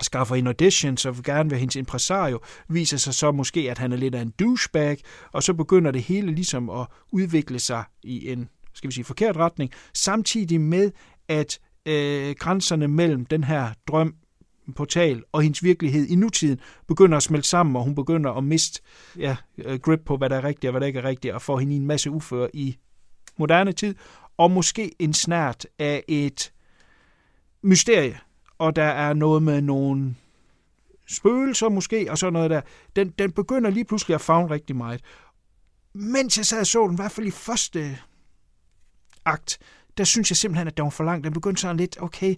skaffer en audition, og vil gerne være hendes impresario, viser sig så måske, at han er lidt af en douchebag, og så begynder det hele ligesom at udvikle sig i en, skal vi sige, forkert retning, samtidig med, at øh, grænserne mellem den her drøm, portal og hendes virkelighed i nutiden begynder at smelte sammen, og hun begynder at miste ja, øh, grip på, hvad der er rigtigt og hvad der ikke er rigtigt, og får hende i en masse uføre i moderne tid, og måske en snært af et mysterie, og der er noget med nogle spøgelser måske, og sådan noget der. Den, den begynder lige pludselig at fagne rigtig meget. Mens jeg sad og så den, i hvert fald i første akt, der synes jeg simpelthen, at den var for lang. Den begyndte sådan lidt, okay,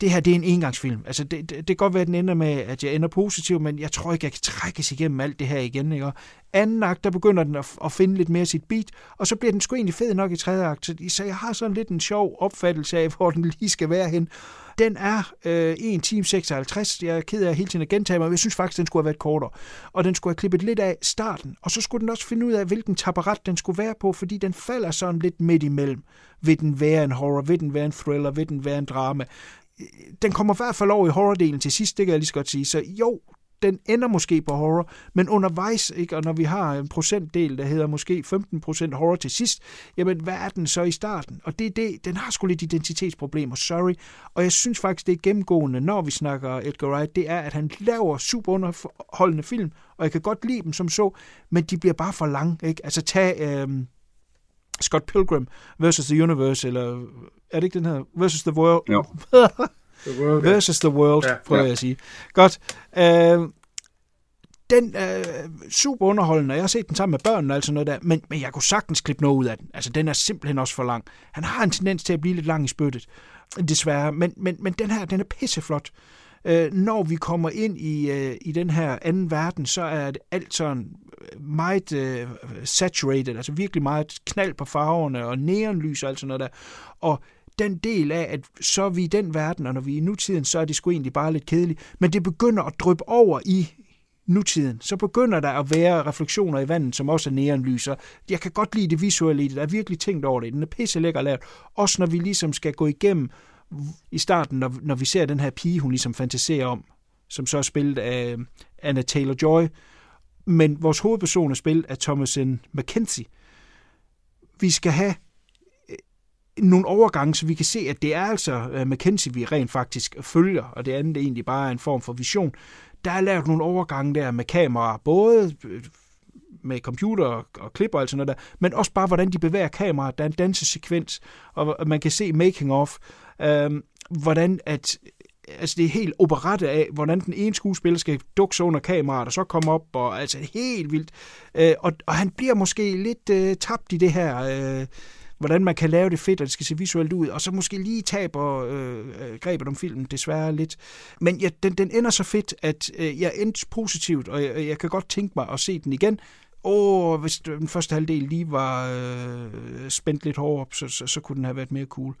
det her det er en engangsfilm. Altså, det, det, det kan godt være, at den ender med, at jeg ender positiv, men jeg tror ikke, jeg kan trækkes igennem alt det her igen. Ikke? Og anden akt, der begynder den at, at finde lidt mere sit beat, og så bliver den sgu egentlig fed nok i tredje akt. Så, jeg har sådan lidt en sjov opfattelse af, (laughs) hvor den lige skal være hen. Den er øh, 1 time 56. Jeg er ked af hele tiden at gentage mig, men jeg synes faktisk, den skulle have været kortere. Og den skulle have klippet lidt af starten. Og så skulle den også finde ud af, hvilken taparet den skulle være på, fordi den falder sådan lidt midt imellem. Vil den være en horror? Vil den være en thriller? Vil den være en drama? Den kommer i hvert fald over i horrordelen til sidst, det kan jeg lige så godt sige. Så jo, den ender måske på horror, men undervejs, ikke, og når vi har en procentdel, der hedder måske 15% horror til sidst, jamen hvad er den så i starten? Og det er det, den har sgu lidt identitetsproblemer, sorry. Og jeg synes faktisk, det er gennemgående, når vi snakker Edgar Wright, det er, at han laver super underholdende film, og jeg kan godt lide dem som så, men de bliver bare for lange, ikke? Altså tag... Øh, Scott Pilgrim versus the Universe, eller er det ikke den her? Versus the World. Jo. The World, versus the World, Ja. prøver Ja. jeg at sige. Godt. Øh, den er super underholdende, og jeg har set den sammen med børnene og alt sådan noget der, men, men jeg kunne sagtens klippe noget ud af den. Altså, den er simpelthen også for lang. Han har en tendens til at blive lidt lang i spyttet, desværre, men, men, men den her, den er pisseflot. Øh, når vi kommer ind i, øh, i den her anden verden, så er det alt sådan øh, meget øh, saturated, altså virkelig meget knald på farverne og neonlys og alt sådan noget der. Og den del af, at så er vi i den verden, og når vi er i nutiden, så er det sgu egentlig bare lidt kedeligt. Men det begynder at dryppe over i nutiden, så begynder der at være refleksioner i vandet, som også er neonlyser. Jeg kan godt lide det visuelle i det, der er virkelig tænkt over det. Den er pisse lækker lavet. Også når vi ligesom skal gå igennem i starten, når, når vi ser den her pige, hun ligesom fantaserer om, som så er spillet af øh, Anna Taylor-Joy. Men vores hovedperson er spillet af Thomasin McKenzie. Vi skal have øh, nogle overgange, så vi kan se, at det er altså øh, McKenzie, vi rent faktisk følger, og det andet er egentlig bare en form for vision. Der er lavet nogle overgange der med kameraer, både med computer og, og klipper og alt sådan noget der, men også bare, hvordan de bevæger kameraet. Der er en dansesekvens, og man kan se making of, øh, hvordan at altså det er helt operette af, hvordan den ene skuespiller skal dukke sig under kameraet, og så komme op, og altså helt vildt. Øh, og, og han bliver måske lidt øh, tabt i det her, øh, hvordan man kan lave det fedt, og det skal se visuelt ud, og så måske lige taber øh, øh grebet om filmen desværre lidt. Men ja, den, den ender så fedt, at øh, jeg endte positivt, og jeg, jeg kan godt tænke mig at se den igen. Og hvis den første halvdel lige var øh, spændt lidt hårdere op, så, så, så kunne den have været mere cool.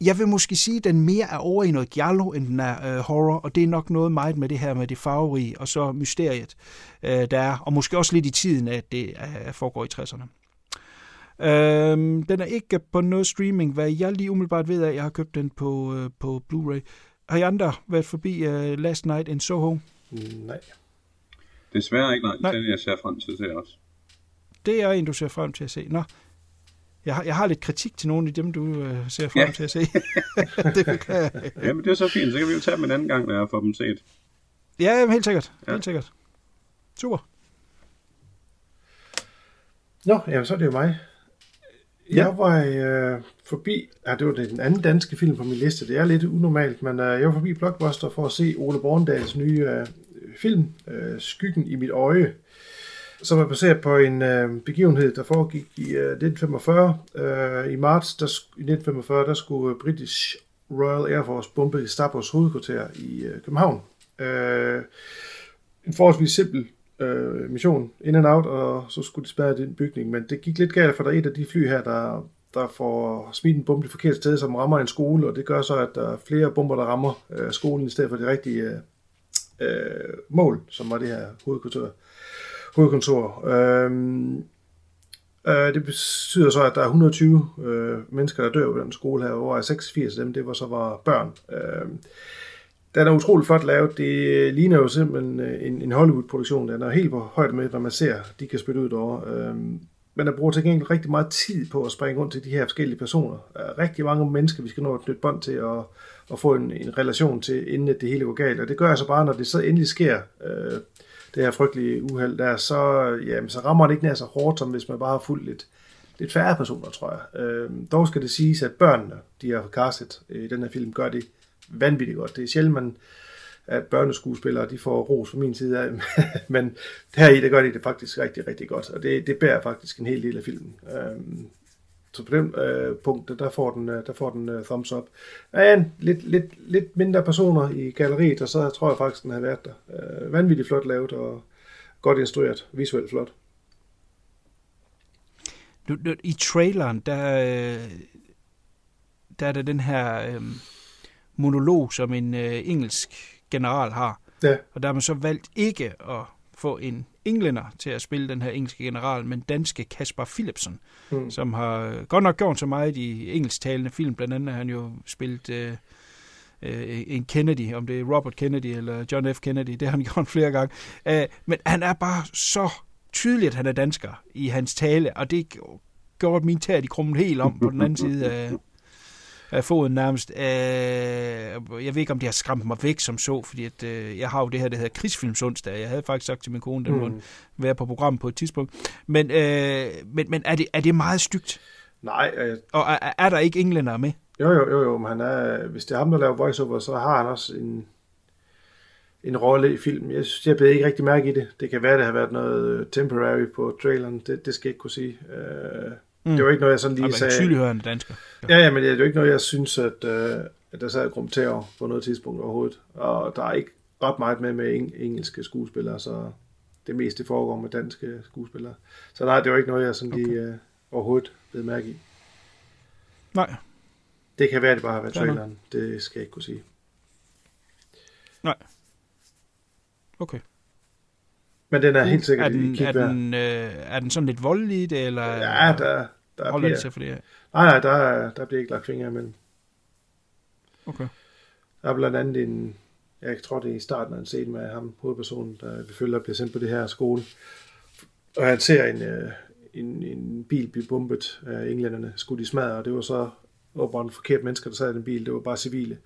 Jeg vil måske sige, at den mere er over i noget giallo, end den er øh, horror, og det er nok noget meget med det her med det farverige, og så mysteriet, øh, der er, og måske også lidt i tiden, at det er, foregår i 60'erne. Øhm, den er ikke på noget streaming, hvad jeg lige umiddelbart ved af. Jeg har købt den på, øh, på Blu-ray. Har I andre været forbi uh, Last Night in Soho? Nej. Desværre ikke, nej. Nej. Den jeg ser frem til at se også. Det er en, du ser frem til at se. Nå, jeg har, jeg har lidt kritik til nogle af dem, du øh, ser frem Ja. til at se. (laughs) det beklager jeg. Jamen, det er så fint. Så kan vi jo tage dem en anden gang, når jeg får dem set. Ja, jamen, helt sikkert. Ja. Helt sikkert. Super. Nå, jamen, så er det jo mig. Jeg var øh, forbi, ja, det var den anden danske film på min liste, det er lidt unormalt, men øh, jeg var forbi Blockbuster for at se Ole Borndals nye øh, film, øh, Skyggen i mit øje, som er baseret på en øh, begivenhed, der foregik i øh, 1945. Øh, I marts der, i 1945, der skulle British Royal Air Force bombe Gestapos hovedkvarter i øh, København. Øh, en forholdsvis simpel øh, mission in and out, og så skulle de spærre den bygning. Men det gik lidt galt, for der er et af de fly her, der, der får smidt en bombe det forkerte sted, som rammer en skole, og det gør så, at der er flere bomber, der rammer øh, skolen, i stedet for det rigtige øh, mål, som var det her hovedkontor hovedkontor. Øhm, øh, det betyder så, at der er 120 øh, mennesker, der dør på den skole her, hvor 86 af dem, det var så var børn. Øh, den er utrolig flot lavet. Det ligner jo simpelthen øh, en, en Hollywood-produktion. Den er helt på højde med, hvad man ser, de kan spytte ud over. Øhm, men der bruger til gengæld rigtig meget tid på at springe rundt til de her forskellige personer. Rigtig mange mennesker, vi skal nå at knytte bånd til og, og få en, en relation til, inden det hele går galt. Og det gør altså bare, når det så endelig sker, øh, det her frygtelige uheld der, så, jamen, så rammer det ikke nær så hårdt, som hvis man bare har fulgt lidt, lidt færre personer, tror jeg. Øh, dog skal det siges, at børnene, de har castet øh, i den her film, gør det vanvittigt godt. Det er sjældent, man, at børneskuespillere de får ros fra min side af, (laughs) men her i, der gør de det faktisk rigtig, rigtig godt, og det, det bærer faktisk en hel del af filmen. Øh, så på den øh, punkt, der- får den, øh, der får den øh, thumbs up. Men lidt, lidt, lidt mindre personer i galleriet, og så tror jeg faktisk, den har været der. Øh, vanvittigt flot lavet og godt instrueret, visuelt flot. Nu, nu, I traileren, der, øh, der er der den her øh, monolog, som en øh, engelsk general har. Ja. Og der har man så valgt ikke at få en englænder til at spille den her engelske general, men danske Kasper Philipsen, Mm. som har øh, godt nok gjort så meget i engelsktalende film. Blandt andet har han jo spillet øh, øh, en Kennedy, om det er Robert Kennedy eller John F. Kennedy, det har han (laughs) gjort flere gange. Øh, men han er bare så tydeligt, at han er dansker i hans tale, og det gjorde min tær, de krummet helt om på den anden side af, af foden nærmest. Øh, jeg ved ikke, om de har skræmt mig væk som så, fordi at, øh, jeg har jo det her, der hedder krigsfilmsonsdag. Jeg havde faktisk sagt til min kone, den Mm. mm. måtte være på programmet på et tidspunkt. Men, øh, men, men er, det, er det meget stygt? Nej, øh, Og er, er der ikke englænder med? jo jo, jo, jo, men han er, hvis det er ham, der laver voiceover, så har han også en, en rolle i filmen. Jeg, synes, jeg blev ikke rigtig mærke i det. Det kan være, det har været noget temporary på traileren. Det, det skal jeg ikke kunne sige. Øh, mm. Det var ikke noget, jeg sådan lige Og man sagde. tydeligt er dansker. Ja, ja, men det er jo ikke noget, jeg synes, at, øh, at der sad kommenterer på noget tidspunkt overhovedet. Og der er ikke ret meget med med eng- engelske skuespillere, så det meste foregår med danske skuespillere. Så nej, det var ikke noget, jeg sådan lige øh, overhovedet blev mærke i. Nej, Det kan være, det bare har været traileren. Det skal jeg ikke kunne sige. nej. Okay. Men den er helt er sikkert i den, er, den, øh, er den sådan lidt voldelig eller Ja, der, der holder bliver... det sig for det? Nej, nej, der, der bliver ikke lagt fingre imellem. Okay. Der er blandt andet en, jeg tror det er i starten af en scene med ham, hovedpersonen, der vi følger bliver sendt på det her skole. Og han ser en, øh, en, en bil blive bombet af englænderne, skudt i smadret, og det var så åbenbart forkert mennesker, der sad i den bil, det var bare civile.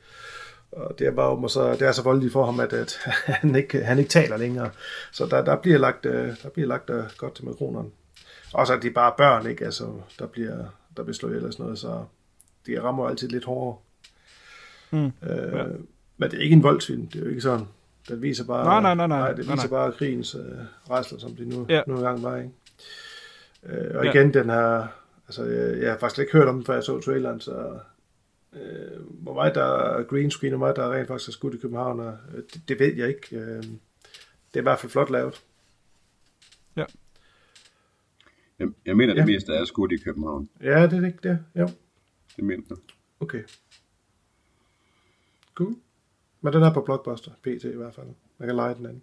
Og det er, bare, åbenbart så, det er så voldeligt for ham, at, at (laughs) han, ikke, han ikke taler længere. Så der, der bliver lagt, øh, der bliver lagt øh, godt til mikronerne. Og så er de bare børn, ikke? Altså, der bliver, der bliver slået og sådan noget, så de rammer altid lidt hårdere. Mm. Øh, ja. Men det er ikke en voldsfilm, det er jo ikke sådan. Den viser bare, Nej, nej, nej, nej. nej det Nej, viser nej. bare krigens øh, rædsler, som det nu, Ja. nu engang var. Ikke? Øh, og Ja. igen, den her, altså jeg, jeg har faktisk ikke hørt om den, før jeg så traileren, så øh, hvor meget der er green screen, og meget der rent faktisk er skudt i København, og, øh, det, det ved jeg ikke. Øh, det er i hvert fald flot lavet. Jeg, jeg mener, det Ja. meste er skudt i København. Ja, det er ikke det. Jo, Det mener jeg. okay. Cool. Men den er på Blockbuster, PT i hvert fald. Man kan lege den anden.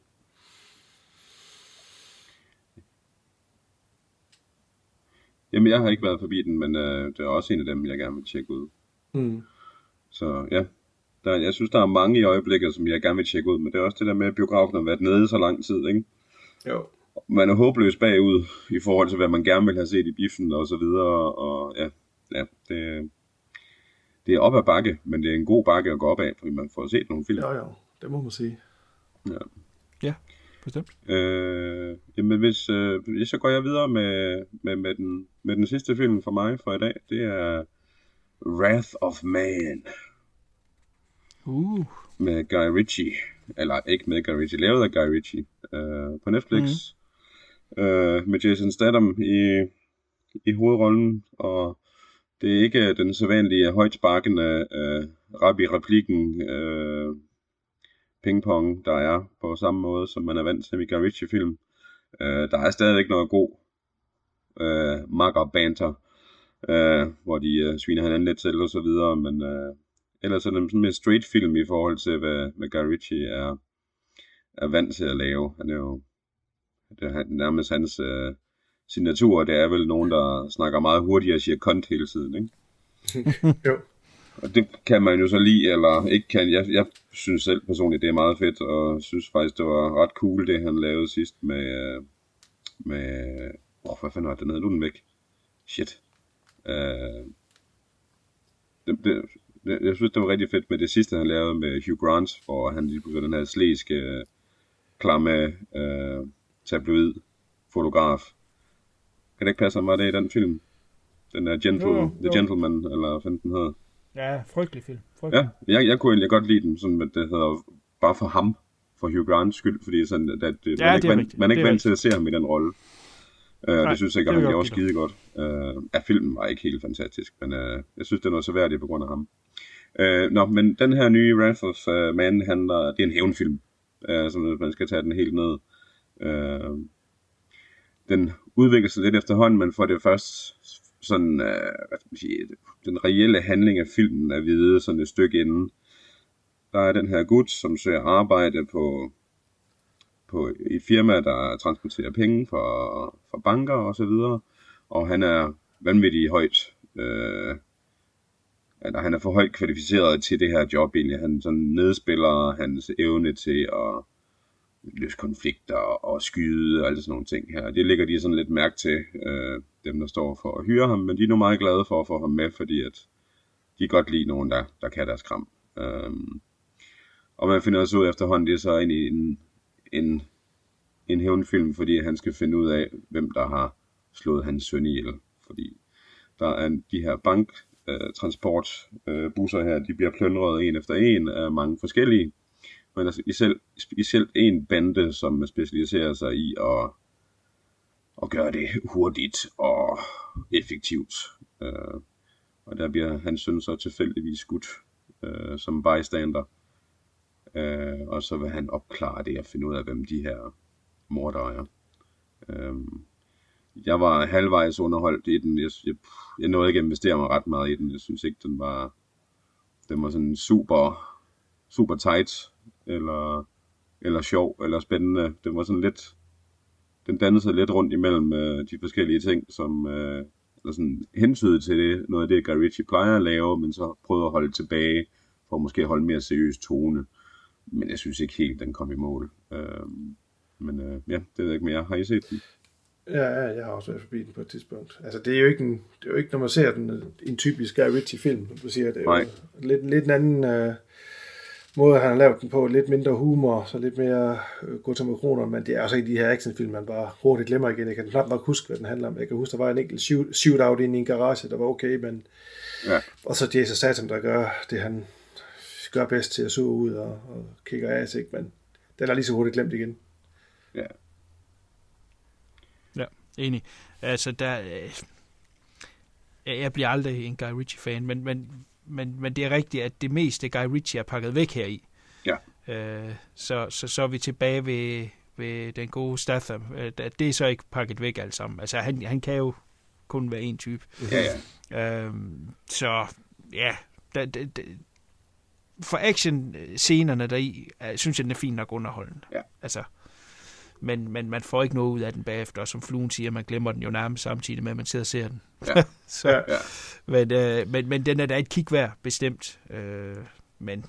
Jamen, jeg har ikke været forbi den, men øh, det er også en af dem, jeg gerne vil tjekke ud. Mm. Så ja, der, jeg synes, der er mange i øjeblikket, som jeg gerne vil tjekke ud, men det er også det der med, at biografen har været nede så lang tid, ikke? Jo. Man er håbløs bagud i forhold til, hvad man gerne vil have set i biffen og så videre, og ja, ja det, det er op ad bakke, men det er en god bakke at gå op af, fordi man får set nogle film. Jo, jo. Det må man sige. Ja. Ja, bestemt. Øh, jamen hvis, øh, så går jeg videre med, med, med, den, med den sidste film for mig for i dag. Det er Wrath of Man Uh, med Guy Ritchie. Eller ikke med Guy Ritchie, lavet af Guy Ritchie. Øh, på Netflix. Mm. Øh, med Jason Statham i, i hovedrollen. Og det er ikke øh, den sædvanlige højt sparkende øh, rap i replikken øh, pingpong, der er på samme måde, som man er vant til i Guy Ritchie-film. Øh, der er stadigvæk noget god øh, makker banter, øh, hvor de øh, sviner hinanden lidt til og så videre, men øh, ellers er det sådan mere straight film i forhold til, hvad, hvad Guy Ritchie er, er vant til at lave. Han er jo det er nærmest hans øh, signatur, det er vel nogen, der snakker meget hurtigt og siger kont hele tiden, ikke? (laughs) Jo. Og det kan man jo så lide, eller ikke kan. Jeg, jeg synes selv personligt, det er meget fedt, og synes faktisk, det var ret cool, det han lavede sidst med... øh, med åh, hvad fanden var det, den hed? Nu den væk. Shit. Øh, det, det, det, jeg synes, det var rigtig fedt med det sidste, han lavede med Hugh Grant, hvor han lige pludselig den her slæske, øh, klamme øh, tabloid fotograf. Kan det ikke passe, var det i den film? Den der Gentle, Jo, jo, The. Gentleman, eller hvad den hedder. ja, frygtelig film. Frygtelig. Ja, jeg, jeg kunne egentlig godt lide den, sådan, at det hedder bare for ham, for Hugh Grants skyld, fordi sådan, at, at, Ja, man, ikke rigtigt. man er ikke vant til at se ham i den rolle. Øh, Nej, det synes jeg ikke, han gjorde skide godt. Øh, ja, filmen var ikke helt fantastisk, men øh, jeg synes, det er noget så værdigt på grund af ham. Øh, nå, men den her nye Wrath of uh, Man handler, det er en hævnfilm, øh, så man skal tage den helt ned. Øh, den udvikler sig lidt efterhånden, men for det først sådan, øh, hvad skal man sige, den reelle handling af filmen er vide sådan et stykke inden. Der er den her gut, som søger arbejde på, på et firma, der transporterer penge for, for banker og så videre, og han er vanvittigt højt, øh, eller han er for højt kvalificeret til det her job egentlig. Han sådan nedspiller hans evne til at løse konflikter og skyde og alle sådan nogle ting her. Det ligger de sådan lidt mærke til, øh, dem der står for at hyre ham, men de er nu meget glade for at få ham med, fordi at de kan godt lide nogen, der, der kan deres kram. Øh, og man finder også ud efterhånden, det er så egentlig en, en, en hævnfilm, fordi han skal finde ud af, hvem der har slået hans søn ihjel. Fordi der er de her bank øh, øh, her, de bliver plyndret en efter en af mange forskellige. Men altså, selv, specielt en bande, som specialiserer sig i at, at gøre det hurtigt og effektivt. Øh, og der bliver hans søn så tilfældigvis skudt øh, som bystander. Øh, og så vil han opklare det og finde ud af, hvem de her mordere er. Øh, jeg var halvvejs underholdt i den. Jeg, jeg, jeg nåede ikke at investere mig ret meget i den. Jeg synes ikke, den var, den var sådan super, super tight, eller, eller sjov, eller spændende. Den var sådan lidt, den dannede sig lidt rundt imellem øh, de forskellige ting, som øh, eller sådan hensydet til det, noget af det, Guy Ritchie plejer at lave, men så prøvede at holde tilbage, for at måske holde mere seriøs tone. Men jeg synes ikke helt, den kom i mål. Øh, men øh, ja, det ved jeg ikke mere. Har I set den? Ja, ja, jeg har også været forbi den på et tidspunkt. Altså, det er jo ikke, en, det er jo ikke når man ser den, en typisk Guy Ritchie-film, som du siger. Det er Nej. jo lidt, lidt en anden øh, måde, han har lavet den på. Lidt mindre humor, så lidt mere øh, gå til mikroner, men det er også ikke de her actionfilm, man bare hurtigt glemmer igen. Jeg kan knap nok huske, hvad den handler om. Jeg kan huske, der var en enkelt shoot, shootout inde i en garage, der var okay, men... Ja. Og så Jason Statham, der gør det, han gør bedst til at suge ud og, og kigger af sig, men den er lige så hurtigt glemt igen. Ja. Ja, enig. Altså, der... Øh, jeg jeg bliver aldrig en Guy Ritchie-fan, men, men, men, men det er rigtigt, at det meste Guy Ritchie er pakket væk her i. Ja. Øh, så, så, så er vi tilbage ved, ved den gode Statham. Øh, det er så ikke pakket væk alt sammen. Altså, han, han kan jo kun være en type. Ja, ja. Øhm, så ja, da, da, da, for action-scenerne deri, synes jeg, den er fint nok underholdende. Ja. Altså, men, men man får ikke noget ud af den bagefter, og som fluen siger, man glemmer den jo nærmest samtidig med, at man sidder og ser den. Ja. (laughs) så, Ja. men, øh, men, men den er da et kig værd, bestemt. Øh, men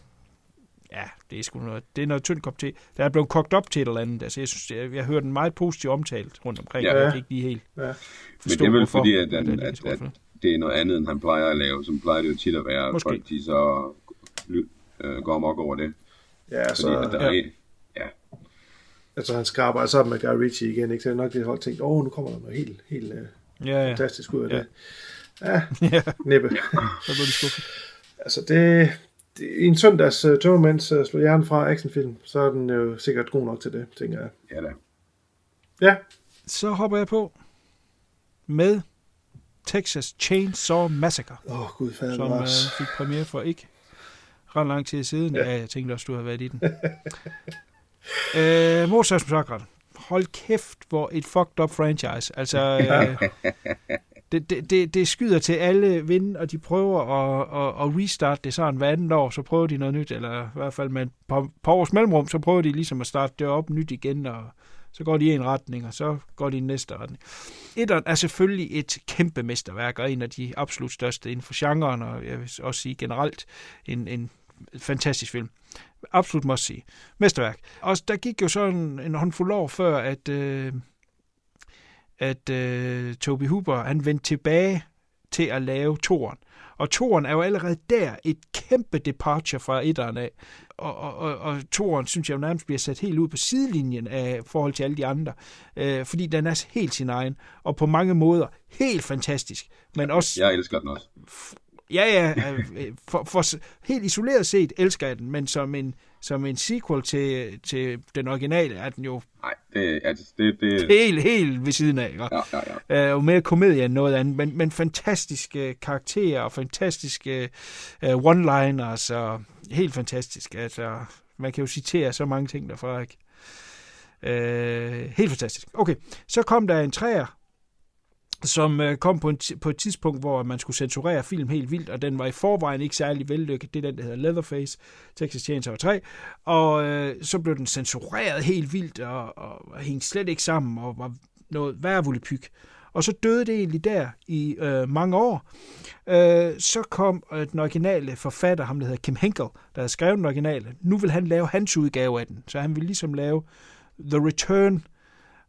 ja, det er sgu noget, det er noget tyndt kop te. Der er blevet kogt op til et eller andet. Altså, jeg synes, jeg, jeg hører den meget positivt omtalt rundt omkring. Ja. Ja. Jeg kan ikke lige helt Ja. Men forstå, det er vel hvorfor, fordi, at, det er den, at, at godt. det er noget andet, end han plejer at lave. Som plejer det jo tit at være, at Måske. folk de så øh, går amok over det. Ja, Fordi så... at der ja. er, ja, altså han skal arbejde sammen med Guy Ritchie igen, ikke? Så er nok det hold tænkt, åh, oh, nu kommer der noget helt, helt uh, Ja, ja. fantastisk ud af Ja. det. Ja, (laughs) ja, næppe. så blev de skuffet. altså det, det, i en søndags uh, tørmænds uh, slå hjernen fra actionfilm, så er den jo sikkert god nok til det, tænker jeg. ja da. Ja, Så hopper jeg på med Texas Chainsaw Massacre, åh oh, gud fader som øh, bevares. fik premiere for ikke ret lang tid siden. Ja. ja, jeg tænkte også, du har været i den. (laughs) øh, Motorsagsmassakren. Hold kæft, hvor et fucked up franchise. Altså, (laughs) øh, det, det, det, det skyder til alle vinde, og de prøver at, at, at restarte det sådan hver andet år, så prøver de noget nyt, eller i hvert fald med et par, par års mellemrum, så prøver de ligesom at starte det op nyt igen, og så går de i en retning, og så går de i en næste retning. Etteren er selvfølgelig et kæmpe mesterværk, og en af de absolut største inden for genren, og jeg vil også sige generelt en, en fantastisk film. Absolut må sige. Mesterværk. Og der gik jo så en, en håndfuld år før, at, øh, at øh, Toby Hooper, han vendte tilbage til at lave toren. Og toren er jo allerede der et kæmpe departure fra etteren af. Og, og, og, og toren synes jeg nærmest bliver sat helt ud på sidelinjen af forhold til alle de andre. Øh, fordi den er helt sin egen, og på mange måder helt fantastisk. Men også Jeg elsker den også. Ja, ja, øh, for, for, helt isoleret set elsker jeg den, men som en, som en sequel til, til den originale er den jo Nej, det, altså, det, det, helt, helt ved siden af. Ikke? ja, ja, ja. Øh, og mere komedie end noget andet, men, men fantastiske karakterer og fantastiske øh, one-liners og helt fantastisk. Altså, man kan jo citere så mange ting derfra, ikke? Øh, helt fantastisk. Okay, så kom der en træer, som øh, kom på, en ti- på et tidspunkt, hvor man skulle censurere film helt vildt, og den var i forvejen ikke særlig vellykket. Det er den, der hedder Leatherface, Texas Chainsaw 3. Og øh, så blev den censureret helt vildt, og, og, og hængte slet ikke sammen, og var noget værre volapyk. Og så døde det egentlig der i øh, mange år. Øh, så kom øh, den originale forfatter, ham der hedder Kim Henkel, der havde skrevet den originale. Nu vil han lave hans udgave af den. Så han vil ligesom lave The Return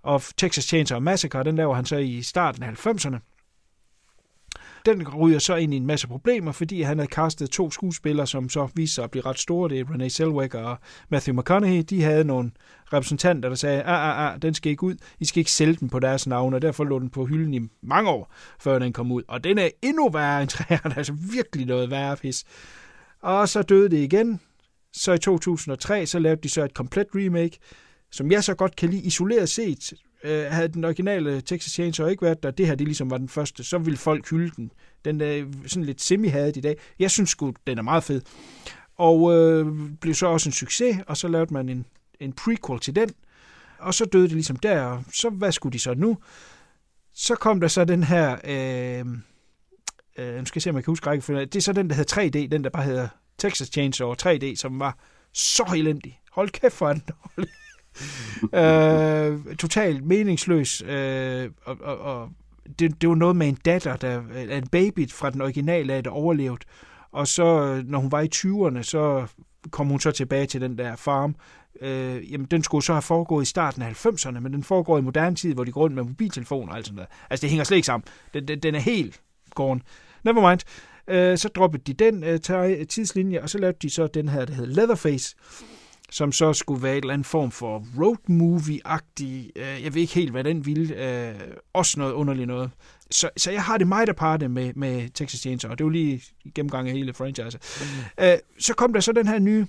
of Texas Chainsaw Massacre. Den laver han så i starten af 90'erne. Den ryger så ind i en masse problemer, fordi han havde kastet to skuespillere, som så viste sig at blive ret store. Det er Renee Zellweger og Matthew McConaughey. De havde nogle repræsentanter, der sagde, ah, ah, ah, den skal ikke ud. I skal ikke sælge den på deres navn, og derfor lå den på hylden i mange år, før den kom ud. Og den er endnu værre end træerne, (laughs) altså virkelig noget værre pis. Og så døde det igen. Så i 2003, så lavede de så et komplet remake, som jeg så godt kan lide isoleret set. Øh, havde den originale Texas Chainsaw ikke været der, det her det ligesom var den første, så ville folk hylde den. Den er sådan lidt semi-hadet i dag. Jeg synes sgu, den er meget fed. Og øh, blev så også en succes, og så lavede man en, en prequel til den. Og så døde det ligesom der, og så hvad skulle de så nu? Så kom der så den her, øh, øh, nu skal jeg se, om jeg kan huske rækkefølgen. Det er så den, der hedder 3D, den der bare hedder Texas Chainsaw 3D, som var så elendig. Hold kæft for den dårlig øh, totalt meningsløs. Øh, og, og, og det, det var noget med en datter, der, øh, en baby fra den originale af, der overlevede. Og så, øh, når hun var i 20'erne, så kom hun så tilbage til den der farm. Øh, jamen, den skulle så have foregået i starten af 90'erne, men den foregår i moderne tid, hvor de går rundt med mobiltelefoner og alt sådan noget. Altså, det hænger slet ikke sammen. Den, den, den er helt gården. Never mind. Øh, så droppede de den øh, tidslinje, og så lavede de så den her, der hedder Leatherface, som så skulle være et eller andet form for road movie-agtig. Øh, jeg ved ikke helt, hvad den ville. Øh, også noget underligt noget. Så, så jeg har det meget aparte med, med Texas Chainsaw, og det var lige gennemgang af hele franchise. Mm. Øh, så kom der så den her nye,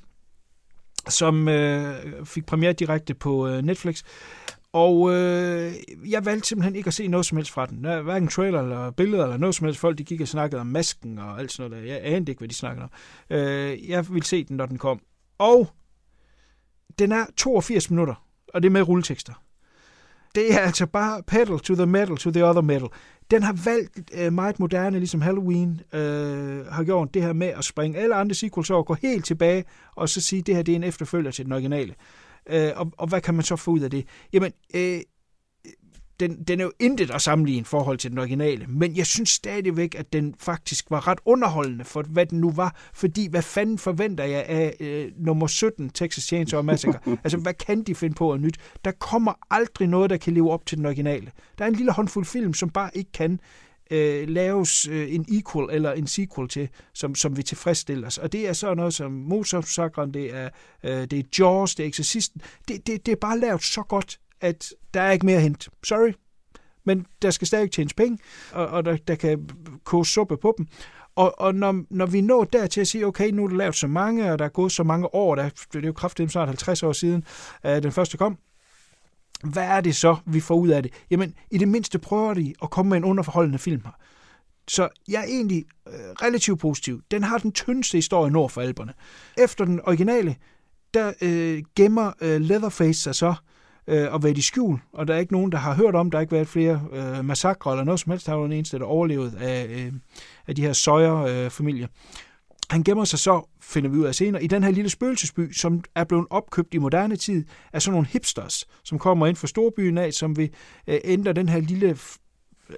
som øh, fik premiere direkte på øh, Netflix. Og øh, jeg valgte simpelthen ikke at se noget som helst fra den. Hverken trailer eller billeder eller noget som helst. Folk de gik og snakkede om masken og alt sådan noget der. Jeg anede ikke, hvad de snakkede om. Øh, jeg ville se den, når den kom. Og den er 82 minutter, og det er med rulletekster. Det er altså bare pedal to the metal to the other metal. Den har valgt øh, meget moderne, ligesom Halloween øh, har gjort det her med at springe alle andre sequels over, gå helt tilbage og så sige, at det her det er en efterfølger til den originale. Øh, og, og hvad kan man så få ud af det? Jamen, øh, den, den er jo intet at sammenligne i forhold til den originale, men jeg synes stadigvæk, at den faktisk var ret underholdende for, hvad den nu var, fordi hvad fanden forventer jeg af øh, nummer 17, Texas Chainsaw Massacre? (laughs) altså, hvad kan de finde på at nyt? Der kommer aldrig noget, der kan leve op til den originale. Der er en lille håndfuld film, som bare ikke kan øh, laves øh, en equal eller en sequel til, som, som vi tilfredsstiller os. Og det er så noget som Mozart-sakren, det er, øh, det er Jaws, det er Exorcisten. Det, det, det er bare lavet så godt, at der er ikke mere at hente. Sorry. Men der skal stadig tjenes penge, og, og der, der kan koge suppe på dem. Og, og når, når vi når der til at sige, okay, nu er der lavet så mange, og der er gået så mange år, der, det er jo kraftigt snart 50 år siden, at den første kom, hvad er det så, vi får ud af det? Jamen, i det mindste prøver de at komme med en underforholdende film her. Så jeg er egentlig øh, relativt positiv. Den har den tyndeste historie nord for alberne. Efter den originale, der øh, gemmer øh, Leatherface sig så øh, og været i skjul, og der er ikke nogen, der har hørt om, der har ikke været flere øh, massakre eller noget som helst. Der var den eneste, der overlevet af, øh, af de her Sawyer-familier. Han gemmer sig så, finder vi ud af senere, i den her lille spøgelsesby, som er blevet opkøbt i moderne tid af sådan nogle hipsters, som kommer ind fra storbyen af, som vil øh, ændre den her lille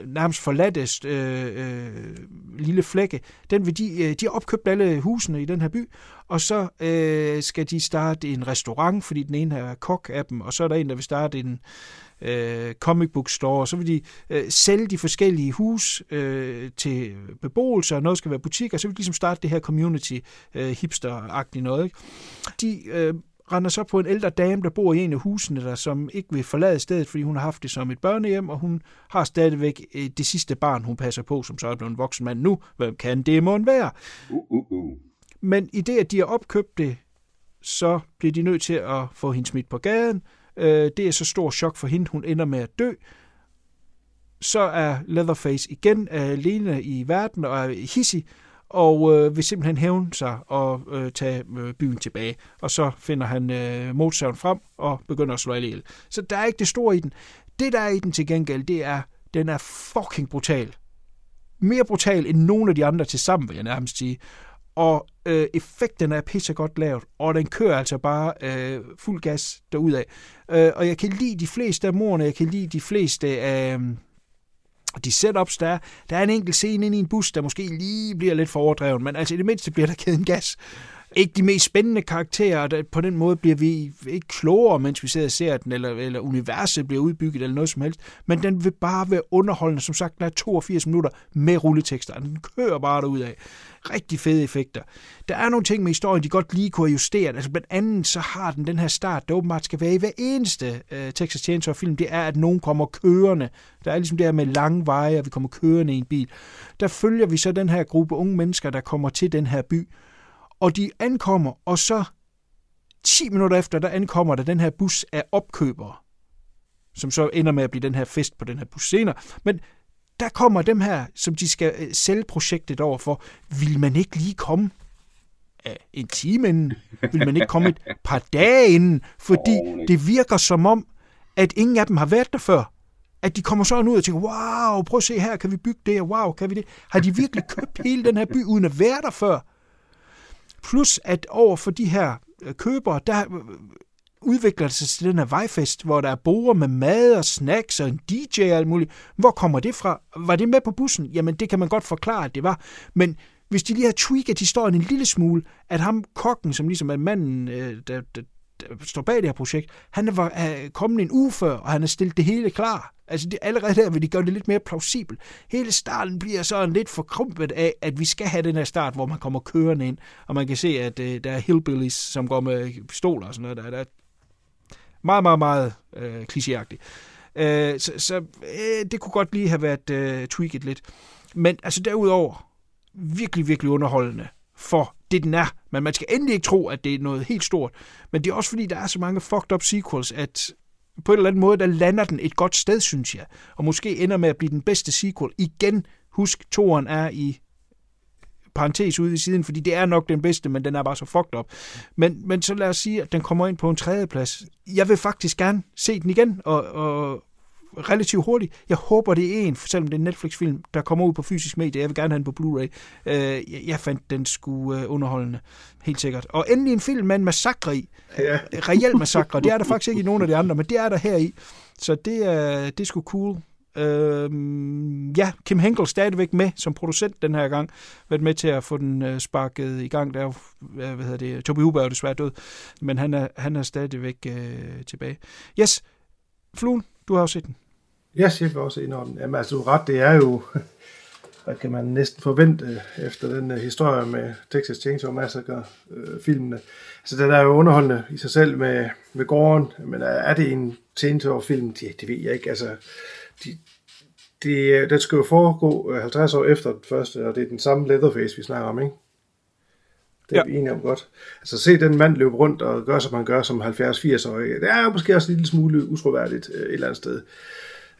nærmest forladte øh, øh, lille flække, den vil de, øh, de har opkøbt alle husene i den her by, og så øh, skal de starte en restaurant, fordi den ene er kok af dem, og så er der en, der vil starte en øh, comic book store, og så vil de øh, sælge de forskellige hus øh, til beboelse, og noget skal være butik, og så vil de ligesom starte det her community øh, hipster-agtigt noget. Ikke? De øh, render så på en ældre dame, der bor i en af husene, der som ikke vil forlade stedet, fordi hun har haft det som et børnehjem, og hun har stadigvæk øh, det sidste barn, hun passer på, som så er blevet en voksen mand nu. Hvem kan det måtte være? Uh, uh, uh. Men i det, at de har opkøbt det, så bliver de nødt til at få hende smidt på gaden. Øh, det er så stor chok for hende, hun ender med at dø. Så er Leatherface igen alene i verden og er hissig, og øh, vil simpelthen hævne sig og øh, tage øh, byen tilbage. Og så finder han øh, motorsaven frem og begynder at slå alle ihjel. Så der er ikke det store i den. Det, der er i den til gengæld, det er, den er fucking brutal. Mere brutal end nogen af de andre til sammen, vil jeg nærmest sige. Og øh, effekten er pissegodt lavet, og den kører altså bare øh, fuld gas derudad. Øh, og jeg kan lide de fleste af morerne, jeg kan lide de fleste af... Øh, de setups, der er, der er en enkelt scene ind i en bus, der måske lige bliver lidt for overdreven, men altså i det mindste bliver der givet en gas. Ikke de mest spændende karakterer, og på den måde bliver vi ikke klogere, mens vi sidder og ser den, eller, eller universet bliver udbygget, eller noget som helst, men den vil bare være underholdende. Som sagt, der er 82 minutter med rulletekster, og den kører bare derud af. Rigtig fede effekter. Der er nogle ting med historien, de godt lige kunne have justeret. Altså blandt andet så har den den her start, der åbenbart skal være i hver eneste øh, Texas Chainsaw film, det er, at nogen kommer kørende. Der er ligesom det her med lange veje, og vi kommer kørende i en bil. Der følger vi så den her gruppe unge mennesker, der kommer til den her by, og de ankommer, og så 10 minutter efter, der ankommer der den her bus af opkøbere, som så ender med at blive den her fest på den her bus senere. Men der kommer dem her, som de skal øh, sælge projektet over for. Vil man ikke lige komme ja, en time inden? Vil man ikke komme et par (laughs) dage inden? Fordi det virker som om, at ingen af dem har været der før. At de kommer sådan ud og tænker, wow, prøv at se her, kan vi bygge det, wow, kan vi det? Har de virkelig købt hele den her by, uden at være der før? Plus at over for de her øh, købere, der øh, udvikler det sig til den her vejfest, hvor der er borer med mad og snacks og en DJ og alt muligt. Hvor kommer det fra? Var det med på bussen? Jamen, det kan man godt forklare, at det var. Men hvis de lige har tweaked historien en lille smule, at ham kokken, som ligesom er manden, øh, der, der, der står bag det her projekt, han var kommet en uge før, og han har stillet det hele klar. Altså det, allerede der vil de gøre det lidt mere plausibelt. Hele starten bliver sådan lidt forkrumpet af, at vi skal have den her start, hvor man kommer kørende ind, og man kan se, at øh, der er hillbillies, som går med pistoler og sådan noget. Der, der er meget, meget, meget øh, klichéagtigt. Øh, så så øh, det kunne godt lige have været øh, tweaked lidt. Men altså derudover, virkelig, virkelig underholdende for det, den er. Men man skal endelig ikke tro, at det er noget helt stort. Men det er også fordi, der er så mange fucked up sequels, at på en eller anden måde, der lander den et godt sted, synes jeg. Og måske ender med at blive den bedste sequel. Igen, husk, toren er i parentes ude i siden, fordi det er nok den bedste, men den er bare så fucked up. Men, men så lad os sige, at den kommer ind på en tredje plads. Jeg vil faktisk gerne se den igen, og, og relativt hurtigt. Jeg håber, det er en, selvom det er en Netflix-film, der kommer ud på fysisk medie. Jeg vil gerne have den på Blu-ray. Øh, jeg fandt den skulle øh, underholdende, helt sikkert. Og endelig en film med en massakre i. Ja. Reel massakre. Det er der faktisk ikke i nogen af de andre, men det er der her i. Så det er, det er sgu cool. Øhm, ja, Kim Henkel stadigvæk med som producent den her gang. Været med til at få den øh, sparket i gang. Der er jo, hvad hedder det, Toby Huber er jo desværre død, men han er, han er stadigvæk øh, tilbage. Yes, Fluen, du har jo set den. Ja, yes, jeg vil også indrømme den. Jamen altså, du ret, det er jo, (laughs) hvad kan man næsten forvente efter den uh, historie med Texas Chainsaw Massacre øh, filmene. Altså, den er jo underholdende i sig selv med, med gården, men er det en Chainsaw film? Det, det ved jeg ikke. Altså, de, de, den skal jo foregå 50 år efter den første, og det er den samme Leatherface, vi snakker om, ikke? Det er ja. vi enige om godt. Altså se den mand løbe rundt og gøre, som han gør som 70-80-årig, det er måske også en lille smule utroværdigt et eller andet sted.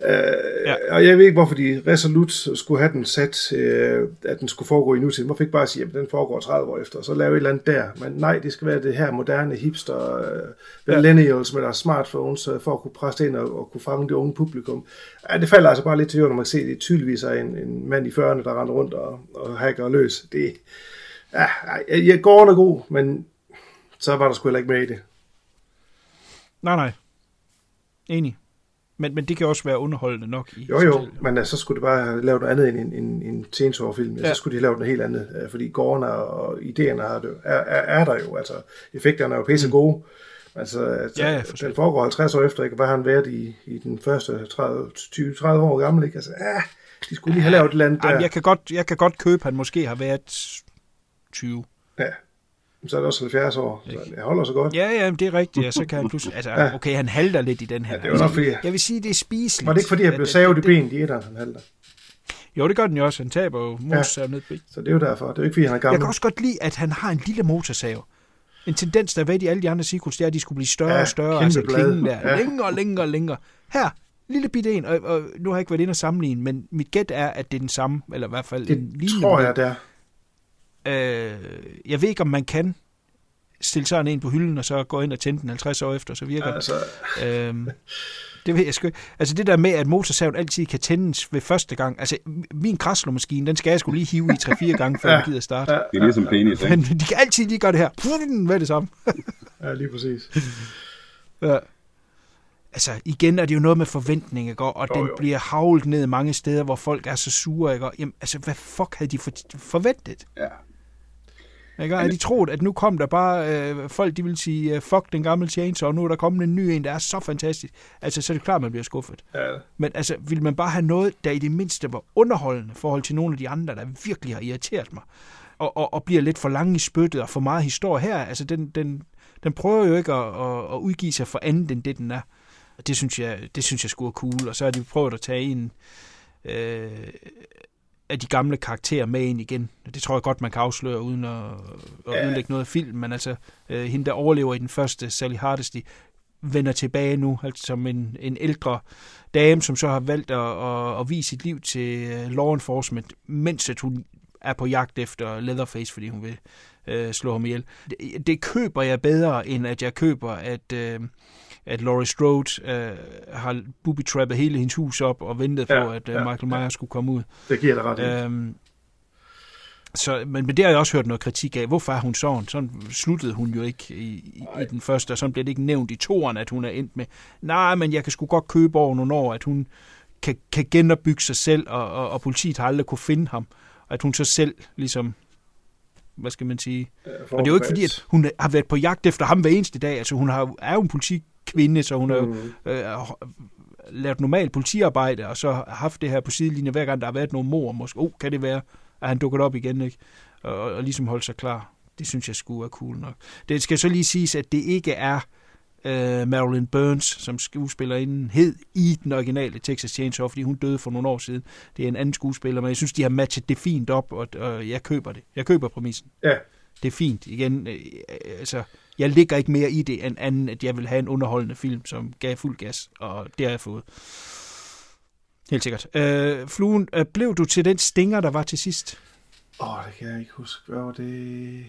Øh, ja. Og jeg ved ikke, hvorfor de resolut skulle have den sat, øh, at den skulle foregå i nutiden. Hvorfor ikke bare sige, at den foregår 30 år efter, og så lave et eller andet der. Men nej, det skal være det her moderne hipster, øh, millennials med deres smartphones, øh, for at kunne presse ind og, og kunne fange det unge publikum. Ja, det falder altså bare lidt til jorden, når man kan se, at det tydeligvis er en, en mand i 40'erne, der render rundt og, og hacker løs. Det, ja, jeg går er god, men så var der sgu heller ikke med i det. Nej, nej. Enig. Men, men det kan også være underholdende nok. I jo, jo, men altså, så skulle det bare have lavet noget andet end en, en, en Chainsaw-film. Ja. Så skulle de have lavet noget helt andet, øh, fordi gårdene og idéerne er, er, er, er der jo. Altså, effekterne er jo pisse gode. Mm. Altså, altså ja, for den foregår 50 år efter, ikke? Hvad har han været i, i den første 20-30 år gammel, ikke? Altså, ja, de skulle lige have lavet et eller andet der. Jamen, jeg, kan godt, jeg kan godt købe, at han måske har været 20. Ja. Så er det også 70 år, så det holder så godt. Ja, ja, det er rigtigt, og så kan han pludselig... (laughs) Altså, okay, han halter lidt i den her. Ja, det var nok fordi... Jeg vil sige, det er spiseligt. Var det ikke fordi, han blev savet i benet i etteren, han halter? Jo, det gør den jo også. Han taber jo motorsav ned på Så det er jo derfor. Det er jo ikke, fordi han er gammel. Jeg kan også godt lide, at han har en lille motorsav. En tendens, der har været i alle de andre sequels, det er, at de skulle blive større Ja, og større. Altså blade. klingen der. Ja. Længere længere længere. Her, lille bitte en, og, og, nu har jeg ikke været inde og sammenligne, men mit gæt er, at det er den samme, eller i hvert fald en Det lignende tror jeg, der. Øh, jeg ved ikke, om man kan stille sådan en på hylden, og så gå ind og tænde den 50 år efter, så virker den. Altså, Øhm, det ved jeg sgu ikke. Altså det der med, at motorsaven altid kan tændes ved første gang. Altså min græslåmaskine, den skal jeg skulle lige hive i 3-4 gange, før Ja. jeg gider starte. ja, Det er ligesom penis, ikke? Men de kan altid lige gøre det her. Hvad det samme? ja, lige præcis. (laughs) Ja. Altså, igen er det jo noget med forventning, ikke? Og Jo, den jo. bliver havlet ned mange steder, hvor folk er så sure, ikke? Jamen, altså, hvad fuck havde de for- forventet? Ja. Ikke? Har de troet, at nu kom der bare øh, folk, de vil sige, øh, fuck den gamle Chainsaw, og nu er der kommet en ny en, der er så fantastisk. Altså, så er det klart, man bliver skuffet. Ja, Men altså, vil man bare have noget, der i det mindste var underholdende i forhold til nogle af de andre, der virkelig har irriteret mig, og, og, og bliver lidt for lang i spyttet og for meget historie her, altså den, den, den prøver jo ikke at, at, at udgive sig for andet end det, den er. Og det synes jeg, det synes jeg skulle er cool. Og så har de prøvet at tage en øh, af de gamle karakterer med ind igen. Det tror jeg godt, man kan afsløre, uden at, at Ja. ødelægge noget af filmen. Men altså, øh, hende, der overlever i den første, Sally Hardesty, vender tilbage nu, altså som en, en ældre dame, som så har valgt at, at, at vise sit liv til øh, law enforcement, mens at hun er på jagt efter Leatherface, fordi hun vil øh, slå ham ihjel. Det, det køber jeg bedre, end at jeg køber, at, øh, at Laurie Strode øh, har booby-trappet hele hendes hus op og ventet Ja, på, at øh, ja, Michael Myers skulle komme ud. det giver dig ret. Øhm, så, men, men det har jeg også hørt noget kritik af. Hvorfor er hun sådan? Sådan sluttede hun jo ikke i, i, i den første, og sådan bliver det ikke nævnt i toeren, at hun er endt med. Nej, men jeg kan sgu godt købe over nogle år, at hun kan, kan genopbygge sig selv, og, og, og politiet har aldrig kunne finde ham. Og at hun så selv ligesom, hvad skal man sige? Og det er jo ikke fordi, at hun har været på jagt efter ham hver eneste dag. Altså hun har, er jo en politikvinde, så hun har jo Mm. øh, lavet normal politiarbejde, og så haft det her på sidelinjen, hver gang der har været nogle mor, måske, oh, kan det være, at han dukket op igen, ikke? Og, og ligesom holde sig klar. Det synes jeg skulle er cool nok. Det skal så lige siges, at det ikke er øh, Marilyn Burns, som skuespillerinde hed i den originale Texas Chainsaw, fordi hun døde for nogle år siden. Det er en anden skuespiller, men jeg synes, de har matchet det fint op, og, og jeg køber det. Jeg køber præmissen. Ja, Det er fint. Igen, øh, altså, jeg ligger ikke mere i det, end anden, at jeg vil have en underholdende film, som gav fuld gas, og det har jeg fået. Helt sikkert. Øh, Fluen, øh, blev du til den stinger, der var til sidst? åh, det kan jeg ikke huske. Hvad var det?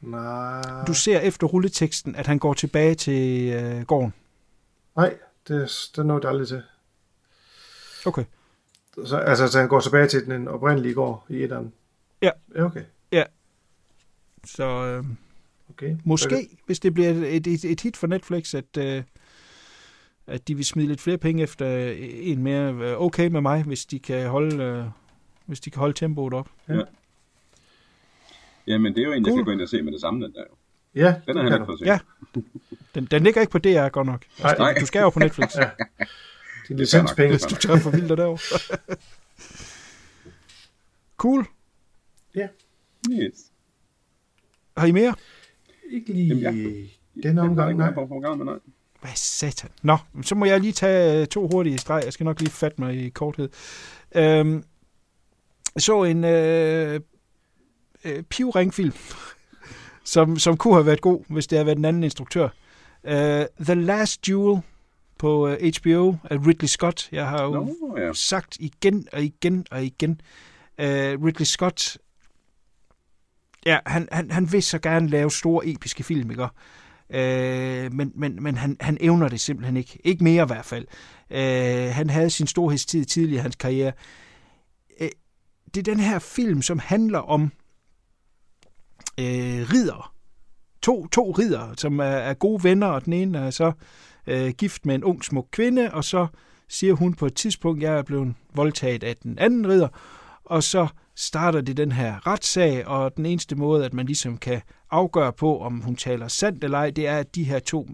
Nej. Du ser efter rulleteksten, at han går tilbage til øh, gården. Nej, det, det nåede jeg aldrig til. Okay. Så, altså, så han går tilbage til den oprindelige gård i etteren? Ja. Ja, okay. Så øh, okay. måske, hvis det bliver et, et, et hit for Netflix, at, øh, at de vil smide lidt flere penge efter en mere, øh, okay med mig, hvis de kan holde, øh, hvis de kan holde tempoet op. Jamen, det er jo en, jeg Cool. kan gå ind og se med det samme, den der jo. Ja, Den er det han ikke. Ja. Den, den ligger ikke på DR godt nok. Nej, Nej. Du skal jo på Netflix, (laughs) Ja. Din licenspenge. hvis du tør for vildt derovre. (laughs) cool. Yes. Har I mere? Ikke lige Jamen, den omgang, nej. På program, men nej. Hvad satan? Nå, så må jeg lige tage øh, to hurtige streg. Jeg skal nok lige fatte mig i korthed. Øhm, jeg så en øh, øh, pivringfilm, som, som kunne have været god, hvis det havde været en anden instruktør. Øh, The Last Duel på øh, HBO af Ridley Scott. Jeg har jo Nå, ja. sagt igen og igen og igen. Uh, Ridley Scott, ja, han, han, han vil så gerne lave store episke film, ikke? Uh, men men, men han, han evner det simpelthen ikke. Ikke mere i hvert fald. Uh, han havde sin storhedstid tidligere i hans karriere. Uh, det er den her film, som handler om øh, ridder. To, to ridder, som er, er gode venner, og den ene er så øh, gift med en ung smuk kvinde, og så siger hun på et tidspunkt, jeg er blevet voldtaget af den anden ridder, og så starter det den her retssag, og den eneste måde, at man ligesom kan afgøre på, om hun taler sandt eller ej, det er, at de her to,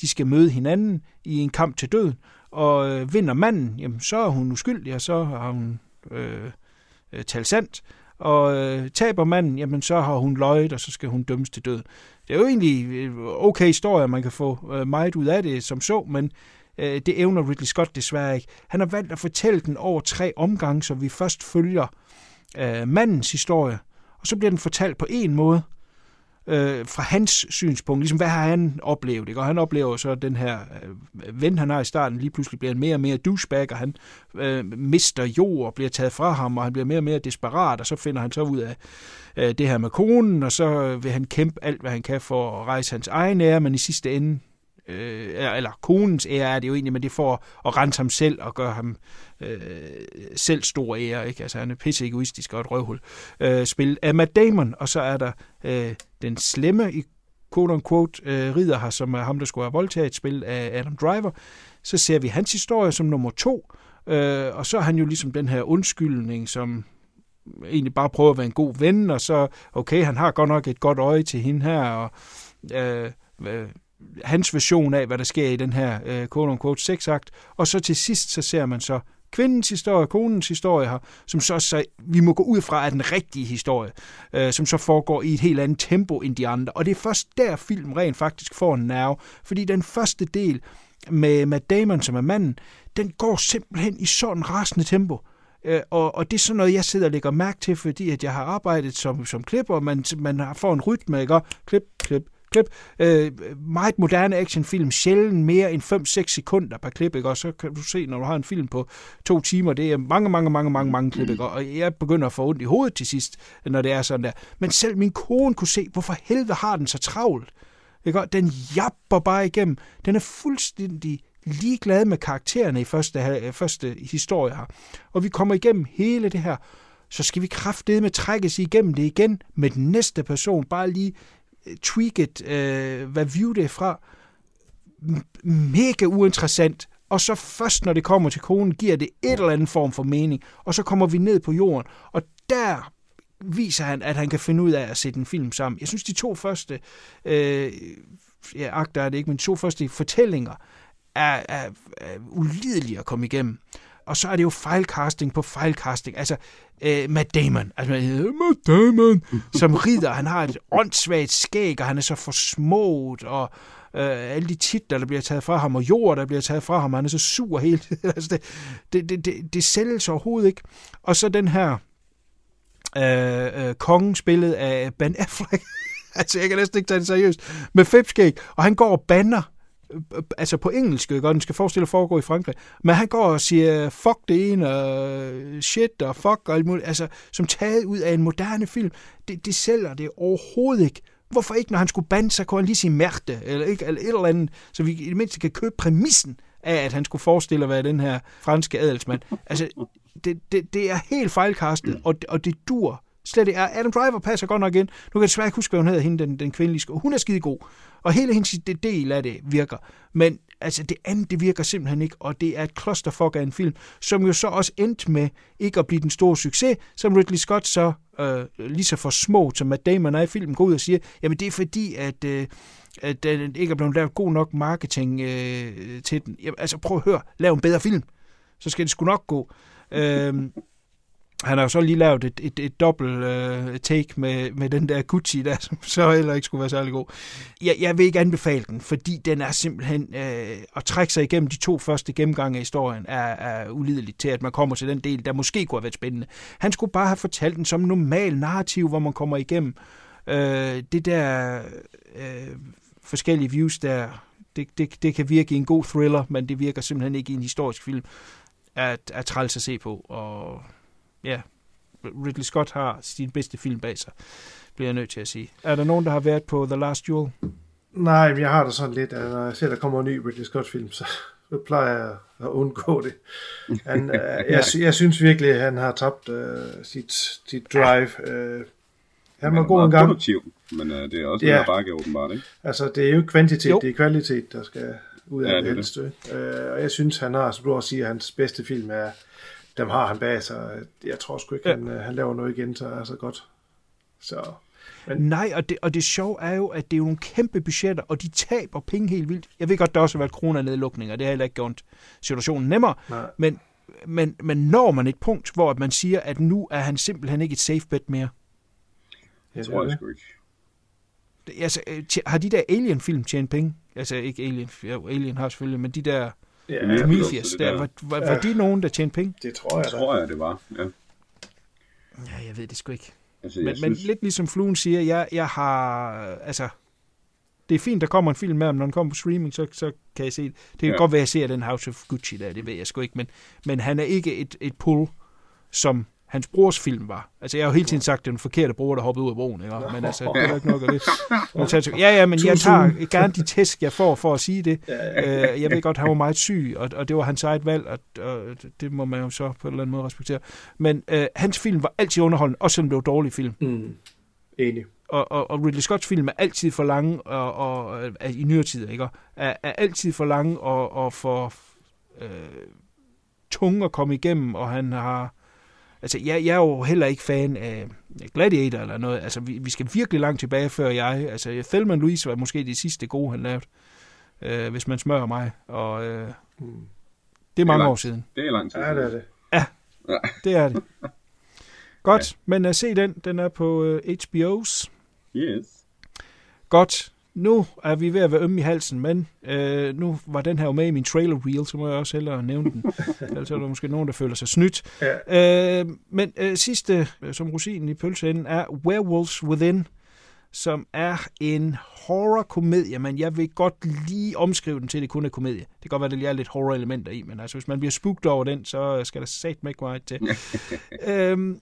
de skal møde hinanden i en kamp til døden, og øh, vinder manden, jamen så er hun uskyldig, og så har hun øh, øh, talt sandt, og øh, taber manden, jamen så har hun løjet, og så skal hun dømmes til døden. Det er jo egentlig øh, okay historie, man kan få øh, meget ud af det som så, men øh, det evner Ridley Scott desværre ikke. Han har valgt at fortælle den over tre omgange, så vi først følger øh, mandens historie, og så bliver den fortalt på en måde, øh, fra hans synspunkt. Ligesom, hvad har han oplevet? Ikke? Og han oplever så den her øh, ven, han har i starten, lige pludselig bliver mere og mere douchebag, og han øh, mister jord og bliver taget fra ham, og han bliver mere og mere desperat, og så finder han så ud af øh, det her med konen, og så øh, vil han kæmpe alt, hvad han kan for at rejse hans egen ære, men i sidste ende øh, eller konens ære er det jo egentlig, men det får at rense ham selv og gøre ham øh, selv stor ære. Ikke? Altså han er pisse egoistisk og et røvhul. Øh, spillet af Matt Damon, og så er der øh, den slemme i quote unquote øh, rider her, som er ham, der skulle have voldtaget et spil af Adam Driver. Så ser vi hans historie som nummer to, øh, og så er han jo ligesom den her undskyldning, som egentlig bare prøver at være en god ven, og så, okay, han har godt nok et godt øje til hende her, og øh, hans version af, hvad der sker i den her øh, quote-unquote sexakt. Og så til sidst, så ser man så kvindens historie, konens historie her, som så, så vi må gå ud fra er den rigtige historie, øh, som så foregår i et helt andet tempo end de andre. Og det er først der, film rent faktisk får en nerve, fordi den første del med Matt Damon, som er manden, den går simpelthen i sådan rasende tempo. Øh, og, og det er sådan noget, jeg sidder og lægger mærke til, fordi at jeg har arbejdet som, som klipper, man, man får en rytme, ikke? Klip, klip, klip. Øh, meget moderne actionfilm, sjældent mere end 5-6 sekunder per klip, ikke? og så kan du se, når du har en film på to timer, det er mange, mange, mange, mange, mange klip, ikke? og jeg begynder at få ondt i hovedet til sidst, når det er sådan der. Men selv min kone kunne se, hvorfor helvede har den så travlt? Ikke? Den japper bare igennem. Den er fuldstændig ligeglad med karaktererne i første, første historie her. Og vi kommer igennem hele det her, så skal vi kraftedeme med trækkes igennem det igen med den næste person, bare lige tweaked, øh, hvad view det er fra. Mega uinteressant. Og så først, når det kommer til konen, giver det et eller andet form for mening. Og så kommer vi ned på jorden. Og der viser han, at han kan finde ud af at sætte en film sammen. Jeg synes, de to første, øh, ja, akter er det ikke, men de to første fortællinger er, er, er ulidelige at komme igennem. Og så er det jo fejlcasting på fejlcasting. Altså, øh, Matt Damon, altså Matt Damon, som rider, han har et åndssvagt skæg, og han er så forsmået, og øh, alle de titler, der bliver taget fra ham, og jord, der bliver taget fra ham, han er så sur hele tiden. (laughs) altså, det, det, det, det, det sælges overhovedet ikke. Og så den her øh, øh, kongen spillet af Ben Affleck, (laughs) altså jeg kan næsten ikke tage det seriøst, med fipskæg, og han går og banner altså på engelsk, og den skal forestille at foregå i Frankrig. Men han går og siger, fuck det ene, og shit, og fuck, og alt muligt. Altså, som taget ud af en moderne film. Det, det sælger det overhovedet ikke. Hvorfor ikke, når han skulle bande, så kunne han lige sige mærte, eller, ikke, eller et eller andet, så vi i det mindste kan købe præmissen af, at han skulle forestille at være den her franske adelsmand. Altså, det, det, det er helt fejlkastet, og, og det dur slet ikke. Adam Driver passer godt nok ind. Nu kan jeg desværre ikke huske, hvad hun hedder, hende, den, den kvindelige. Hun er skide god. Og hele hendes del af det virker. Men altså det andet, det virker simpelthen ikke, og det er et clusterfuck af en film, som jo så også endte med ikke at blive den store succes, som Ridley Scott så øh, lige så for små, som Matt Damon er i filmen, går ud og siger, jamen det er fordi, at, øh, at den ikke er blevet lavet god nok marketing øh, til den. Jamen, altså prøv at høre, lav en bedre film, så skal det sgu nok gå. Øh, han har jo så lige lavet et, et, et dobbelt øh, take med, med den der Gucci der, (laughs) som så heller ikke skulle være særlig god. Jeg, jeg vil ikke anbefale den, fordi den er simpelthen... øh, at trække sig igennem de to første gennemgange af historien er, er ulideligt til, at man kommer til den del, der måske kunne have været spændende. Han skulle bare have fortalt den som normal narrativ, hvor man kommer igennem øh, det der øh, forskellige views der. Det, det, det kan virke i en god thriller, men det virker simpelthen ikke i en historisk film at, at træls at se på, og ja, Ridley Scott har sin bedste film bag sig, bliver jeg nødt til at sige. Er der nogen, der har været på The Last Duel? Nej, men jeg har det sådan lidt, at når jeg ser, der kommer en ny Ridley Scott-film, så, så plejer jeg at undgå det. Han, (laughs) øh, jeg, jeg synes virkelig, at han har tabt uh, sit, sit drive. Uh, han var god en gang. produktiv, men uh, det er også ja. en bakke åbenbart, ikke? Altså, det er jo kvantitet, jo. det er kvalitet, der skal ud af ja, det helst. Uh, og jeg synes, han har, som du også siger, hans bedste film er dem har han bag sig. Jeg tror sgu ikke, ja. han, øh, han laver noget igen, så er så godt. Så, men... Nej, og det, og det sjove er jo, at det er jo nogle kæmpe budgetter, og de taber penge helt vildt. Jeg ved godt, der også har været coronanedlukninger, det har heller ikke gjort situationen nemmere, Nej. men men, men når man et punkt, hvor man siger, at nu er han simpelthen ikke et safe bet mere? Det tror jeg sgu ikke. Det- Altså, øh, har de der Alien-film tjent penge? Altså, ikke Alien, Alien har selvfølgelig, men de der Ja, Prometheus, der, der. var, var, var de nogen, der tjente penge? det tror jeg Det tror jeg, det var. Ja. Ja, jeg ved det sgu ikke. Altså, Men, jeg men synes, lidt ligesom Fluen siger, jeg, jeg har, altså, det er fint, der kommer en film med ham, når den kommer på streaming, så, så kan jeg se det. Det kan Ja. ja. godt være, at jeg ser den House of Gucci der, det ved jeg sgu ikke, men, men han er ikke et, et pull, som hans brors film var. Altså, jeg har jo hele tiden sagt, at det er den forkerte bror, der hoppede ud af broen, ikke? Men altså, det er ikke nok af det. Ja, ja, men jeg tager gerne de tæsk, jeg får for at sige det. Øh, Jeg ved godt, han var meget syg, og, og det var hans eget valg, og, og det må man jo så på en eller anden måde respektere. Men øh, hans film var altid underholdende, også selvom det var dårlige film. Mm. Enig. Og, og, og Ridley Scotts film er altid for lange, og, og, og i nyere tid, ikke? Er, er altid for lange og, og for øh, tunge at komme igennem, og han har... Altså, jeg, jeg er jo heller ikke fan af Gladiator eller noget. Altså, vi, vi skal virkelig langt tilbage, før jeg... Altså, Thelma Louise var måske det sidste gode, han lavede, øh, hvis man smører mig. Og øh, det er mange langt. år siden. det er lang tid. Ja, det er det. Det er det. Godt, men uh, se den. Den er på uh, HBO's. Yes. Godt. Nu er vi ved at være ømme i halsen, men øh, nu var den her jo med i min trailer reel, så må jeg også hellere nævne den. (laughs) Ellers er der måske nogen, der føler sig snydt. Ja. Øh, men øh, sidste, øh, som rosinen i pølseenden, er Werewolves Within, som er en horror-komedie, men jeg vil godt lige omskrive den til, at det kun er komedie. Det kan godt være, at der lige er lidt horror-elementer i, men altså, hvis man bliver spugt over den, så skal der sat ikke meget til. (laughs) øhm,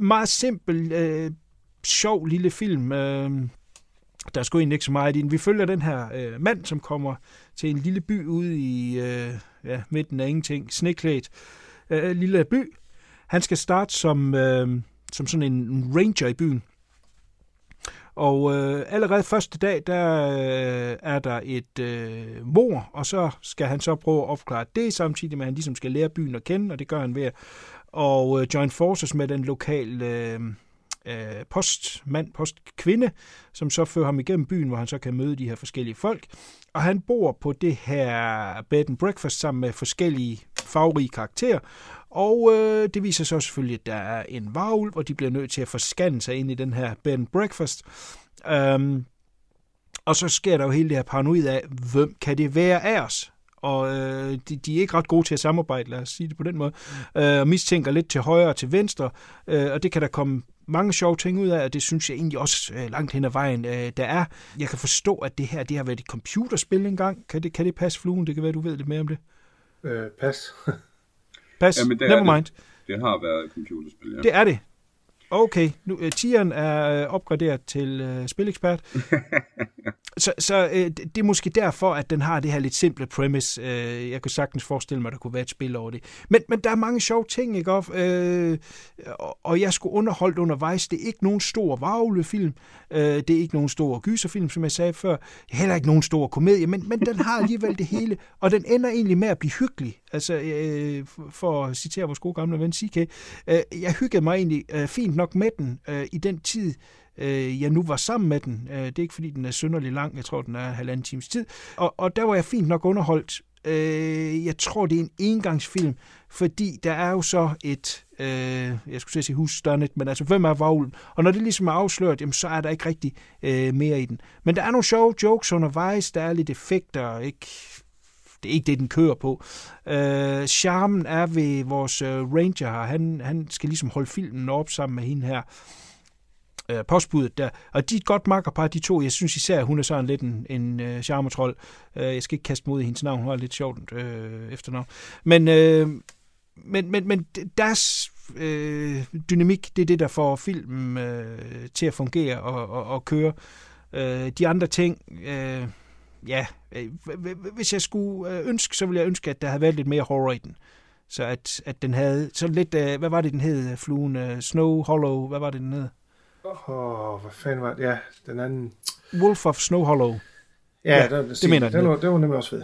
meget simpel, øh, sjov lille film. Øh, der skulle egentlig ikke så meget ind. Vi følger den her øh, mand, som kommer til en lille by ude i øh, ja, midten af ingenting, sneklædt øh, øh, lille by. Han skal starte som, øh, som sådan en en ranger i byen. Og øh, allerede første dag, der øh, er der et øh, mor, og så skal han så prøve at opklare det, samtidig med at han ligesom skal lære byen at kende, og det gør han ved at og øh, join forces med den lokale øh, øh, postmand, postkvinde, som så fører ham igennem byen, hvor han så kan møde de her forskellige folk. Og han bor på det her bed and breakfast sammen med forskellige farverige karakterer. Og øh, det viser sig selvfølgelig, at der er en varulv, og de bliver nødt til at forskanne sig ind i den her bed and breakfast. Øhm, og så sker der jo hele det her paranoid af, hvem kan det være af os? Og øh, de, de er ikke ret gode til at samarbejde, lad os sige det på den måde, øh, og mistænker lidt til højre og til venstre, øh, og det kan der komme mange sjove ting ud af, og det synes jeg egentlig også øh, langt hen ad vejen, øh, der er. Jeg kan forstå, at det her det har været et computerspil engang. Kan det, kan det passe, Fluen? Det kan være, du ved lidt mere om det. Øh, pas. Pas, Jamen, det er never det. mind. Det har været et computerspil, ja. Det er det. Okay, nu, uh, tieren er uh, opgraderet til uh, spilekspert. (laughs) så så uh, det det er måske derfor, at den har det her lidt simple premise. Uh, jeg kunne sagtens forestille mig, at der kunne være et spil over det. Men, men der er mange sjove ting, ikke? Og, uh, og, jeg skulle underholdt undervejs. Det er ikke nogen stor varulvefilm. Uh, det er ikke nogen stor gyserfilm, som jeg sagde før. Heller ikke nogen stor komedie, men, men den har alligevel det hele. Og den ender egentlig med at blive hyggelig. Altså, øh, for at citere vores gode gamle ven CK, øh, jeg hyggede mig egentlig øh, fint nok med den øh, i den tid, øh, jeg nu var sammen med den. Øh, det er ikke, fordi den er synderlig lang. Jeg tror, den er halvanden times tid. Og, og der var jeg fint nok underholdt. Øh, jeg tror, det er en engangsfilm, fordi der er jo så et, øh, jeg skulle sige husstørnet, men altså, hvem er vaglen? Og når det ligesom er afsløret, jamen, så er der ikke rigtig øh, mere i den. Men der er nogle sjove jokes undervejs, der er lidt effekter, ikke det er ikke det, den kører på. Øh, charmen er ved vores øh, ranger her. Han, han skal ligesom holde filmen op sammen med hende her. Øh, postbuddet der. Og de er et godt makkerpar, de to. Jeg synes især, hun er sådan lidt en, en øh, charmetrol. Øh, jeg skal ikke kaste mod i hendes navn. Hun har lidt sjovt øh, efternavn. Men, øh, men, men, men deres øh, dynamik, det er det, der får filmen øh, til at fungere og, og, og køre. Øh, de andre ting... Øh, ja, hvis jeg skulle øh, ønske, så ville jeg ønske, at der havde været lidt mere horror i den. Så at, at den havde sådan lidt, øh, hvad var det, den hed, fluen? Øh, Snow Hollow, hvad var det, den hed? Åh, oh, hvad fanden var det? Ja, den anden... Wolf of Snow Hollow. Ja, Ja, ja den, det mener jeg, den. den Var, det var nemlig også fed.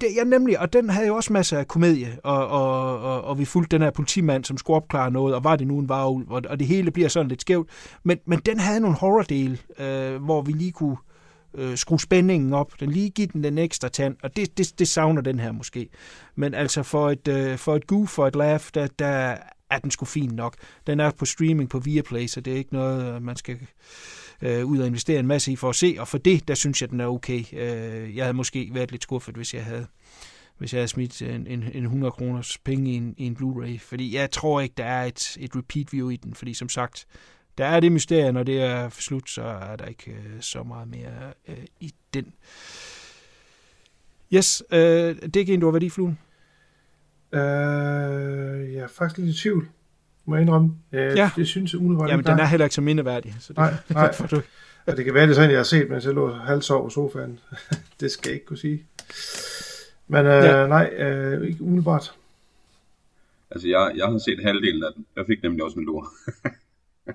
Det, ja, nemlig, og den havde jo også masser af komedie, og, og, og, og vi fulgte den her politimand, som skulle opklare noget, og var det nu en varulv, og, og det hele bliver sådan lidt skævt. Men, men den havde nogle horror-del, øh, hvor vi lige kunne øh, Øh, skrue spændingen op, den lige give den den ekstra tand, og det, det, det savner den her måske. Men altså for et, øh, for et goof, for et laugh, der, der er den sgu fin nok. Den er på streaming på Viaplay, så det er ikke noget, øh, man skal øh, ud og investere en masse i for at se, og for det, der synes jeg, den er okay. Øh, jeg havde måske været lidt skuffet, hvis jeg havde hvis jeg havde smidt en, en, en 100 kroners penge i en, i en Blu-ray, fordi jeg tror ikke, der er et, et repeat view i den, fordi som sagt, der er det mysterie, når det er slut, så er der ikke øh, så meget mere øh, i den. Yes, øh, det er ikke en, du har været i, Fluen? Øh, jeg er faktisk lidt i tvivl, må jeg indrømme. Øh, Ja. Det synes jeg umiddelbart Jamen, den er heller ikke så mindeværdig. Så det, Nej, (laughs) nej. du, Ja, det kan være, det er sådan, jeg har set, mens jeg lå halvsov på sofaen. (laughs) det skal jeg ikke kunne sige. Men øh, Ja. ja. nej, øh, ikke umiddelbart. Altså, jeg, jeg har set halvdelen af den. Jeg fik nemlig også en lur. (laughs)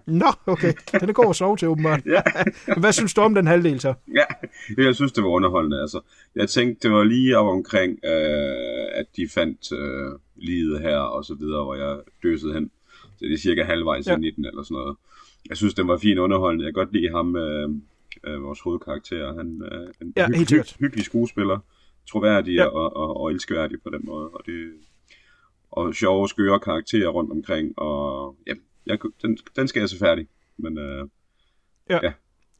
Nå, okay. Den er god at sove til, åbenbart. (laughs) Ja. Hvad synes du om den halvdel så? ja, jeg synes, det var underholdende. Altså, jeg tænkte, det var lige op omkring, øh, at de fandt øh, livet her og så videre, hvor jeg døsede hen. Så det er cirka halvvejs Ja. i den eller sådan noget. Jeg synes, den var fin underholdende. Jeg kan godt lide ham, øh, øh, vores hovedkarakter. Han er øh, en Ja, helt sikkert. hyggelig skuespiller. Troværdig ja. og, og, og elskværdig på den måde. Og, det, og sjove, skøre karakterer rundt omkring. Og ja, jeg, den, den skal jeg se færdig. Men øh,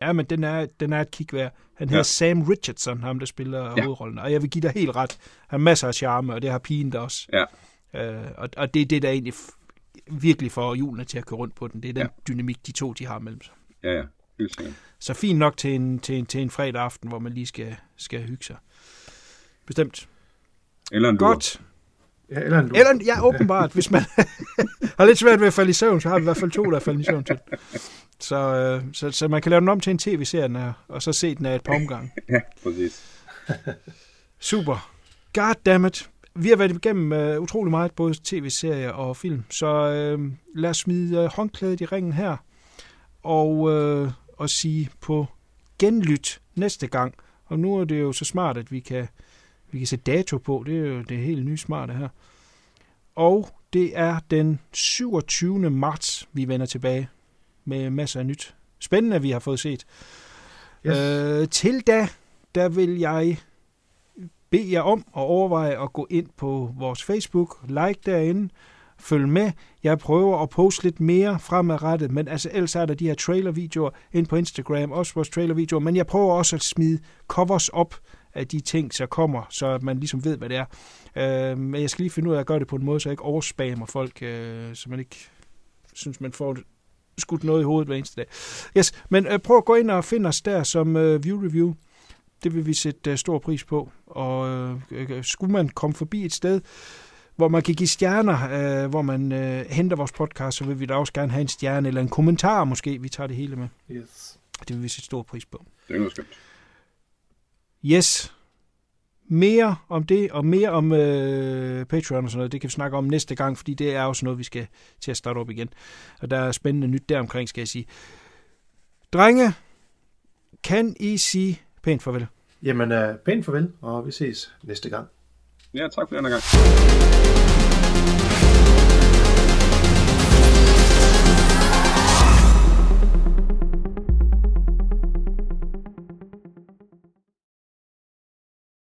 Ja, men den er, den er et kig værd. Han hedder Ja. Sam Richardson, ham der spiller ja. Ja. hovedrollen. Og jeg vil give dig helt ret. Han har masser af charme, og det har pigen der også. ja, Øh, og, og det er det, der egentlig f- virkelig får hjulene til at køre rundt på den. Det er den ja. Ja. dynamik, de to de har mellem sig. ja, ja, helt sikkert. Så fint nok til en, til en, til en fredag aften, hvor man lige skal, skal hygge sig. Bestemt. Eller en lur. Godt. Ja, eller en Eller, ja, åbenbart. Hvis man (laughs) har lidt svært ved at falde i søvn, så har vi i hvert fald to, der er faldet i søvn til. Så, øh, så, så man kan lave den om til en tv-serie, er, og så se den af et par omgange. (laughs) Ja, præcis. Super. Goddammit. Vi har været igennem uh, utrolig meget, både tv-serier og film, så uh, lad os smide uh, håndklædet i ringen her, og, uh, og sige på genlyt næste gang. Og nu er det jo så smart, at vi kan, vi kan sætte dato på. Det er jo det helt nye smarte her. Og det er den 27. marts, vi vender tilbage med masser af nyt. Spændende, vi har fået set. Yes. Øh, til da, der vil jeg bede jer om at overveje at gå ind på vores Facebook, like derinde, følg med. Jeg prøver at poste lidt mere fremadrettet, men altså ellers er der de her trailervideoer ind på Instagram, også vores trailervideoer, men jeg prøver også at smide covers op af de ting, der kommer, så at man ligesom ved, hvad det er. Øh, men jeg skal lige finde ud af at gøre det på en måde, så jeg ikke overspammer folk, øh, så man ikke synes, man får skudt noget i hovedet hver eneste dag. Yes, men øh, prøv at gå ind og finde os der som øh, view review. Det vil vi sætte øh, stor pris på. Og øh, øh, skulle man komme forbi et sted, hvor man kan give stjerner, øh, hvor man øh, henter vores podcast, så vil vi da også gerne have en stjerne eller en kommentar måske. Vi tager det hele med. Yes. Det vil vi sætte stor pris på. Det er noget skønt. Yes. Mere om det, og mere om øh, Patreon og sådan noget, det kan vi snakke om næste gang, fordi det er også noget, vi skal til at starte op igen. Og der er spændende nyt deromkring, skal jeg sige. Drenge, kan I sige pænt farvel? Jamen, uh, pænt farvel, og vi ses næste gang. Ja, tak for den her gang.